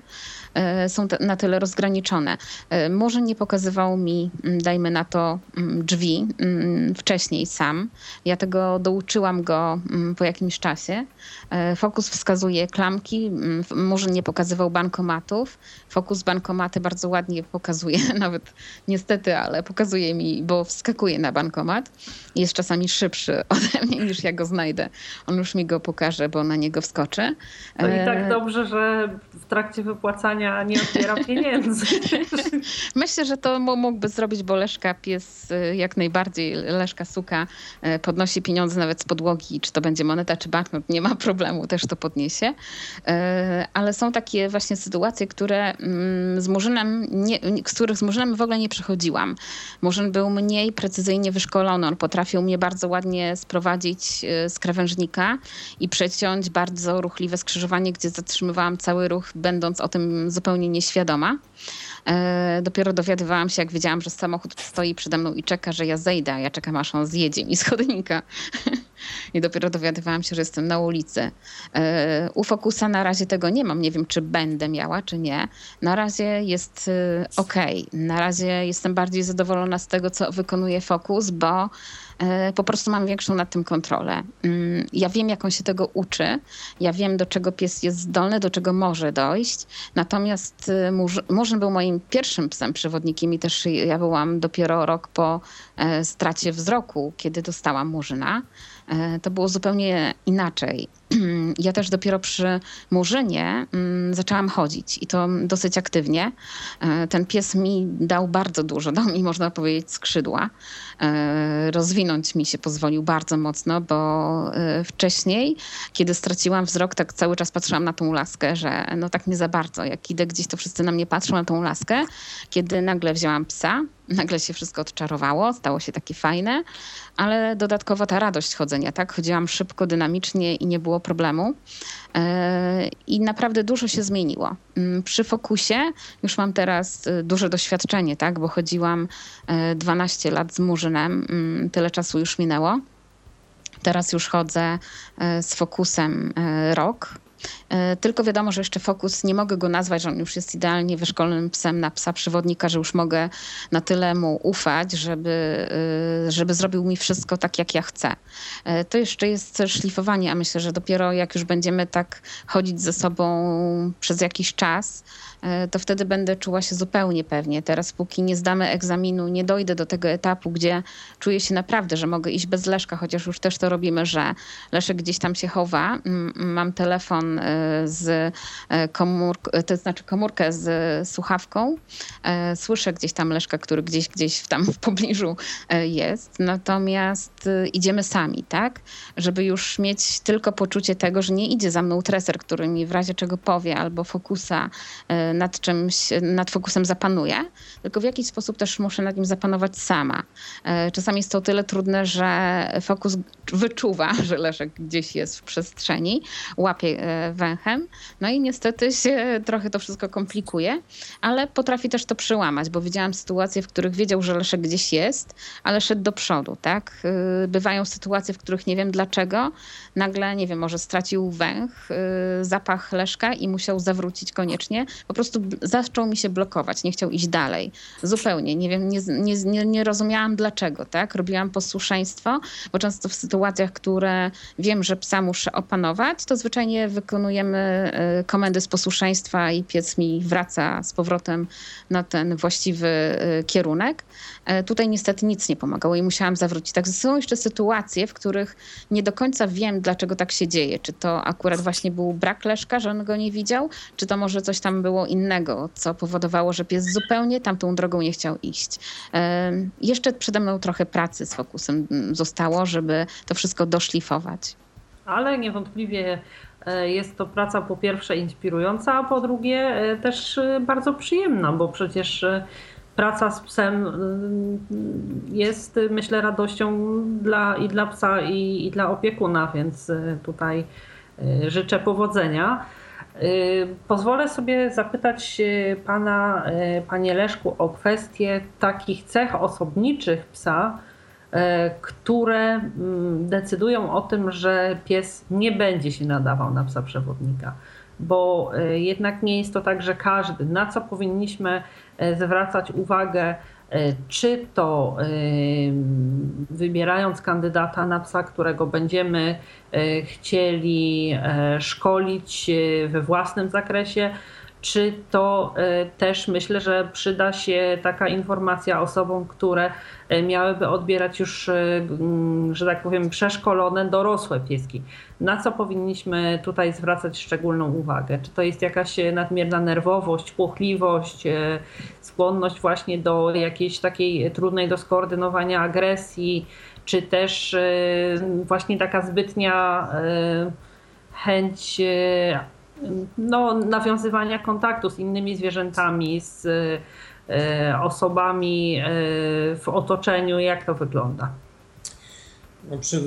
E, są na tyle rozgraniczone. E, może nie pokazywał mi, mm, dajmy na to, mm, drzwi mm, wcześniej sam. Ja tego douczyłam go po jakimś czasie. E, fokus wskazuje klamki, może nie pokazywał bankomatów. Fokus bankomaty bardzo ładnie pokazuje, nawet niestety, ale pokazuje mi, bo wskakuje na bankomat. Jest czasami szybszy ode mnie niż ja go znajdę. On już mi go pokaże, bo na niego wskoczy. To i tak dobrze, że w trakcie wypłacania nie odbiera pieniędzy. Myślę, że to mógłby zrobić, bo Leszka pies y, jak najbardziej, Leszka Suka podnosi pieniądze nawet z podłogi, czy to będzie moneta, czy banknot, nie ma problemu, też to podniesie. Y, ale są takie właśnie sytuacje, które mm, z Murzynem, nie, z których z Murzynem w ogóle nie przechodziłam. Murzyn był mniej precyzyjnie wyszkolony, on potrafił mnie bardzo ładnie sprowadzić z krawężnika i przeciąć bardzo ruchliwe skrzyżowanie, gdzie zatrzymywałam cały ruch, będąc o tym zupełnie nieświadoma. E, dopiero dowiadywałam się, jak wiedziałam, że samochód stoi przede mną i czeka, że ja zejdę, ja czekam, aż on zjedzie mi z chodnika. I dopiero dowiadywałam się, że jestem na ulicy. E, u Fokusa na razie tego nie mam. Nie wiem, czy będę miała, czy nie. Na razie jest e, ok. Na razie jestem bardziej zadowolona z tego, co wykonuje Fokus, bo po prostu mam większą nad tym kontrolę. Mm, ja wiem, jak on się tego uczy, ja wiem, do czego pies jest zdolny, do czego może dojść. Natomiast y, Murzyn był moim pierwszym psem przewodnikiem i też ja byłam dopiero rok po e, stracie wzroku, kiedy dostałam Murzyna. to było zupełnie inaczej. Ja też dopiero przy Murzynie mm, zaczęłam chodzić i to dosyć aktywnie. Ten pies mi dał bardzo dużo, dał mi, można powiedzieć, skrzydła. Rozwinąć mi się pozwolił bardzo mocno, bo wcześniej, kiedy straciłam wzrok, tak cały czas patrzyłam na tą laskę, że no tak nie za bardzo. Jak idę gdzieś, to wszyscy na mnie patrzą na tą laskę. Kiedy nagle wzięłam psa, nagle się wszystko odczarowało, stało się takie fajne, ale dodatkowo ta radość chodzenia, tak? Chodziłam szybko, dynamicznie i nie było problemu. E, I naprawdę dużo się zmieniło. Mm, przy fokusie już mam teraz e, duże doświadczenie, tak? Bo chodziłam 12 e, lat z Murzynem, mm, tyle czasu już minęło. Teraz już chodzę z fokusem rok tylko wiadomo, że jeszcze fokus nie mogę go nazwać, że on już jest idealnie wyszkolonym psem na psa przewodnika, że już mogę na tyle mu ufać, żeby, e, żeby zrobił mi wszystko tak, jak ja chcę. E, to jeszcze jest szlifowanie, a myślę, że dopiero jak już będziemy tak chodzić ze sobą przez jakiś czas, E, to wtedy będę czuła się zupełnie pewnie. Teraz, póki nie zdamy egzaminu, nie dojdę do tego etapu, gdzie czuję się naprawdę, że mogę iść bez Leszka, chociaż już też to robimy, że Leszek gdzieś tam się chowa. Mam telefon e, z e, komórką, to znaczy komórkę z słuchawką. Słyszę gdzieś tam Leszka, który gdzieś, gdzieś tam w pobliżu jest. Natomiast idziemy sami, tak? Żeby już mieć tylko poczucie tego, że nie idzie za mną treser, który mi w razie czego powie, albo fokusa nad czymś, nad fokusem zapanuję, tylko w jakiś sposób też muszę nad nim zapanować sama. E, czasami jest to o tyle trudne, że fokus wyczuwa, że Leszek gdzieś jest w przestrzeni, łapie e, węchem, no i niestety się trochę to wszystko komplikuje, ale potrafi też to przełamać, bo widziałam sytuacje, w których wiedział, że Leszek gdzieś jest, ale szedł do przodu, tak? E, bywają sytuacje, w których nie wiem dlaczego, nagle, nie wiem, może stracił węch, zapach Leszka i musiał zawrócić koniecznie, po prostu zaczął mi się blokować, nie chciał iść dalej. Zupełnie. Nie wiem, nie, nie, nie rozumiałam dlaczego, tak? Robiłam posłuszeństwo, bo często w sytuacjach, które wiem, że psa muszę opanować, to zwyczajnie wykonujemy y, komendy z posłuszeństwa i pies mi wraca z powrotem na ten właściwy y, kierunek. E, tutaj niestety nic nie pomagało i musiałam zawrócić. Tak, są jeszcze sytuacje, w których nie do końca wiem, dlaczego tak się dzieje. Czy to akurat właśnie był brak Leszka, że on go nie widział, czy to może coś tam było innego, co powodowało, że pies zupełnie tamtą drogą nie chciał iść. Jeszcze przede mną trochę pracy z fokusem zostało, żeby to wszystko doszlifować. Ale niewątpliwie e, jest to praca po pierwsze inspirująca, a po drugie e, też e, bardzo przyjemna, bo przecież praca z psem jest, myślę, radością dla, i dla psa, i, i dla opiekuna, więc tutaj życzę powodzenia. Pozwolę sobie zapytać pana, panie Leszku, o kwestię takich cech osobniczych psa, które mm, decydują o tym, że pies nie będzie się nadawał na psa przewodnika. Bo jednak nie jest to tak, że każdy, na co powinniśmy zwracać uwagę, E, czy to e, wybierając kandydata na psa, którego będziemy e, chcieli szkolić we własnym zakresie, czy to e, też myślę, że przyda się taka informacja osobom, które e, miałyby odbierać już, e, że tak powiem, przeszkolone dorosłe pieski. Na co powinniśmy tutaj zwracać szczególną uwagę? Czy to jest jakaś nadmierna nerwowość, płochliwość, skłonność właśnie do jakiejś takiej trudnej do skoordynowania agresji, czy też właśnie taka zbytnia chęć no, nawiązywania kontaktu z innymi zwierzętami, z e, osobami e, w otoczeniu, jak to wygląda? No, przy,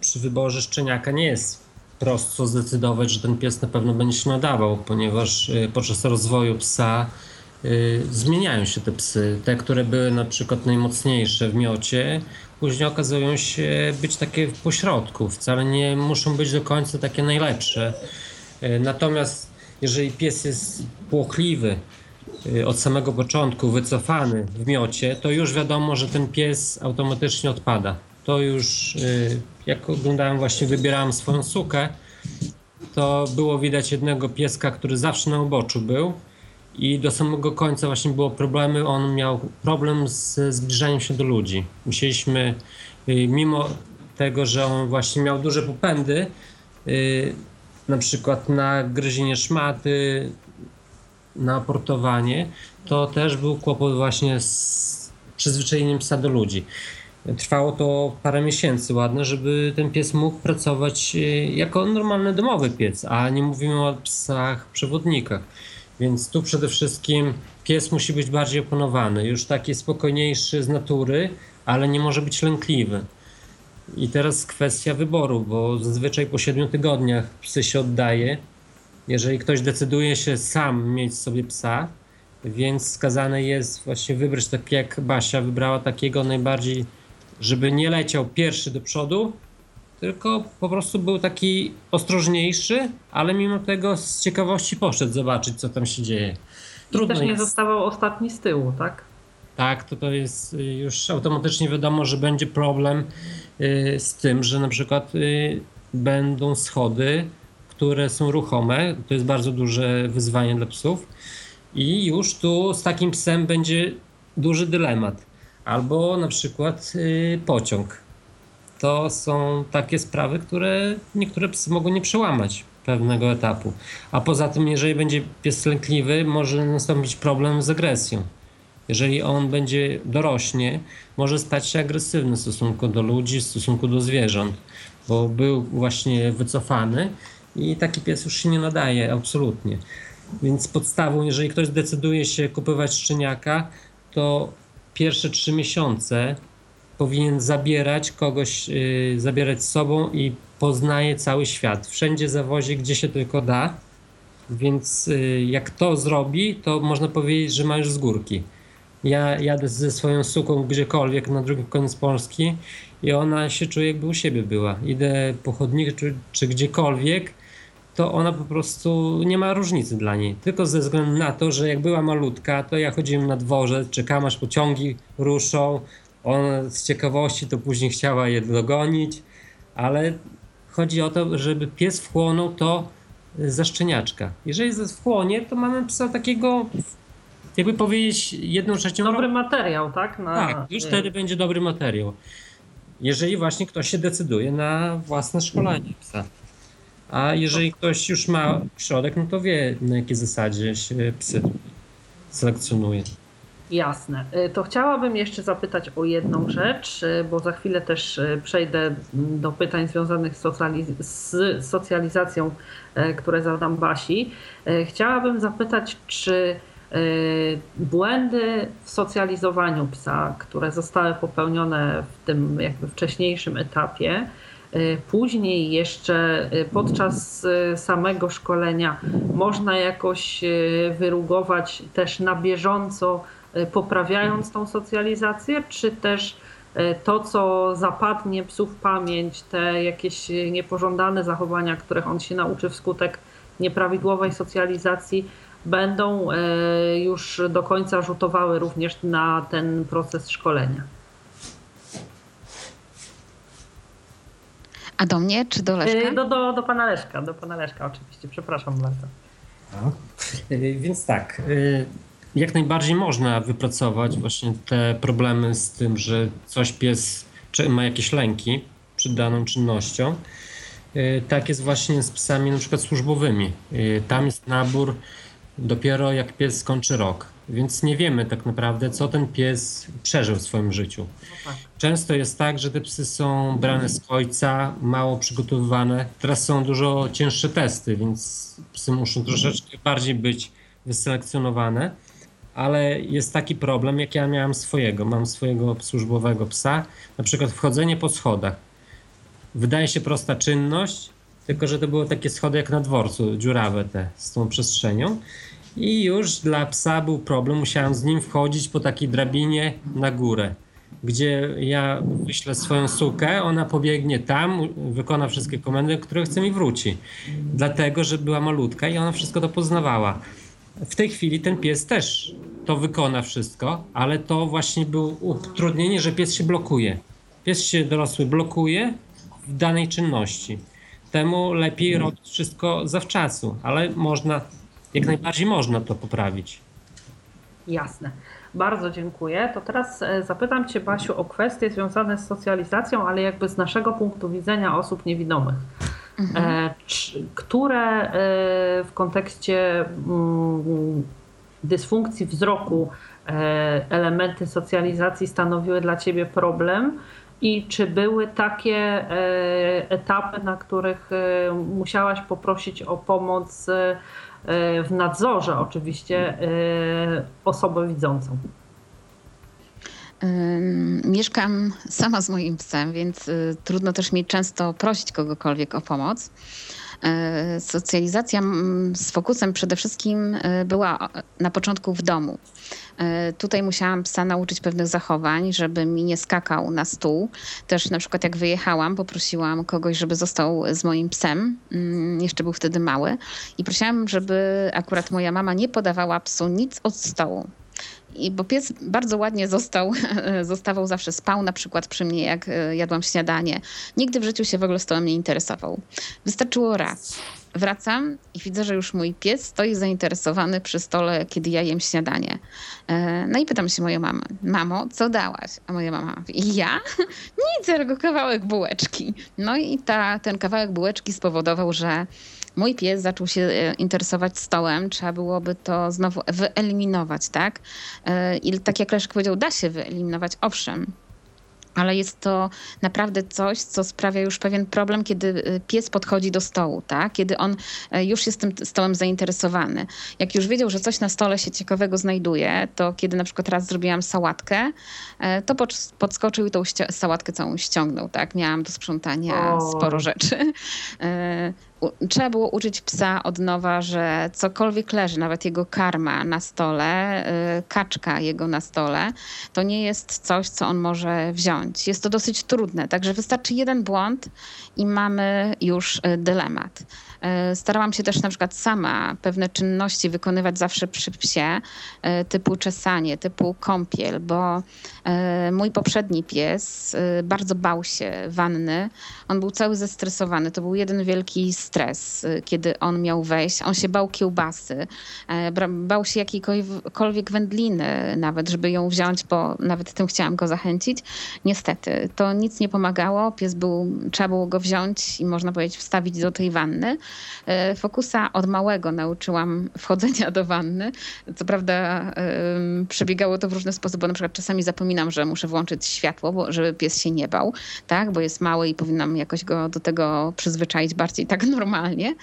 przy wyborze szczeniaka nie jest prosto zdecydować, że ten pies na pewno będzie się nadawał, ponieważ e, podczas rozwoju psa zmieniają się te psy. Te, które były na przykład najmocniejsze w miocie, później okazują się być takie w pośrodku. Wcale nie muszą być do końca takie najlepsze. E, natomiast jeżeli pies jest płochliwy, e, od samego początku wycofany w miocie, to już wiadomo, że ten pies automatycznie odpada. To już, e, jak oglądałem, właśnie wybierałem swoją sukę, to było widać jednego pieska, który zawsze na uboczu był i do samego końca właśnie było problemy. On miał problem z zbliżaniem się do ludzi. Musieliśmy, mimo tego, że on właśnie miał duże popędy, na przykład na gryzienie szmaty, na aportowanie, to też był kłopot właśnie z przyzwyczajeniem psa do ludzi. Trwało to parę miesięcy ładne, żeby ten pies mógł pracować y, jako normalny domowy pies, a nie mówimy o psach przewodnikach. Więc tu przede wszystkim pies musi być bardziej opanowany, już taki spokojniejszy z natury, ale nie może być lękliwy. I teraz kwestia wyboru, bo zazwyczaj po 7 tygodniach psy się oddaje. Jeżeli ktoś decyduje się sam mieć sobie psa, więc skazane jest właśnie wybrać tak jak Basia wybrała takiego najbardziej, żeby nie leciał pierwszy do przodu, tylko po prostu był taki ostrożniejszy, ale mimo tego z ciekawości poszedł zobaczyć, co tam się dzieje. Trudno też nie jest. zostawał ostatni z tyłu, tak? Tak, to to jest y, już automatycznie wiadomo, że będzie problem z tym, że na przykład y, będą schody, które są ruchome. To jest bardzo duże wyzwanie dla psów. I już tu z takim psem będzie duży dylemat. Albo na przykład pociąg to są takie sprawy, które niektóre psy mogą nie przełamać pewnego etapu. A poza tym, jeżeli będzie pies lękliwy, może nastąpić problem z agresją. Jeżeli on będzie dorośnie, może stać się agresywny w stosunku do ludzi, w stosunku do zwierząt, bo był właśnie wycofany i taki pies już się nie nadaje absolutnie. Więc podstawą, jeżeli ktoś zdecyduje się kupować szczeniaka, to pierwsze trzy miesiące powinien zabierać kogoś, yy, zabierać z sobą i poznaje cały świat. Wszędzie zawozi, gdzie się tylko da. Więc yy, jak to zrobi, to można powiedzieć, że ma już z górki. Ja jadę ze swoją suką gdziekolwiek na drugi koniec Polski i ona się czuje jakby u siebie była. Idę po chodniku czy, czy gdziekolwiek, to ona po prostu nie ma różnicy dla niej. Tylko ze względu na to, że jak była malutka, to ja chodziłem na dworze, czekam aż pociągi ruszą, ona z ciekawości to później chciała je dogonić, ale chodzi o to, żeby pies wchłonął to za szczeniaczka. Jeżeli wchłonie, to mamy psa takiego, jakby powiedzieć, jedną trzecią... Dobry materiał, tak? Na... Tak, już wtedy będzie dobry materiał. Jeżeli właśnie ktoś się decyduje na własne szkolenie psa. A jeżeli ktoś już ma środek, no to wie na jakiej zasadzie się psy selekcjonuje. Jasne. Y, to chciałabym jeszcze zapytać o jedną rzecz, y, bo za chwilę też y, przejdę do pytań związanych z, socjaliz- z socjalizacją, które zadam Basi. Chciałabym zapytać, czy błędy w socjalizowaniu psa, które zostały popełnione w tym jakby wcześniejszym etapie, później jeszcze podczas samego szkolenia można jakoś wyrugować też na bieżąco poprawiając tą socjalizację, czy też to, co zapadnie psu w pamięć, te jakieś niepożądane zachowania, których on się nauczy wskutek nieprawidłowej socjalizacji, będą e, już do końca rzutowały również na ten proces szkolenia. A do mnie czy do Leszka? Do, do, do pana Leszka, do pana Leszka oczywiście, przepraszam bardzo. No. Więc tak, jak najbardziej można wypracować właśnie te problemy z tym, że coś pies ma jakieś lęki przed daną czynnością. Tak jest właśnie z psami na przykład służbowymi. Tam jest nabór dopiero jak pies skończy rok, więc nie wiemy tak naprawdę, co ten pies przeżył w swoim życiu. No tak. Często jest tak, że te psy są brane z ojca, mało przygotowywane. Teraz są dużo cięższe testy, więc psy muszą troszeczkę bardziej być wyselekcjonowane ale jest taki problem, jak ja miałem swojego. Mam swojego służbowego psa, na przykład wchodzenie po schodach. Wydaje się prosta czynność, tylko że to były takie schody jak na dworcu, dziurawe te z tą przestrzenią. I już dla psa był problem, musiałem z nim wchodzić po takiej drabinie na górę, gdzie ja wyślę swoją sukę, ona pobiegnie tam, wykona wszystkie komendy, które chce mi wróci. Dlatego, że była malutka i ona wszystko to poznawała. W tej chwili ten pies też to wykona wszystko, ale to właśnie było utrudnienie, że pies się blokuje. Pies się dorosły blokuje w danej czynności. Temu lepiej robić wszystko zawczasu, ale można, jak najbardziej można to poprawić. Jasne. Bardzo dziękuję. To teraz e, zapytam Cię, Basiu, o kwestie związane z socjalizacją, ale jakby z naszego punktu widzenia osób niewidomych. Mhm. Które w kontekście mm, dysfunkcji wzroku elementy socjalizacji stanowiły dla Ciebie problem? I czy były takie e, etapy, na których e, musiałaś poprosić o pomoc e, w nadzorze, oczywiście, osobę widzącą? Mieszkam sama z moim psem, więc trudno też mi często prosić kogokolwiek o pomoc. E, socjalizacja z fokusem przede wszystkim e, była na początku w domu. E, tutaj musiałam psa nauczyć pewnych zachowań, żeby mi nie skakał na stół. Też na przykład jak wyjechałam, poprosiłam kogoś, żeby został z moim psem. Mm, jeszcze był wtedy mały. I prosiłam, żeby akurat moja mama nie podawała psu nic od stołu. I bo pies bardzo ładnie został, zostawał zawsze spał na przykład przy mnie, jak e, jadłam śniadanie. Nigdy w życiu się w ogóle stołem nie interesował. Wystarczyło raz. Wracam i widzę, że już mój pies stoi zainteresowany przy stole, kiedy ja jem śniadanie. E, no i pytam się moją mamę, mamo, co dałaś? A moja mama mówi, ja? Nic, tylko kawałek bułeczki. No i ta, ten kawałek bułeczki spowodował, że mój pies zaczął się e, interesować stołem, trzeba byłoby to znowu wyeliminować, tak? E, I tak jak Leszek powiedział, da się wyeliminować, owszem, ale jest to naprawdę coś, co sprawia już pewien problem, kiedy y, pies podchodzi do stołu, tak? kiedy on już jest tym stołem zainteresowany. Jak już wiedział, że coś na stole się ciekawego znajduje, to kiedy na przykład raz zrobiłam sałatkę, to podskoczył i tą sałatkę całą ściągnął. Tak? Miałam do sprzątania o. sporo rzeczy trzeba było uczyć psa od nowa, że cokolwiek leży, nawet jego karma na stole, y, kaczka jego na stole, to nie jest coś, co on może wziąć. Jest to dosyć trudne, także wystarczy jeden błąd i mamy już y, dylemat. Y, starałam się też na przykład sama pewne czynności wykonywać zawsze przy psie, typu czesanie, typu kąpiel, bo mój poprzedni pies bardzo bał się wanny. On był cały zestresowany. To był jeden wielki stres, kiedy on miał wejść. On się bał kiełbasy, e, bał się jakiejkolwiek wędliny nawet, żeby ją wziąć, bo nawet tym chciałam go zachęcić. Niestety, to nic nie pomagało. Pies był, trzeba było go wziąć i można powiedzieć wstawić do tej wanny. E, Fokusa od małego nauczyłam wchodzenia do wanny. Co prawda przebiegało to w różny sposób, bo na przykład czasami zapominam, że muszę włączyć światło, bo, żeby pies się nie bał, tak? bo jest mały i powinnam jakoś go do tego przyzwyczaić bardziej tak normalnie,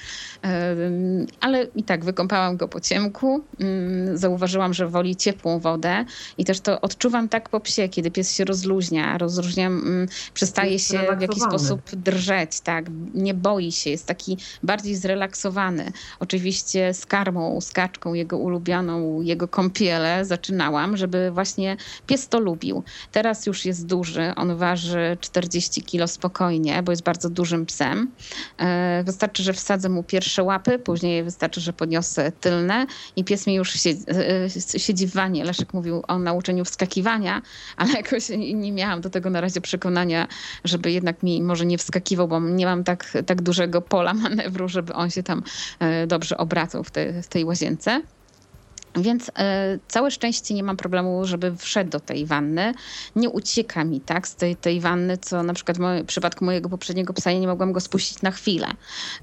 ale i tak wykąpałam go po ciemku. Mm, zauważyłam, że woli ciepłą wodę i też to odczuwam tak po psie, kiedy pies się rozluźnia, rozluźnia, mm, przestaje się w jakiś sposób drżeć, tak, nie boi się, jest taki bardziej zrelaksowany. Oczywiście z karmą, z kaczką jego ulubioną, jego kąpiele zaczynałam, żeby właśnie pies to lubił. Teraz już jest duży, on waży 40 kilo spokojnie, bo jest bardzo dużym psem. E, wystarczy wystarczy, że wsadzę mu pierwsze łapy, później wystarczy, że podniosę tylne i pies mi już siedzi, e, siedzi w wanie. Leszek mówił o nauczeniu wskakiwania, ale jakoś nie miałam do tego na razie przekonania, żeby jednak mi może nie wskakiwał, bo nie mam tak, tak dużego pola manewru, żeby on się tam e, dobrze obracał w, te, w tej łazience. Więc e, całe szczęście nie mam problemu, żeby wszedł do tej wanny. Nie ucieka mi tak z tej, tej wanny, co na przykład w przypadku mojego poprzedniego psa ja nie mogłam go spuścić na chwilę.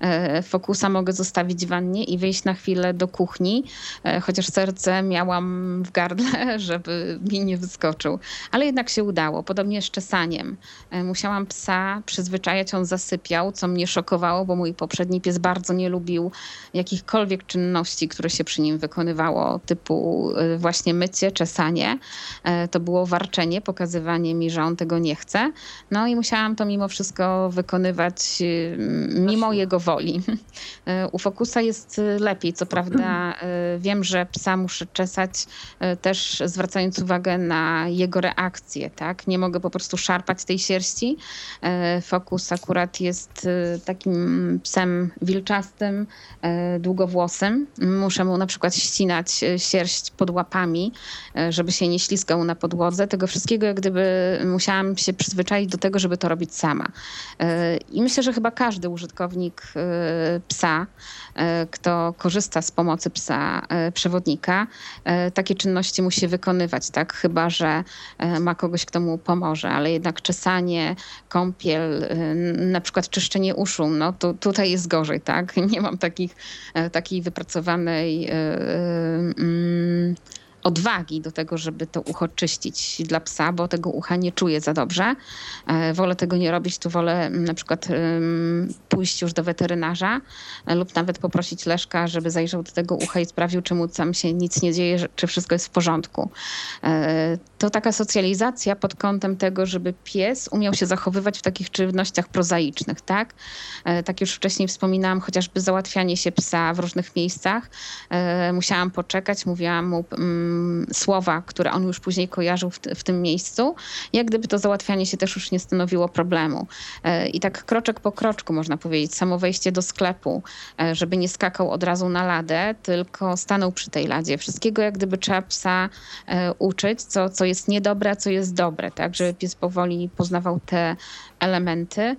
E, fokusa mogę zostawić w wannie i wyjść na chwilę do kuchni, e, chociaż serce miałam w gardle, żeby mi nie wyskoczył. Ale jednak się udało. Podobnie z czesaniem. Musiałam psa przyzwyczajać, on zasypiał, co mnie szokowało, bo mój poprzedni pies bardzo nie lubił jakichkolwiek czynności, które się przy nim wykonywało typu y, właśnie mycie, czesanie. E, to było warczenie, pokazywanie mi, że on tego nie chce. No i musiałam to mimo wszystko wykonywać y, mimo jego woli. E, u Fokusa jest lepiej, co prawda wiem, że psa muszę czesać też zwracając uwagę na jego reakcję, tak? Nie mogę po prostu szarpać tej sierści. E, Fokus akurat jest takim psem wilczastym, długowłosym. Muszę mu na przykład ścinać sierść pod łapami, żeby się nie ślizgał na podłodze. Tego wszystkiego jak gdyby musiałam się przyzwyczaić do tego, żeby to robić sama. I myślę, że chyba każdy użytkownik psa, kto korzysta z pomocy psa przewodnika, takie czynności musi wykonywać, tak? Chyba, że ma kogoś, kto mu pomoże, ale jednak czesanie, kąpiel, na przykład czyszczenie uszu, no to tutaj jest gorzej, tak? Nie mam takich, e, takiej wypracowanej e, e, mm, odwagi do tego, żeby to ucho czyścić dla psa, bo tego ucha nie czuję za dobrze. E, wolę tego nie robić, tu wolę mm, na przykład pójść już do weterynarza e, lub nawet poprosić Leszka, żeby zajrzał do tego ucha i sprawdził, czy mu tam się nic nie dzieje, czy wszystko jest w porządku. E, to taka socjalizacja pod kątem tego, żeby pies umiał się zachowywać w takich czynnościach prozaicznych, tak? Tak już wcześniej wspominałam, chociażby załatwianie się psa w różnych miejscach. Musiałam poczekać, mówiłam mu mm, słowa, które on już później kojarzył w, w, tym miejscu, jak gdyby to załatwianie się też już nie stanowiło problemu. E, I tak kroczek po kroczku, można powiedzieć, samo wejście do sklepu, e, żeby nie skakał od razu na ladę, tylko stanął przy tej ladzie. Wszystkiego jak gdyby trzeba psa e, uczyć, co, co jest niedobre, a co jest dobre, tak, żeby pies powoli poznawał te elementy.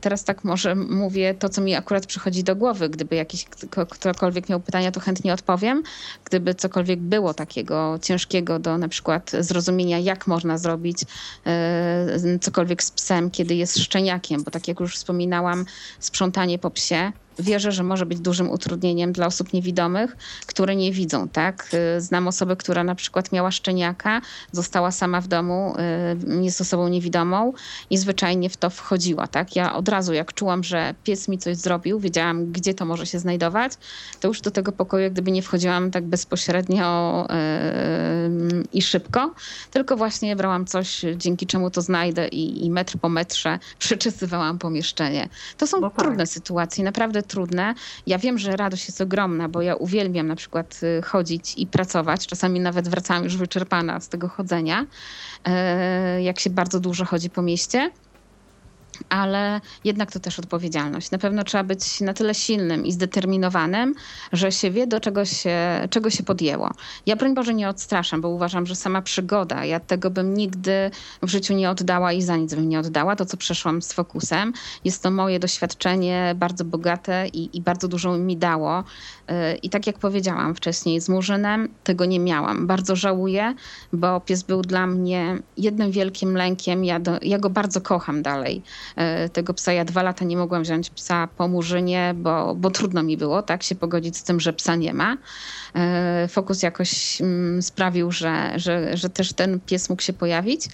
Teraz tak może mówię to, co mi akurat przychodzi do głowy. Gdyby jakiś ktokolwiek miał pytania, to chętnie odpowiem. Gdyby cokolwiek było takie takiego ciężkiego do na przykład zrozumienia, jak można zrobić e, cokolwiek z psem, kiedy jest szczeniakiem, bo tak jak już wspominałam, sprzątanie po psie wierzę, że może być dużym utrudnieniem dla osób niewidomych, które nie widzą, tak? Y, znam osobę, która na przykład miała szczeniaka, została sama w domu, y, jest osobą niewidomą i zwyczajnie w to wchodziła, tak? Ja od razu, jak czułam, że pies mi coś zrobił, wiedziałam, gdzie to może się znajdować, to już do tego pokoju gdyby nie wchodziłam tak bezpośrednio yy, i szybko, tylko właśnie brałam coś, dzięki czemu to znajdę i, i metr po metrze przeczesywałam pomieszczenie. To są no tak. trudne sytuacje, naprawdę trudne. Ja wiem, że radość jest ogromna, bo ja uwielbiam na przykład y, chodzić i pracować. Czasami nawet wracam już wyczerpana z tego chodzenia, e, jak się bardzo dużo chodzi po mieście ale jednak to też odpowiedzialność. Na pewno trzeba być na tyle silnym i zdeterminowanym, że się wie, do czego się, czego się podjęło. Ja broń Boże nie odstraszam, bo uważam, że sama przygoda, ja tego bym nigdy w życiu nie oddała i za nic bym nie oddała. To, co przeszłam z fokusem, jest to moje doświadczenie bardzo bogate i, i bardzo dużo mi dało. I tak jak powiedziałam wcześniej, z Murzynem tego nie miałam. Bardzo żałuję, bo pies był dla mnie jednym wielkim lękiem. Ja, do, ja go bardzo kocham dalej. E, tego psa. Ja dwa lata nie mogłam wziąć psa po Murzynie, bo, bo trudno mi było tak się pogodzić z tym, że psa nie ma. E, Fokus jakoś mm, sprawił, że, że, że też ten pies mógł się pojawić.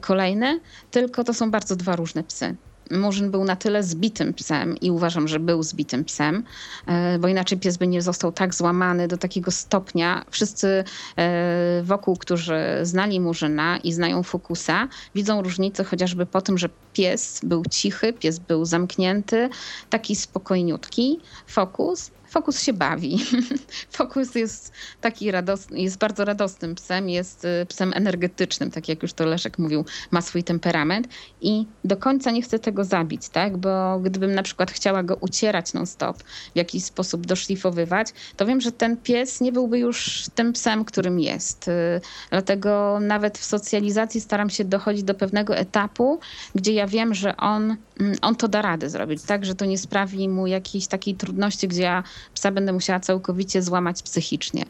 Kolejny, tylko to są bardzo dwa różne psy. Murzyn był na tyle zbitym psem i uważam, że był zbitym psem, e, bo inaczej pies by nie został tak złamany do takiego stopnia. Wszyscy e, wokół, którzy znali Murzyna i znają Fokusa, widzą różnicę chociażby po tym, że pies był cichy, pies był zamknięty, taki spokojniutki. Fokus Fokus się bawi. Fokus jest taki radosny, jest bardzo radosnym psem, jest y, psem energetycznym, tak jak już to Leszek mówił, ma swój temperament i do końca nie chcę tego zabić, tak? Bo gdybym na przykład chciała go ucierać non-stop, w jakiś sposób doszlifowywać, to wiem, że ten pies nie byłby już tym psem, którym jest. Y, dlatego nawet w socjalizacji staram się dochodzić do pewnego etapu, gdzie ja wiem, że on, mm, on to da radę zrobić, tak? Że to nie sprawi mu jakiejś takiej trudności, gdzie ja psa będę musiała całkowicie złamać psychicznie.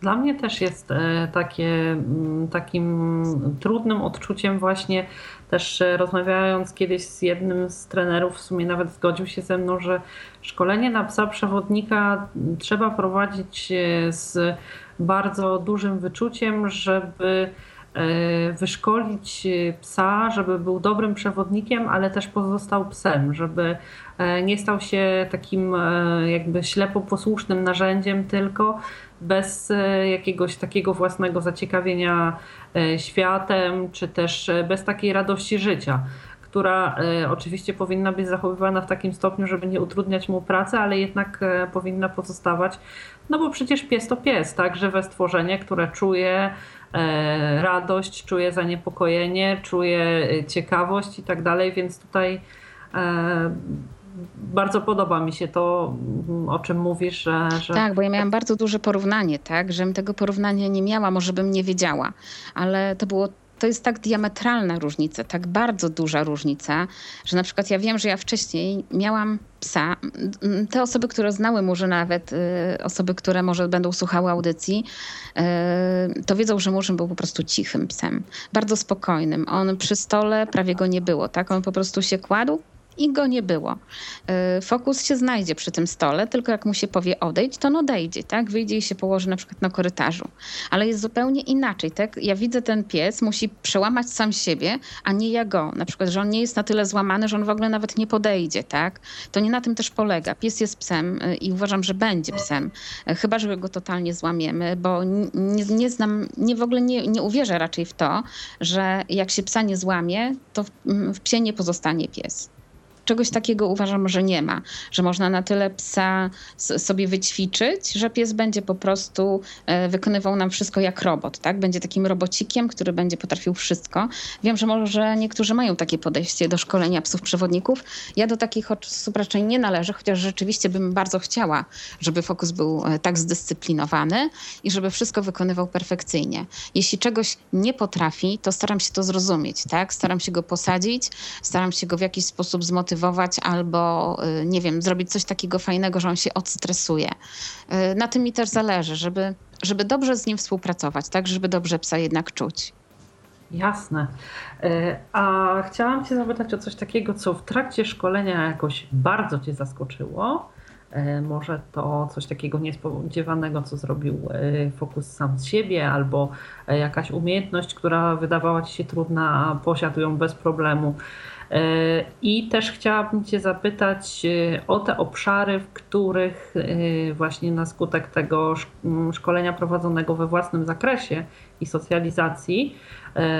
Dla mnie też jest e, takie, mm, takim trudnym odczuciem właśnie też e, rozmawiając kiedyś z jednym z trenerów, w sumie nawet zgodził się ze mną, że szkolenie na psa przewodnika trzeba prowadzić e, z bardzo dużym wyczuciem, żeby wyszkolić psa, żeby był dobrym przewodnikiem, ale też pozostał psem, żeby E, nie stał się takim e, jakby ślepo posłusznym narzędziem tylko, bez e, jakiegoś takiego własnego zaciekawienia światem, czy też bez takiej radości życia która oczywiście powinna być zachowywana w takim stopniu, żeby nie utrudniać mu pracy, ale jednak powinna pozostawać, no bo przecież pies to pies, tak, żywe stworzenie, które czuje radość, czuje zaniepokojenie, czuje ciekawość i tak dalej, więc tutaj bardzo podoba mi się to, mm, o czym mówisz, że, że... Tak, bo ja miałam bardzo duże porównanie, tak, żebym tego porównania nie miała, może bym nie wiedziała, ale to było to jest tak diametralna różnica, tak bardzo duża różnica, że na przykład ja wiem, że ja wcześniej miałam psa. Te osoby, które znały może nawet, y, osoby, które może będą słuchały audycji, y, to wiedzą, że Murzyn był po prostu cichym psem, bardzo spokojnym. On przy stole prawie go nie było, tak? On po prostu się kładł, i go nie było. Y, fokus się znajdzie przy tym stole, tylko jak mu się powie odejdź, to on odejdzie, tak? Wyjdzie i się położy na przykład na korytarzu. Ale jest zupełnie inaczej, tak? Ja widzę ten pies, musi przełamać sam siebie, a nie ja go. Na przykład, że on nie jest na tyle złamany, że on w ogóle nawet nie podejdzie, tak? To nie na tym też polega. Pies jest psem y, i uważam, że będzie psem. Y, chyba, że go totalnie złamiemy, bo nie, nie znam, nie w ogóle nie, nie uwierzę raczej w to, że jak się psa nie złamie, to w psie nie pozostanie pies czegoś takiego uważam, że nie ma, że można na tyle psa sobie wyćwiczyć, że pies będzie po prostu e, wykonywał nam wszystko jak robot, tak? Będzie takim robocikiem, który będzie potrafił wszystko. Wiem, że może niektórzy mają takie podejście do szkolenia psów przewodników. Ja do takich osób raczej nie należę, chociaż rzeczywiście bym bardzo chciała, żeby fokus był e, tak zdyscyplinowany i żeby wszystko wykonywał perfekcyjnie. Jeśli czegoś nie potrafi, to staram się to zrozumieć, tak? Staram się go posadzić, staram się go w jakiś sposób zmotywować zmotywować albo, y, nie wiem, zrobić coś takiego fajnego, że on się odstresuje. Y, na tym mi też zależy, żeby, żeby dobrze z nim współpracować, tak, żeby dobrze psa jednak czuć. Jasne. Y, a chciałam Cię zapytać o coś takiego, co w trakcie szkolenia jakoś bardzo Cię zaskoczyło. Może to coś takiego niespodziewanego, co zrobił Fokus sam z siebie, albo jakaś umiejętność, która wydawała Ci się trudna, a posiadł ją bez problemu. E, I też chciałabym Cię zapytać e, o te obszary, w których e, właśnie na skutek tego szkolenia prowadzonego we własnym zakresie i socjalizacji,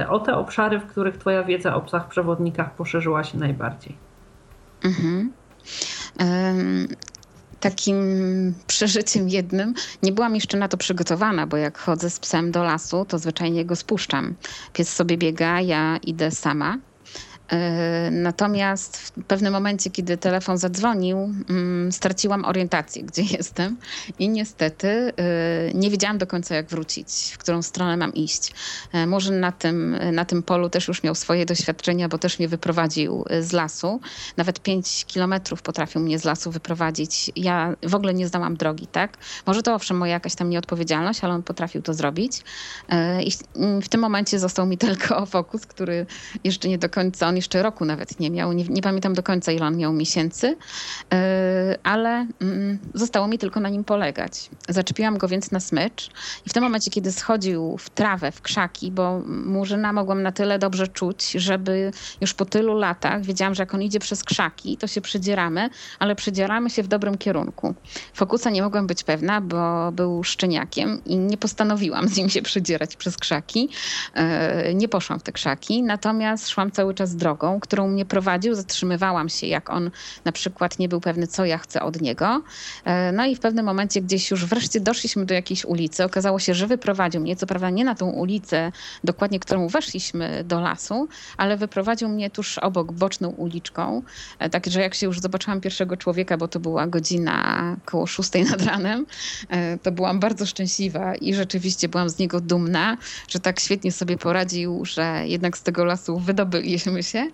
o te obszary, w których Twoja wiedza o psach przewodnikach poszerzyła się najbardziej. Mhm. Um takim przeżyciem jednym. Nie byłam jeszcze na to przygotowana, bo jak chodzę z psem do lasu, to zwyczajnie go spuszczam. Pies sobie biega, ja idę sama. E, natomiast w pewnym momencie, kiedy telefon zadzwonił, mm, straciłam orientację, gdzie jestem i niestety e, nie wiedziałam do końca, jak wrócić, w którą stronę mam iść. E, może na tym, na tym polu też już miał swoje doświadczenia, bo też mnie wyprowadził z lasu. Nawet 5 kilometrów potrafił mnie z lasu wyprowadzić. Ja w ogóle nie znałam drogi, tak? Może to owszem moja jakaś tam nieodpowiedzialność, ale on potrafił to zrobić. I w tym momencie został mi tylko fokus, który jeszcze nie do końca, on jeszcze roku nawet nie miał. Nie, nie pamiętam do końca, ile on miał miesięcy, e, ale mm, zostało mi tylko na nim polegać. Zaczepiłam go więc na smycz i w tym momencie, kiedy schodził w trawę, w krzaki, bo murzyna mogłam na tyle dobrze czuć, żeby już po tylu latach wiedziałam, że jak on idzie przez krzaki, to się przedzieramy, ale przedzieramy się w dobrym kierunku. Fokusa nie mogłam być pewna, bo był szczeniakiem i nie postanowiłam z nim się przedzierać przez krzaki. E, nie poszłam w te krzaki, natomiast szłam cały czas drogą, którą mnie prowadził. Zatrzymywałam się, jak on na przykład nie był pewny, co ja chcę od niego. E, no i w pewnym momencie gdzieś już wreszcie doszliśmy do jakiejś ulicy. Okazało się, że wyprowadził mnie, co prawda nie na tą ulicę, dokładnie którą weszliśmy do lasu, ale wyprowadził mnie tuż obok, boczną uliczką. E, także jak się już zobaczyłam pierwszego człowieka, bo to była godzina koło szóstej nad ranem, e, to byłam bardzo szczęśliwa i rzeczywiście byłam z niego dumna, że tak świetnie sobie poradził, że jednak z tego lasu wydobyliśmy się się,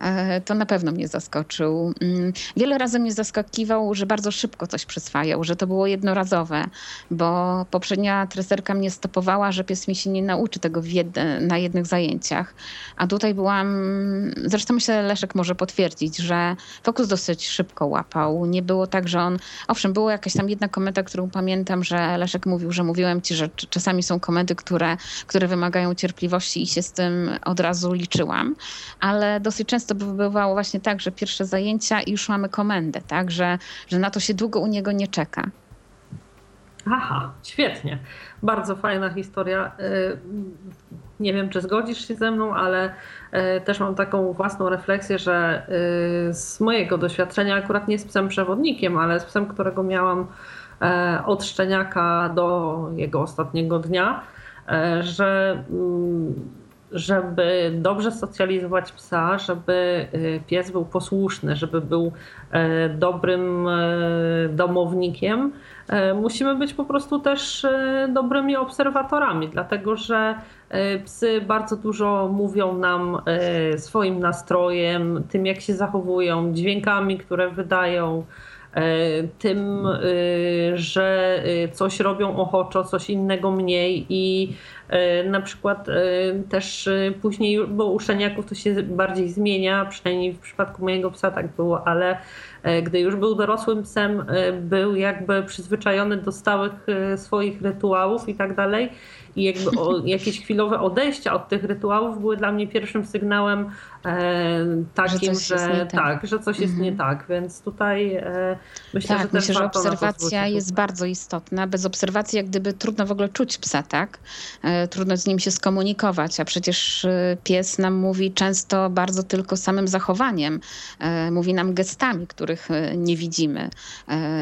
e, to na pewno mnie zaskoczył. Mm, wiele razy mnie zaskakiwał, że bardzo szybko coś przyswajał, że to było jednorazowe, bo poprzednia treserka mnie stopowała, że pies mi się nie nauczy tego jedne, na jednych zajęciach. A tutaj byłam, zresztą myślę, Leszek może potwierdzić, że fokus dosyć szybko łapał. Nie było tak, że on, owszem, była jakaś tam jedna komenda, którą pamiętam, że Leszek mówił, że mówiłem ci, że czasami są komendy, które, które wymagają cierpliwości i się z tym od razu liczyłam, ale ale dosyć często bywało właśnie tak, że pierwsze zajęcia i już mamy komendę, tak, że, że na to się długo u niego nie czeka. Aha, świetnie. Bardzo fajna historia. Y, nie wiem, czy zgodzisz się ze mną, ale y, też mam taką własną refleksję, że y, z mojego doświadczenia, akurat nie z psem przewodnikiem, ale z psem, którego miałam od szczeniaka do jego ostatniego dnia, że mm, żeby dobrze socjalizować psa, żeby pies był posłuszny, żeby był dobrym domownikiem, musimy być po prostu też dobrymi obserwatorami, dlatego że psy bardzo dużo mówią nam swoim nastrojem, tym jak się zachowują, dźwiękami, które wydają. E, tym, e, że e, coś robią ochoczo, coś innego mniej i na przykład też później, bo u szczeniaków to się bardziej zmienia, przynajmniej w przypadku mojego psa tak było, ale gdy już był dorosłym psem, był jakby przyzwyczajony do stałych swoich rytuałów i tak dalej. I jakby o, jakieś chwilowe odejścia od tych rytuałów były dla mnie pierwszym sygnałem takim, że, że tak. tak. że coś jest mhm. nie tak, więc tutaj e, myślę, tak, że myślę, że obserwacja jest bardzo istotna. Bez obserwacji jak gdyby trudno w ogóle czuć psa, tak? E, trudno z nim się skomunikować, a przecież e, pies nam mówi często bardzo tylko samym zachowaniem. E, mówi nam gestami, których e, nie widzimy,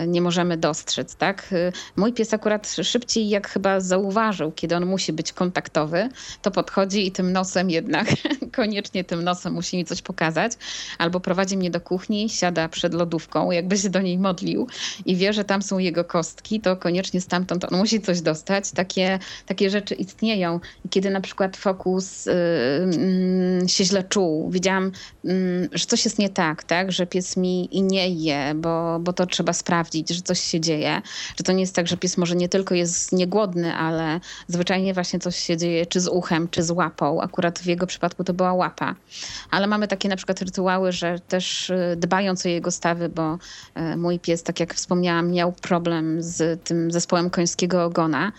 nie możemy dostrzec, tak? Mój pies akurat szybciej jak chyba zauważył, kiedy on musi być kontaktowy, to podchodzi i tym nosem jednak, koniecznie tym nosem musi mi coś pokazać, albo prowadzi mnie do kuchni, siada przed lodówką, jakby się do niej modlił i wie, że tam są jego kostki, to koniecznie stamtąd on musi coś dostać. Takie, takie rzeczy istnieją. I kiedy na przykład fokus yy, się źle czuł, widziałam, yy, że coś jest nie tak, tak, że pies mi i nie je, bo, bo to trzeba sprawdzić, że coś się dzieje, że to nie jest tak, że pies może nie tylko jest niegłodny, ale zwyczajnie właśnie coś się dzieje, czy z uchem, czy z łapą. Akurat w jego przypadku to była łapa. Ale mamy takie na przykład rytuały, że też y, dbając o jego stawy, bo y, mój pies, tak jak wspomniałam, miał problem z tym zespołem końskiego ogona.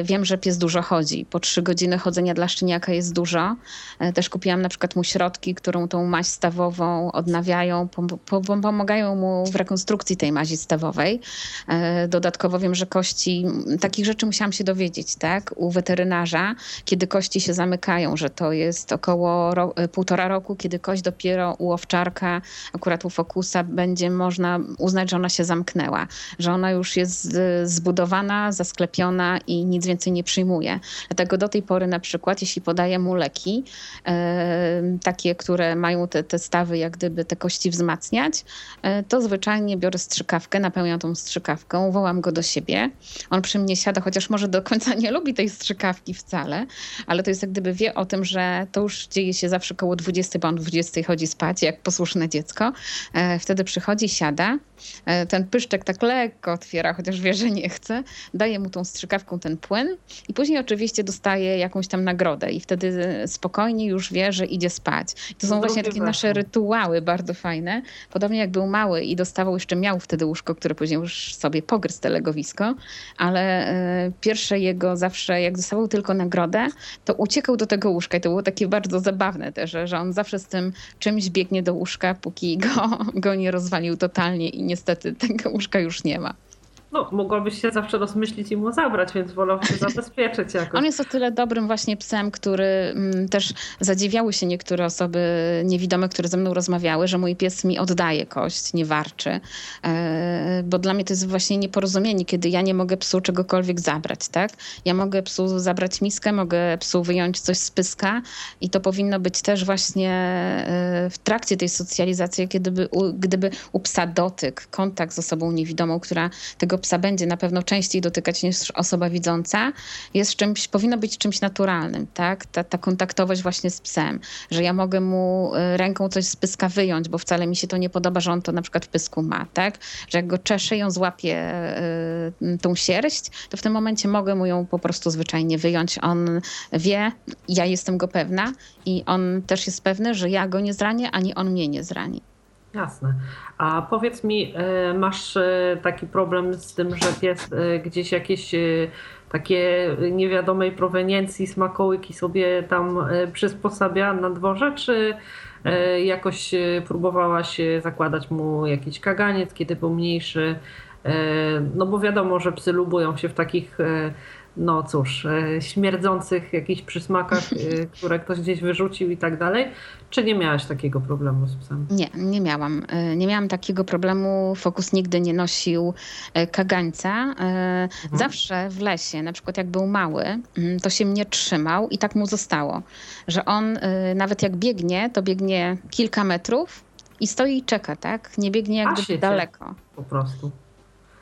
Y, wiem, że pies dużo chodzi. Po trzy godziny chodzenia dla szczeniaka jest dużo. Też kupiłam na przykład mu środki, którą tą maź stawową odnawiają, pomagają mu w rekonstrukcji tej mazi stawowej. Dodatkowo wiem, że kości, takich rzeczy musiałam się dowiedzieć, tak? u weterynarza, kiedy kości się zamykają, że to jest około e, półtora roku, kiedy kość dopiero u owczarka, akurat u fokusa, będzie można uznać, że ona się zamknęła, że ona już jest zbudowana, zasklepiona i nic więcej nie przyjmuje. Dlatego do tej pory na przykład, jeśli podaję mu leki, e, takie, które mają te, te stawy, jak gdyby te kości wzmacniać, e, to zwyczajnie biorę strzykawkę, napełniam tą strzykawką, wołam go do siebie. On przy mnie siada, chociaż może do końca nie lubi tej strzykawki wcale, ale to jest jak gdyby wie o tym, że to już dzieje się zawsze koło 20, bo on 20 chodzi spać, jak posłuszne dziecko. E, wtedy przychodzi, siada, e, ten pyszczek tak lekko otwiera, chociaż wie, że nie chce, daje mu tą strzykawką ten płyn i później oczywiście dostaje jakąś tam nagrodę i wtedy spokojnie już wie, że idzie spać. To są właśnie takie nasze rytuały bardzo fajne. Podobnie jak był mały i dostawał, jeszcze miał wtedy łóżko, które później już sobie pogryzł te legowisko, ale e, pierwsze jego zawsze, jak dostawał tylko nagrodę, to uciekał do tego łóżka i to było takie bardzo zabawne też, że, że on zawsze z tym czymś biegnie do łóżka, póki go, go nie rozwalił totalnie i niestety tego łóżka już nie ma no, mogłabyś się zawsze rozmyślić i mu zabrać, więc wolałbym się zabezpieczyć jakoś. On jest o tyle dobrym właśnie psem, który mm, też zadziwiały się niektóre osoby niewidome, które ze mną rozmawiały, że mój pies mi oddaje kość, nie warczy. E, bo dla mnie to jest właśnie nieporozumienie, kiedy ja nie mogę psu czegokolwiek zabrać, tak? Ja mogę psu zabrać miskę, mogę psu wyjąć coś z pyska i to powinno być też właśnie e, w trakcie tej socjalizacji, kiedy gdyby u psa dotyk, kontakt z osobą niewidomą, która tego psa będzie na pewno częściej dotykać niż osoba widząca, jest czymś, powinno być czymś naturalnym, tak? Ta, ta kontaktowość właśnie z psem, że ja mogę mu y, ręką coś z pyska wyjąć, bo wcale mi się to nie podoba, że on to na przykład w pysku ma, tak? Że jak go czeszę, ją złapię y, tą sierść, to w tym momencie mogę mu ją po prostu zwyczajnie wyjąć. On wie, ja jestem go pewna i on też jest pewny, że ja go nie zranię, ani on mnie nie zrani. Jasne. A powiedz mi, e, masz e, taki problem z tym, że pies e, gdzieś jakieś takie niewiadomej proweniencji smakołyki sobie tam przysposabia na dworze, czy jakoś próbowałaś zakładać mu jakiś kaganiec, kiedy był mniejszy? No bo wiadomo, że psy lubują się w takich no cóż, e, śmierdzących jakichś przysmakach, e, które ktoś gdzieś wyrzucił i tak dalej? Czy nie miałaś takiego problemu z psem? Nie, nie miałam. E, nie miałam takiego problemu. Fokus nigdy nie nosił kagańca. Mhm. Zawsze w lesie, na przykład jak był mały, mm, to się mnie trzymał i tak mu zostało, że on nawet jak biegnie, to biegnie kilka metrów i stoi i czeka, tak? Nie biegnie jakby daleko. Po prostu.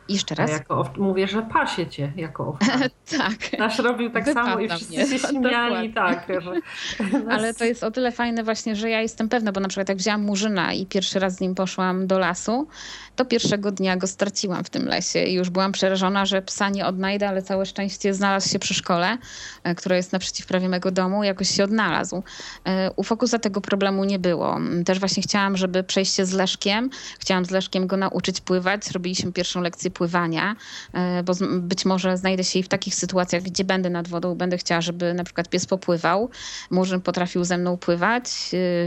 Jeszcze raz? jako mówię, że pasie cię jako owca. tak. Nasz robił tak Wypadam samo i wszyscy mnie. się śmiali. tak, że Ale to jest o tyle fajne właśnie, że ja jestem pewna, bo na przykład jak wzięłam Murzyna i pierwszy raz z nim poszłam do lasu, to pierwszego dnia go straciłam w tym lesie i już byłam przerażona, że psa nie odnajdę, ale całe szczęście znalazł się przy szkole, e, która jest naprzeciw prawie mego domu, jakoś się odnalazł. E, u Fokusa tego problemu nie było. Też właśnie chciałam, żeby przejście z Leszkiem, chciałam z Leszkiem go nauczyć pływać, robiliśmy pierwszą lekcję pływania, e, bo być może znajdę się i w takich sytuacjach, gdzie będę nad wodą, będę chciała, żeby na przykład pies popływał. Murzyn potrafił ze mną pływać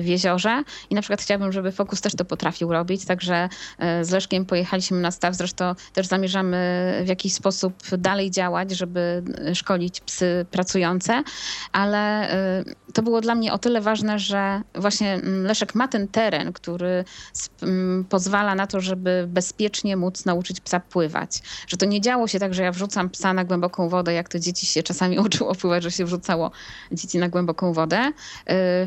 w jeziorze i na przykład chciałabym, żeby Fokus też to potrafił robić, także z Pojechaliśmy na staw. Zresztą też zamierzamy w jakiś sposób dalej działać, żeby szkolić psy pracujące, ale y, to było dla mnie o tyle ważne, że właśnie mm, Leszek ma ten teren, który mm, pozwala na to, żeby bezpiecznie móc nauczyć psa pływać. Że to nie działo się tak, że ja wrzucam psa na głęboką wodę, jak to dzieci się czasami uczyło pływać, że się wrzucało dzieci na głęboką wodę. Y,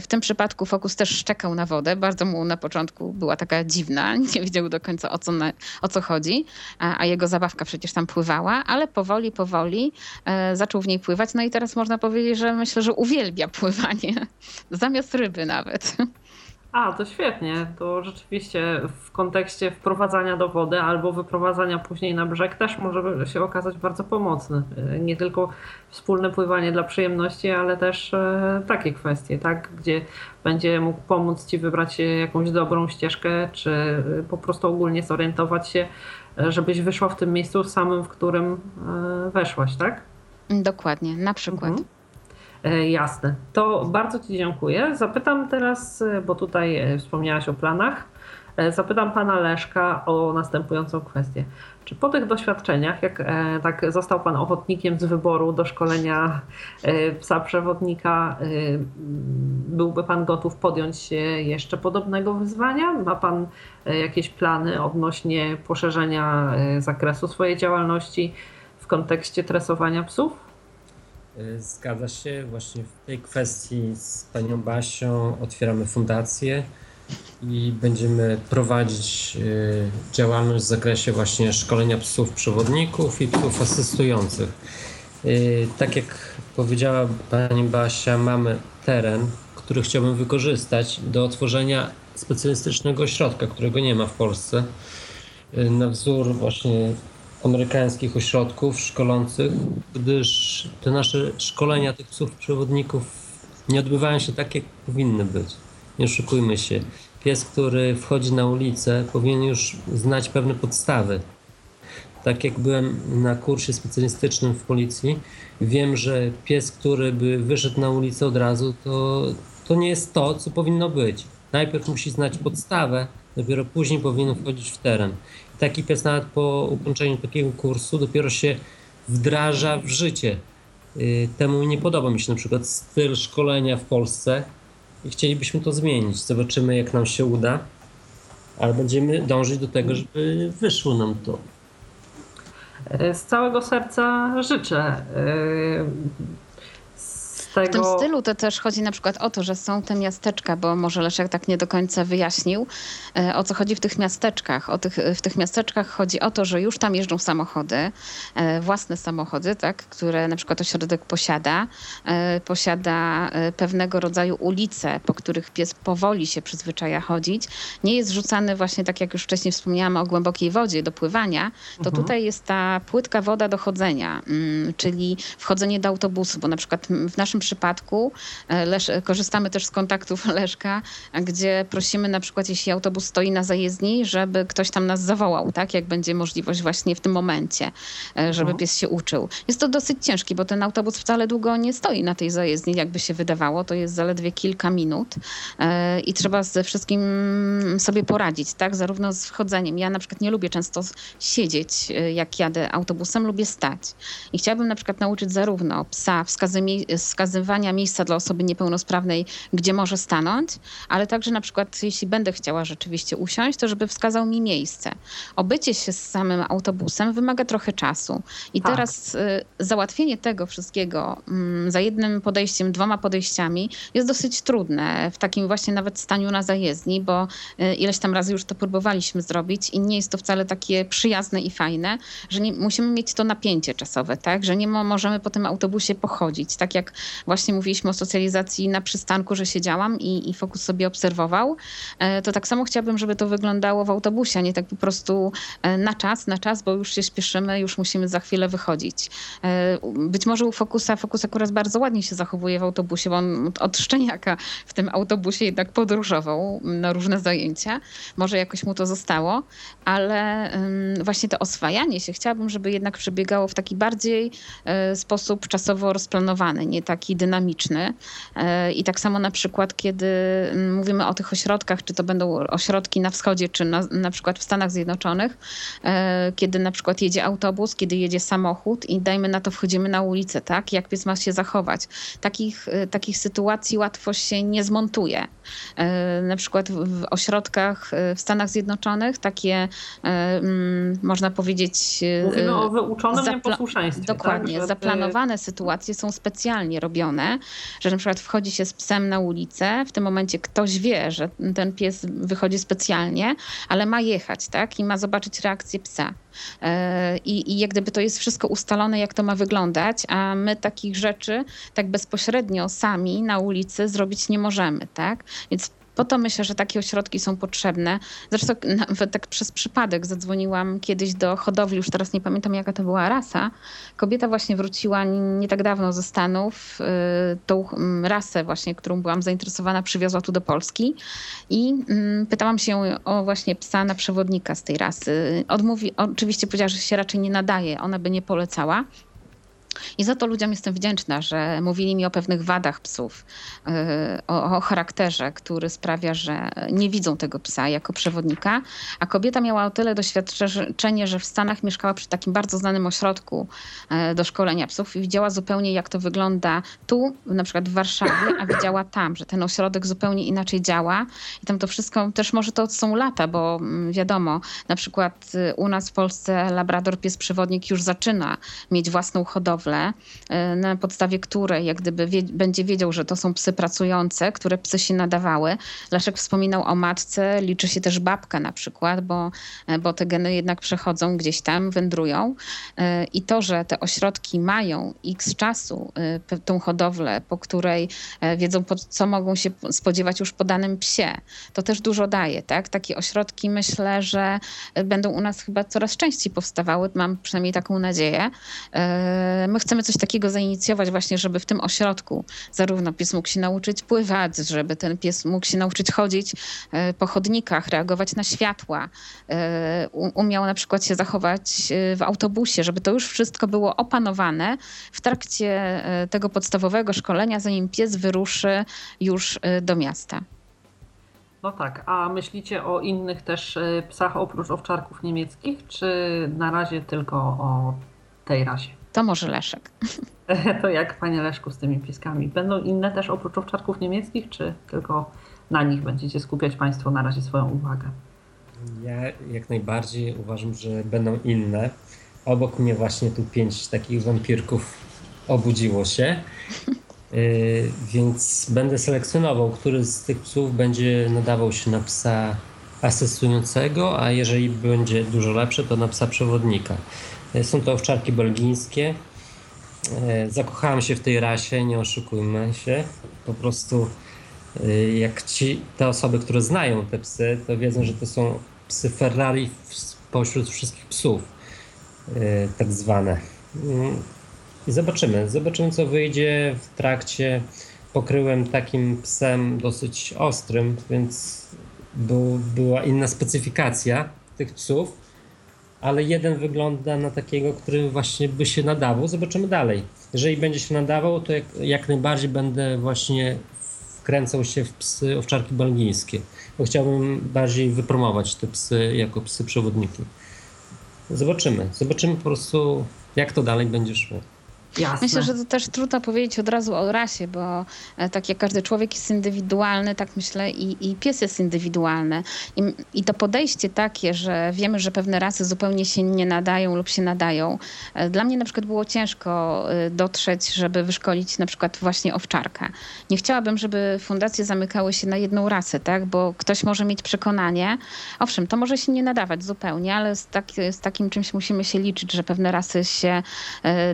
w tym przypadku Fokus też szczekał na wodę. Bardzo mu na początku była taka dziwna, nie wiedział do końca o co, na, o co chodzi, a, a, jego zabawka przecież tam pływała, ale powoli, powoli e, zaczął w niej pływać. No i teraz można powiedzieć, że myślę, że uwielbia pływanie, zamiast ryby nawet. A, to świetnie. To rzeczywiście w kontekście wprowadzania do wody albo wyprowadzania później na brzeg też może się okazać bardzo pomocny. E, nie tylko wspólne pływanie dla przyjemności, ale też e, takie kwestie, tak? gdzie będzie mógł pomóc Ci wybrać jakąś dobrą ścieżkę, czy e, po prostu ogólnie zorientować się, żebyś wyszła w tym miejscu samym, w którym weszłaś, tak? Dokładnie, na przykład. Mhm. E, jasne. To bardzo Ci dziękuję. Zapytam teraz, e, bo tutaj e, wspomniałaś o planach, zapytam Pana Leszka o następującą kwestię. Czy po tych doświadczeniach, jak tak został Pan ochotnikiem z wyboru do szkolenia psa przewodnika, byłby Pan gotów podjąć się jeszcze podobnego wyzwania? Ma Pan jakieś plany odnośnie poszerzenia zakresu swojej działalności w kontekście tresowania psów? Y, zgadza się. Właśnie w tej kwestii z panią Basią otwieramy fundację i będziemy prowadzić y, działalność w zakresie właśnie szkolenia psów przewodników i psów asystujących. Y, tak jak powiedziała pani Basia, mamy teren, który chciałbym wykorzystać do otworzenia specjalistycznego ośrodka, którego nie ma w Polsce. Na wzór właśnie amerykańskich ośrodków szkolących, gdyż te nasze szkolenia tych psów przewodników nie odbywają się tak, jak powinny być. Nie oszukujmy się. Pies, który wchodzi na ulicę, powinien już znać pewne podstawy. Tak jak byłem na kursie specjalistycznym w policji, wiem, że pies, który by wyszedł na ulicę od razu, to, to nie jest to, co powinno być. Najpierw musi znać podstawę, dopiero później powinien wchodzić w teren taki pies nawet po ukończeniu takiego kursu dopiero się wdraża w życie. Y, temu nie podoba mi się na przykład styl szkolenia w Polsce i chcielibyśmy to zmienić. Zobaczymy, jak nam się uda, ale będziemy dążyć do tego, żeby wyszło nam to. Z całego serca życzę. Tego... W tym stylu to też chodzi na przykład o to, że są te miasteczka, bo może Leszek tak nie do końca wyjaśnił, e, o co chodzi w tych miasteczkach. O tych, w tych miasteczkach chodzi o to, że już tam jeżdżą samochody, e, własne samochody, tak, które na przykład ośrodek posiada. E, posiada pewnego rodzaju ulice, po których pies powoli się przyzwyczaja chodzić. Nie jest rzucany właśnie, tak jak już wcześniej wspomniałam, o głębokiej wodzie do pływania, to mhm. tutaj jest ta płytka woda do chodzenia, mm, czyli wchodzenie do autobusu, bo na przykład w naszym naszym przypadku Lesz, korzystamy też z kontaktów Leszka, gdzie prosimy na przykład, jeśli autobus stoi na zajezdni, żeby ktoś tam nas zawołał, tak? Jak będzie możliwość właśnie w tym momencie, żeby no. pies się uczył. Jest to dosyć ciężki, bo ten autobus wcale długo nie stoi na tej zajezdni, jakby się wydawało. To jest zaledwie kilka minut i trzeba ze wszystkim sobie poradzić, tak? Zarówno z wchodzeniem. Ja na przykład nie lubię często siedzieć, jak jadę autobusem, lubię stać. I chciałabym na przykład nauczyć zarówno psa wskazywania miejsca dla osoby niepełnosprawnej, gdzie może stanąć, ale także na przykład jeśli będę chciała rzeczywiście usiąść, to żeby wskazał mi miejsce. Obycie się z samym autobusem wymaga trochę czasu. I tak. teraz y, załatwienie tego wszystkiego y, za jednym podejściem, dwoma podejściami jest dosyć trudne w takim właśnie nawet staniu na zajezdni, bo y, ileś tam razy już to próbowaliśmy zrobić i nie jest to wcale takie przyjazne i fajne, że nie, musimy mieć to napięcie czasowe, tak? Że nie możemy po tym autobusie pochodzić. Tak jak właśnie mówiliśmy o socjalizacji na przystanku, że siedziałam i, i fokus sobie obserwował, e, to tak samo chciałabym, żeby to wyglądało w autobusie, a nie tak po prostu e, na czas, na czas, bo już się śpieszymy, już musimy za chwilę wychodzić. E, być może u Fokusa, Fokus akurat bardzo ładnie się zachowuje w autobusie, bo on od szczeniaka w tym autobusie jednak podróżował na różne zajęcia. Może jakoś mu to zostało, ale właśnie to oswajanie się, chciałabym, żeby jednak przebiegało w taki bardziej sposób czasowo rozplanowany, nie taki dynamiczny. I tak samo na przykład, kiedy mm, mówimy o tych ośrodkach, czy to będą ośrodki na wschodzie, czy na, na przykład w Stanach Zjednoczonych, e, kiedy na przykład jedzie autobus, kiedy jedzie samochód i dajmy na to wchodzimy na ulicę, tak? Jak pies ma się zachować. Takich, e, takich sytuacji łatwo się nie zmontuje. E, na przykład w ośrodkach w Stanach Zjednoczonych takie, mm, można powiedzieć... Mówimy o wyuczonym zapla- nieposłuszeństwie. Dokładnie. Tak? Zaplanowane sytuacje są specjalnie robione, że na przykład wchodzi się z psem na ulicę, w tym momencie ktoś wie, że ten pies wychodzi specjalnie, ale ma jechać, tak? I ma zobaczyć reakcję psa. E, I, I jak gdyby to jest wszystko ustalone, jak to ma wyglądać, a my takich rzeczy tak bezpośrednio sami na ulicy zrobić nie możemy, tak? Więc po to myślę, że takie ośrodki są potrzebne. Zresztą nawet tak przez przypadek zadzwoniłam kiedyś do hodowli, już teraz nie pamiętam jaka to była rasa. Kobieta właśnie wróciła nie tak dawno ze Stanów. Y, tą mm, rasę właśnie, którą byłam zainteresowana, przywiozła tu do Polski i mm, pytałam się o właśnie psa na przewodnika z tej rasy. Odmówi, oczywiście powiedziała, że się raczej nie nadaje, ona by nie polecała. I za to ludziom jestem wdzięczna, że mówili mi o pewnych wadach psów, y, o, o, charakterze, który sprawia, że nie widzą tego psa jako przewodnika. A kobieta miała o tyle doświadczenie, że w Stanach mieszkała przy takim bardzo znanym ośrodku y, do szkolenia psów i widziała zupełnie, jak to wygląda tu, na przykład w Warszawie, a widziała tam, że ten ośrodek zupełnie inaczej działa. I tam to wszystko, też może to są lata, bo mm, wiadomo, na przykład y, u nas w Polsce Labrador pies przewodnik już zaczyna mieć własną hodowlę E, na podstawie której jak gdyby wie, będzie wiedział, że to są psy pracujące, które psy się nadawały. Leszek wspominał o matce, liczy się też babka na przykład, bo, e, bo te geny jednak przechodzą gdzieś tam, wędrują. E, I to, że te ośrodki mają x czasu, tą hodowlę, po której wiedzą, co mogą się spodziewać już po danym psie, to też dużo daje. Tak? Takie ośrodki myślę, że będą u nas chyba coraz częściej powstawały, mam przynajmniej taką nadzieję. My chcemy coś takiego zainicjować właśnie, żeby w tym ośrodku zarówno pies mógł się nauczyć pływać, żeby ten pies mógł się nauczyć chodzić e, po chodnikach, reagować na światła, e, umiał na przykład się zachować e, w autobusie, żeby to już wszystko było opanowane w trakcie tego podstawowego szkolenia, zanim pies wyruszy już do miasta. No tak, a myślicie o innych też psach oprócz owczarków niemieckich, czy na razie tylko o tej rasie? To może Leszek. To jak, panie Leszku, z tymi pieskami? Będą inne też oprócz owczarków niemieckich, czy tylko na nich będziecie skupiać Państwo na razie swoją uwagę? Ja jak najbardziej uważam, że będą inne. Obok mnie właśnie tu pięć takich wampirków obudziło się. Yy, więc będę selekcjonował, który z tych psów będzie nadawał się na psa asystującego, a jeżeli będzie dużo lepszy, to na psa przewodnika. E, są to owczarki belgijskie. E, zakochałem się w tej rasie, nie oszukujmy się. Po prostu e, jak ci, te osoby, które znają te psy, to wiedzą, że to są psy Ferrari spośród wszystkich psów, tak zwane. Mm, i zobaczymy. Zobaczymy, co wyjdzie w trakcie. Pokryłem takim psem dosyć ostrym, więc był, była inna specyfikacja tych psów, ale jeden wygląda na takiego, który właśnie by się nadawał. Zobaczymy dalej. Jeżeli będzie się nadawał, to jak, jak najbardziej będę właśnie wkręcał się w psy owczarki belgijskie, bo chciałbym bardziej wypromować te psy jako psy przewodniki. Zobaczymy. Zobaczymy po prostu, jak to dalej będzie szło. Jasne. Myślę, że to też trudno powiedzieć od razu o rasie, bo e, tak jak każdy człowiek jest indywidualny, tak myślę i, i pies jest indywidualny. I, I, to podejście takie, że wiemy, że pewne rasy zupełnie się nie nadają lub się nadają. E, dla mnie na przykład było ciężko e, dotrzeć, żeby wyszkolić na przykład właśnie owczarkę. Nie chciałabym, żeby fundacje zamykały się na jedną rasę, tak? bo ktoś może mieć przekonanie, owszem, to może się nie nadawać zupełnie, ale z, tak, z takim czymś musimy się liczyć, że pewne rasy się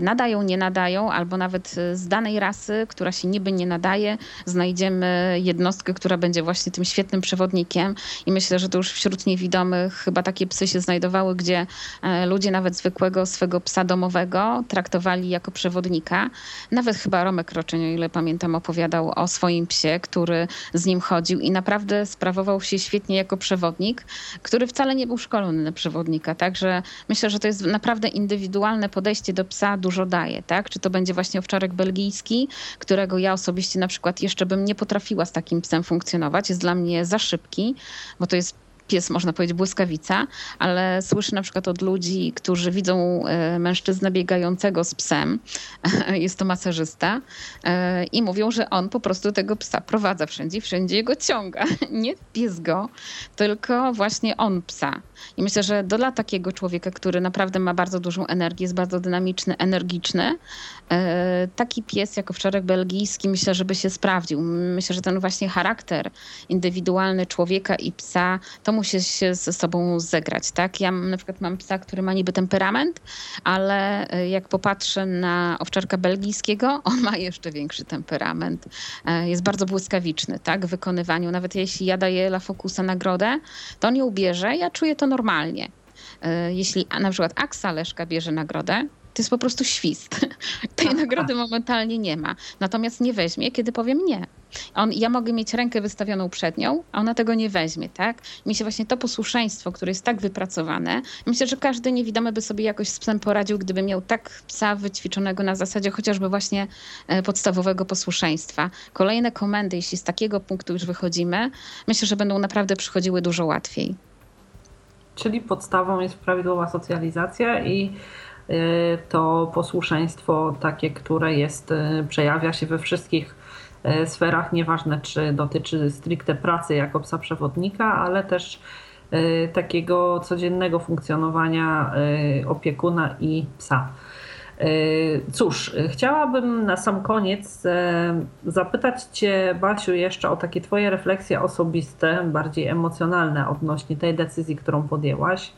nadają, nie nadają nadają, albo nawet e, z danej rasy, która się niby nie nadaje, znajdziemy jednostkę, która będzie właśnie tym świetnym przewodnikiem. I myślę, że to już wśród niewidomych chyba takie psy się znajdowały, gdzie e, ludzie nawet zwykłego swego psa domowego traktowali jako przewodnika. Nawet chyba Romek Roczeń, o ile pamiętam, opowiadał o swoim psie, który z nim chodził i naprawdę sprawował się świetnie jako przewodnik, który wcale nie był szkolony na przewodnika. Także myślę, że to jest naprawdę indywidualne podejście do psa dużo daje. Tak? Tak? Czy to będzie właśnie owczarek belgijski, którego ja osobiście na przykład jeszcze bym nie potrafiła z takim psem funkcjonować. Jest dla mnie za szybki, bo to jest pies, można powiedzieć, błyskawica, ale słyszę na przykład od ludzi, którzy widzą e, mężczyznę biegającego z psem, jest to masażysta, e, i mówią, że on po prostu tego psa prowadza wszędzie, wszędzie go ciąga. Nie pies go, tylko właśnie on psa. I myślę, że dla takiego człowieka, który naprawdę ma bardzo dużą energię, jest bardzo dynamiczny, energiczny, taki pies jako wczorek belgijski myślę, żeby się sprawdził. Myślę, że ten właśnie charakter indywidualny człowieka i psa, to musi się ze sobą zegrać. Tak? Ja na przykład mam psa, który ma niby temperament, ale e, jak popatrzę na owczarka belgijskiego, on ma jeszcze większy temperament. E, jest bardzo błyskawiczny tak? w wykonywaniu. Nawet jeśli ja daję La Focusa nagrodę, to on ją bierze, ja czuję to normalnie. E, jeśli na przykład Aksa Leszka bierze nagrodę, to jest po prostu świst. Tej nagrody momentalnie nie ma. Natomiast nie weźmie, kiedy powiem nie. On, ja mogę mieć rękę wystawioną przed nią, a ona tego nie weźmie, tak? Mi się właśnie to posłuszeństwo, które jest tak wypracowane, myślę, że każdy niewidomy by sobie jakoś z psem poradził, gdyby miał tak psa wyćwiczonego na zasadzie chociażby właśnie e, podstawowego posłuszeństwa. Kolejne komendy, jeśli z takiego punktu już wychodzimy, myślę, że będą naprawdę przychodziły dużo łatwiej. Czyli podstawą jest prawidłowa socjalizacja i to posłuszeństwo takie, które jest, y, przejawia się we wszystkich y, sferach, nieważne czy dotyczy stricte pracy jako psa przewodnika, ale też takiego codziennego funkcjonowania opiekuna i psa. Cóż, chciałabym na sam koniec zapytać Cię, Basiu, jeszcze o takie Twoje refleksje osobiste, bardziej emocjonalne odnośnie tej decyzji, którą podjęłaś.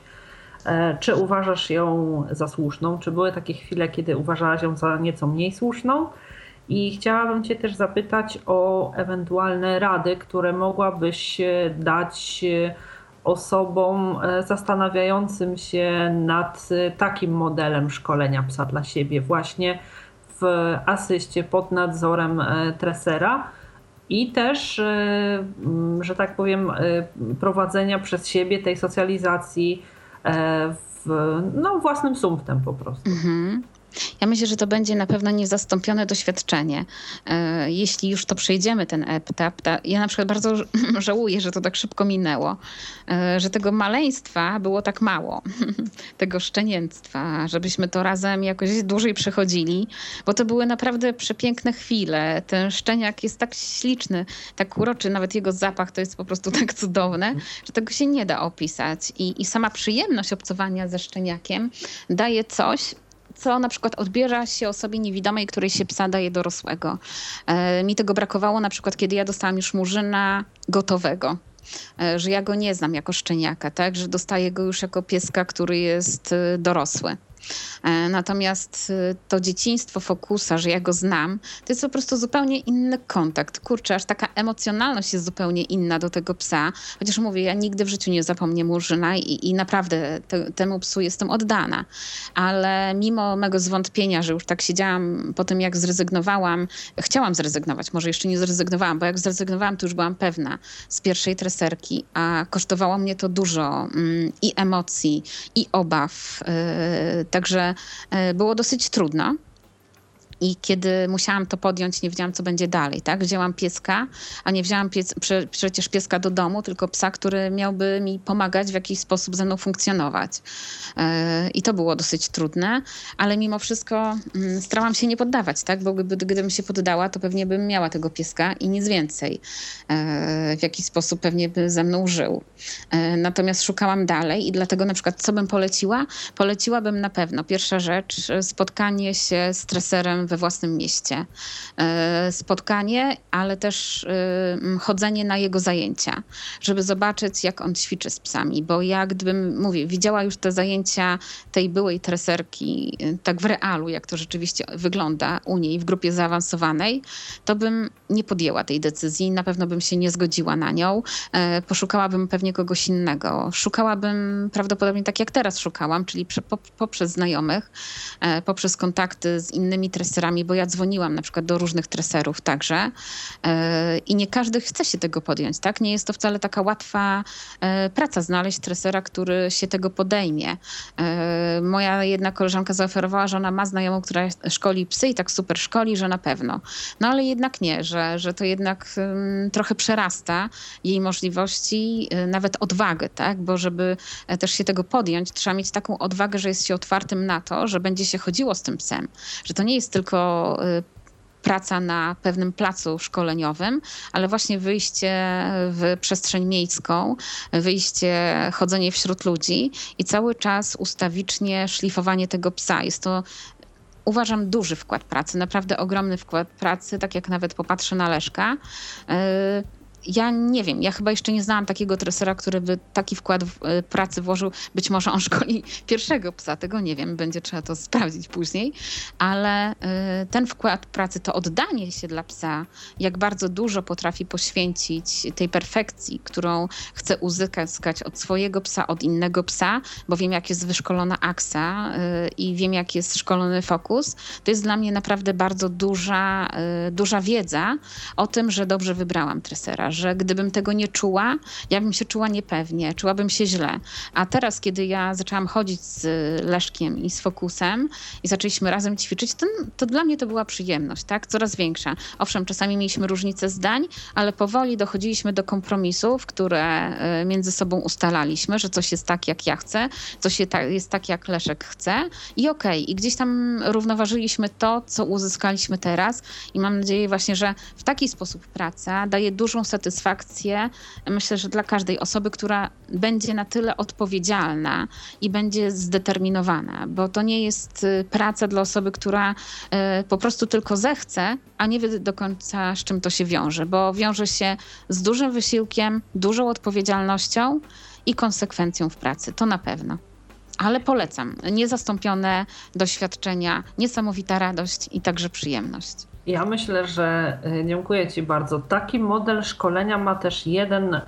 E, czy uważasz ją za słuszną? Czy były takie chwile, kiedy uważałaś ją za nieco mniej słuszną? I chciałabym Cię też zapytać o ewentualne rady, które mogłabyś dać osobom e, zastanawiającym się nad e, takim modelem szkolenia psa dla siebie, właśnie w asyście pod nadzorem e, tresera i też, że tak powiem, prowadzenia przez siebie tej socjalizacji w, no, własnym sumptem po prostu. Mhm. Ja myślę, że to będzie na pewno niezastąpione doświadczenie. E, jeśli już to przejdziemy ten etap, ja na przykład bardzo żałuję, że to tak szybko minęło, e, że tego maleństwa było tak mało, tego szczenięctwa, żebyśmy to razem jakoś dłużej przechodzili, bo to były naprawdę przepiękne chwile. Ten szczeniak jest tak śliczny, tak uroczy, nawet jego zapach to jest po prostu tak cudowne, że tego się nie da opisać. I, i sama przyjemność obcowania ze szczeniakiem daje coś, co na przykład odbiera się osobie niewidomej, której się psa daje dorosłego. E, mi tego brakowało na przykład, kiedy ja dostałam już murzyna gotowego e, że ja go nie znam jako szczeniaka, tak? że dostaję go już jako pieska, który jest e, dorosły. E, natomiast e, to dzieciństwo Fokusa, że ja go znam, to jest po prostu zupełnie inny kontakt. Kurczę, aż taka emocjonalność jest zupełnie inna do tego psa. Chociaż mówię, ja nigdy w życiu nie zapomnę Murzyna i, i naprawdę te, temu psu jestem oddana. Ale mimo mego zwątpienia, że już tak siedziałam po tym, jak zrezygnowałam, chciałam zrezygnować, może jeszcze nie zrezygnowałam, bo jak zrezygnowałam, to już byłam pewna z pierwszej treserki, a kosztowało mnie to dużo mm, i emocji, i obaw. Yy, także yy, było dosyć trudno. I kiedy musiałam to podjąć, nie wiedziałam, co będzie dalej, tak? Wzięłam pieska, a nie wzięłam pies, prze, przecież pieska do domu, tylko psa, który miałby mi pomagać w jakiś sposób ze mną funkcjonować. Yy, I to było dosyć trudne, ale mimo wszystko yy, starałam się nie poddawać, tak? Bo gdyby, gdybym się poddała, to pewnie bym miała tego pieska i nic więcej. Yy, w jakiś sposób pewnie by ze mną żył. Natomiast szukałam dalej i dlatego na przykład co bym poleciła? Poleciłabym na pewno, pierwsza rzecz, spotkanie się z treserem we własnym mieście. E, spotkanie, ale też e, chodzenie na jego zajęcia, żeby zobaczyć, jak on ćwiczy z psami. Bo ja gdybym, mówię, widziała już te zajęcia tej byłej treserki, e, tak w realu, jak to rzeczywiście wygląda u niej w grupie zaawansowanej, to bym nie podjęła tej decyzji. Na pewno bym się nie zgodziła na nią. Poszukałabym pewnie kogoś innego. Szukałabym prawdopodobnie tak, jak teraz szukałam, czyli poprzez znajomych, poprzez kontakty z innymi treserami, treserami, bo ja dzwoniłam na przykład do różnych treserów także e, i nie każdy chce się tego podjąć, tak? Nie jest to wcale taka łatwa e, praca znaleźć tresera, który się tego podejmie. E, moja jedna koleżanka zaoferowała, że ona ma znajomą, która szkoli psy i tak super szkoli, że na pewno. No ale jednak nie, że, że to jednak trochę przerasta jej możliwości, nawet odwagę, tak? Bo żeby też się tego podjąć, trzeba mieć taką odwagę, że jest się otwartym na to, że będzie się chodziło z tym psem, że to nie jest tylko tylko y, praca na pewnym placu szkoleniowym, ale właśnie wyjście w przestrzeń miejską, wyjście, chodzenie wśród ludzi i cały czas ustawicznie szlifowanie tego psa. Jest to uważam duży wkład pracy, naprawdę ogromny wkład pracy, tak jak nawet popatrzę na Leszka. Y, ja nie wiem, ja chyba jeszcze nie znałam takiego tresera, który by taki wkład w, y, pracy włożył. Być może on szkoli pierwszego psa, tego nie wiem, będzie trzeba to sprawdzić później, ale y, ten wkład pracy, to oddanie się dla psa, jak bardzo dużo potrafi poświęcić tej perfekcji, którą chce uzyskać od swojego psa, od innego psa, bo wiem, jak jest wyszkolona aksa y, i wiem, jak jest szkolony fokus, to jest dla mnie naprawdę bardzo duża, duża wiedza o tym, że dobrze wybrałam tresera, że gdybym tego nie czuła, ja bym się czuła niepewnie, czułabym się źle. A teraz, kiedy ja zaczęłam chodzić z Leszkiem i z Fokusem i zaczęliśmy razem ćwiczyć, to, to dla mnie to była przyjemność, tak? Coraz większa. Owszem, czasami mieliśmy różnice zdań, ale powoli dochodziliśmy do kompromisów, które e, między sobą ustalaliśmy, że coś jest tak, jak ja chcę, coś jest tak, jak Leszek chce i okej. Okay. I gdzieś tam równoważyliśmy to, co uzyskaliśmy teraz i mam nadzieję właśnie, że w taki sposób praca daje dużą satysfakcję satysfakcję, myślę, że dla każdej osoby, która będzie na tyle odpowiedzialna i będzie zdeterminowana, bo to nie jest y, praca dla osoby, która y, po prostu tylko zechce, a nie wie do końca, z czym to się wiąże, bo wiąże się z dużym wysiłkiem, dużą odpowiedzialnością i konsekwencją w pracy. To na pewno ale polecam. Niezastąpione doświadczenia, niesamowita radość i także przyjemność. Ja myślę, że dziękuję Ci bardzo. Taki model szkolenia ma też jeden e,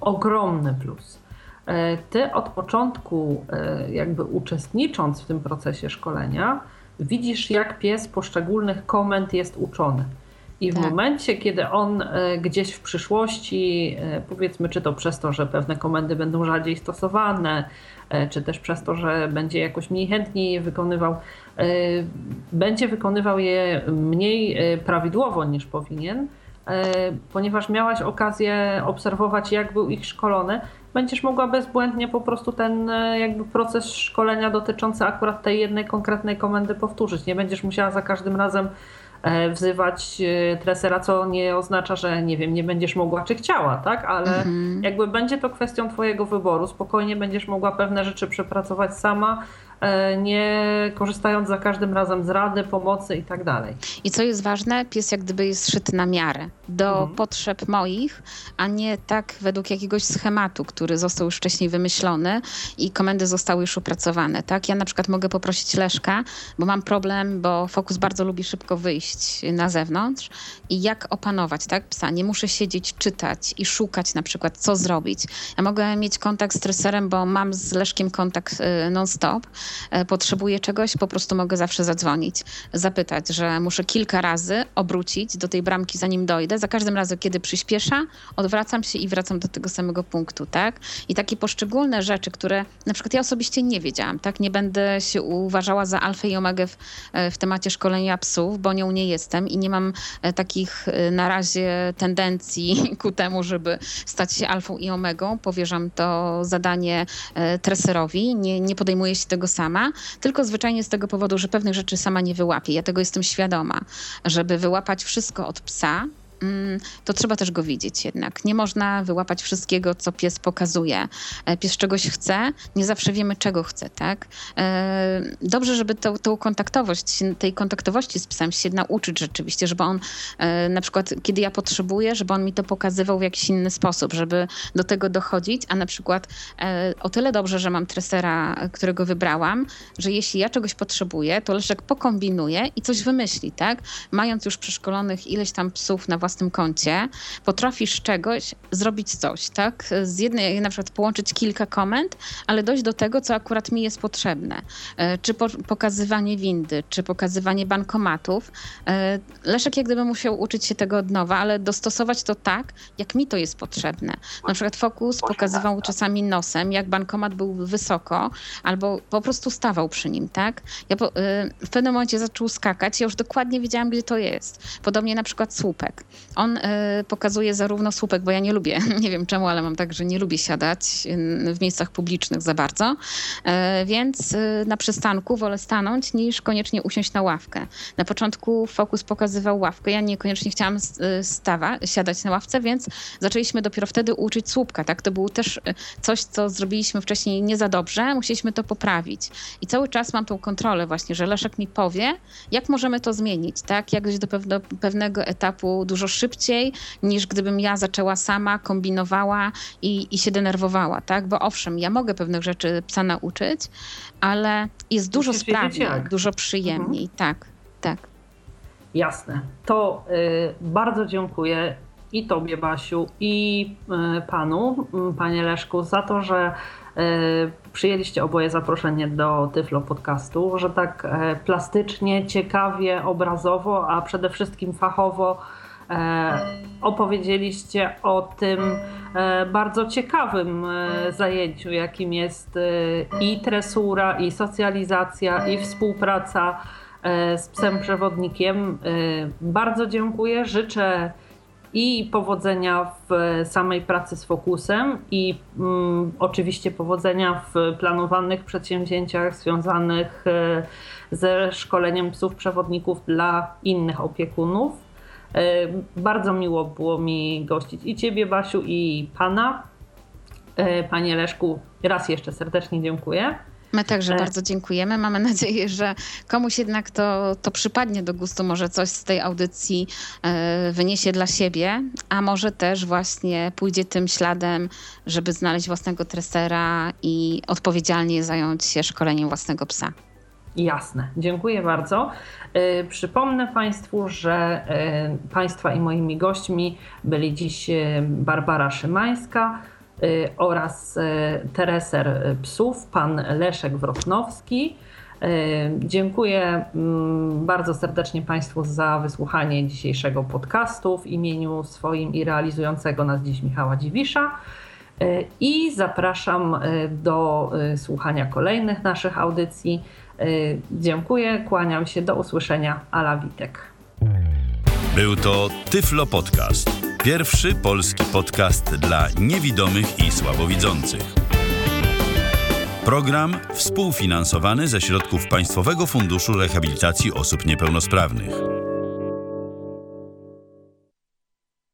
ogromny plus. E, ty od początku, jakby uczestnicząc w tym procesie szkolenia, widzisz, jak pies poszczególnych komend jest uczony. I w tak. momencie, kiedy on gdzieś w przyszłości, powiedzmy, czy to przez to, że pewne komendy będą rzadziej stosowane, czy też przez to, że będzie jakoś mniej chętnie je wykonywał, E, będzie wykonywał je mniej e, prawidłowo niż powinien, e, ponieważ miałaś okazję obserwować, jak był ich szkolony, będziesz mogła bezbłędnie po prostu ten jakby proces szkolenia dotyczący akurat tej jednej konkretnej komendy powtórzyć. Nie będziesz musiała za każdym razem wzywać tresera, co nie oznacza, że nie wiem, nie będziesz mogła czy chciała, tak? Ale mhm. jakby będzie to kwestią twojego wyboru. Spokojnie będziesz mogła pewne rzeczy przepracować sama, e, nie korzystając za każdym razem z rady, pomocy i tak dalej. I co jest ważne, pies jak gdyby jest szyty na miarę do mhm. potrzeb moich, a nie tak według jakiegoś schematu, który został już wcześniej wymyślony i komendy zostały już opracowane. Tak? Ja na przykład mogę poprosić Leszka, bo mam problem, bo Fokus bardzo lubi szybko wyjść na zewnątrz i jak opanować tak, psa. Nie muszę siedzieć, czytać i szukać na przykład, co zrobić. Ja mogę mieć kontakt z treserem, bo mam z Leszkiem kontakt y, non-stop. E, potrzebuję czegoś, po prostu mogę zawsze zadzwonić, zapytać, że muszę kilka razy obrócić do tej bramki, zanim dojdę. Za każdym razem, kiedy przyspiesza, odwracam się i wracam do tego samego punktu, tak? I takie poszczególne rzeczy, które na przykład ja osobiście nie wiedziałam, tak? Nie będę się uważała za alfę i omegę w, e, w temacie szkolenia psów, bo nią nie jestem i nie mam e, takich na razie tendencji ku temu, żeby stać się alfą i omegą. Powierzam to zadanie treserowi, nie, nie podejmuję się tego sama, tylko zwyczajnie z tego powodu, że pewnych rzeczy sama nie wyłapię. Ja tego jestem świadoma. Żeby wyłapać wszystko od psa, to trzeba też go widzieć jednak. Nie można wyłapać wszystkiego, co pies pokazuje. E, pies czegoś chce, nie zawsze wiemy, czego chce, tak? E, dobrze, żeby tą, tą kontaktowość, tej kontaktowości z psem się nauczyć rzeczywiście, żeby on e, na przykład, kiedy ja potrzebuję, żeby on mi to pokazywał w jakiś inny sposób, żeby do tego dochodzić, a na przykład o tyle dobrze, że mam tresera, którego wybrałam, że jeśli ja czegoś potrzebuję, to Leszek pokombinuje i coś wymyśli, tak? Mając już przeszkolonych ileś tam psów na własnym własnym koncie, potrafisz czegoś zrobić coś, tak? Z jednej na przykład połączyć kilka komend, ale dojść do tego, co akurat mi jest potrzebne. E, czy po, pokazywanie windy, czy pokazywanie bankomatów. E, Leszek jak gdyby musiał uczyć się tego od nowa, ale dostosować to tak, jak mi to jest potrzebne. Na przykład Fokus pokazywał czasami nosem, jak bankomat był wysoko, albo po prostu stawał przy nim, tak? Ja po, e, w pewnym momencie zaczął skakać, ja już dokładnie wiedziałam, gdzie to jest. Podobnie na przykład słupek. On y, pokazuje zarówno słupek, bo ja nie lubię, nie wiem czemu, ale mam tak, że nie lubię siadać w miejscach publicznych za bardzo, y, więc y, na przystanku wolę stanąć niż koniecznie usiąść na ławkę. Na początku Fokus pokazywał ławkę, ja niekoniecznie chciałam stawa, siadać na ławce, więc zaczęliśmy dopiero wtedy uczyć słupka, tak? To było też coś, co zrobiliśmy wcześniej nie za dobrze, musieliśmy to poprawić. I cały czas mam tą kontrolę właśnie, że Leszek mi powie, jak możemy to zmienić, tak? Jak do pewnego etapu dużo szybciej, niż gdybym ja zaczęła sama, kombinowała i, i się denerwowała, tak? Bo owszem, ja mogę pewnych rzeczy psa nauczyć, ale jest dużo sprawniej, dużo przyjemniej, mhm. tak, tak. Jasne. To y, bardzo dziękuję i Tobie, Basiu, i y, Panu, y, Panie Leszku, za to, że y, przyjęliście oboje zaproszenie do Tyflo Podcastu, że tak e, plastycznie, ciekawie, obrazowo, a przede wszystkim fachowo opowiedzieliście o tym e, bardzo ciekawym e, zajęciu, jakim jest i tresura, i socjalizacja, i współpraca z psem przewodnikiem. Bardzo dziękuję. Życzę i powodzenia w samej pracy z fokusem, i mm, oczywiście powodzenia w planowanych przedsięwzięciach związanych ze szkoleniem psów przewodników dla innych opiekunów. E, bardzo miło było mi gościć i Ciebie, Basiu, i Pana. E, panie Leszku, raz jeszcze serdecznie dziękuję. My także e. bardzo dziękujemy. Mamy nadzieję, że komuś jednak to, to przypadnie do gustu, może coś z tej audycji wyniesie dla siebie, a może też właśnie pójdzie tym śladem, żeby znaleźć własnego tresera i odpowiedzialnie zająć się szkoleniem własnego psa. Jasne, dziękuję bardzo. E, przypomnę Państwu, że e, Państwa i moimi gośćmi byli dziś e, Barbara Szymańska oraz tereser psów, pan Leszek Wrochnowski. Dziękuję mm, bardzo serdecznie Państwu za wysłuchanie dzisiejszego podcastu w imieniu swoim i realizującego nas dziś Michała Dziwisza. I zapraszam do słuchania kolejnych naszych audycji. Y, dziękuję, kłaniam się, do usłyszenia. Ala Witek. Był to Tyflo Podcast. Pierwszy polski podcast dla niewidomych i słabowidzących. Program współfinansowany ze środków Państwowego Funduszu Rehabilitacji Osób Niepełnosprawnych.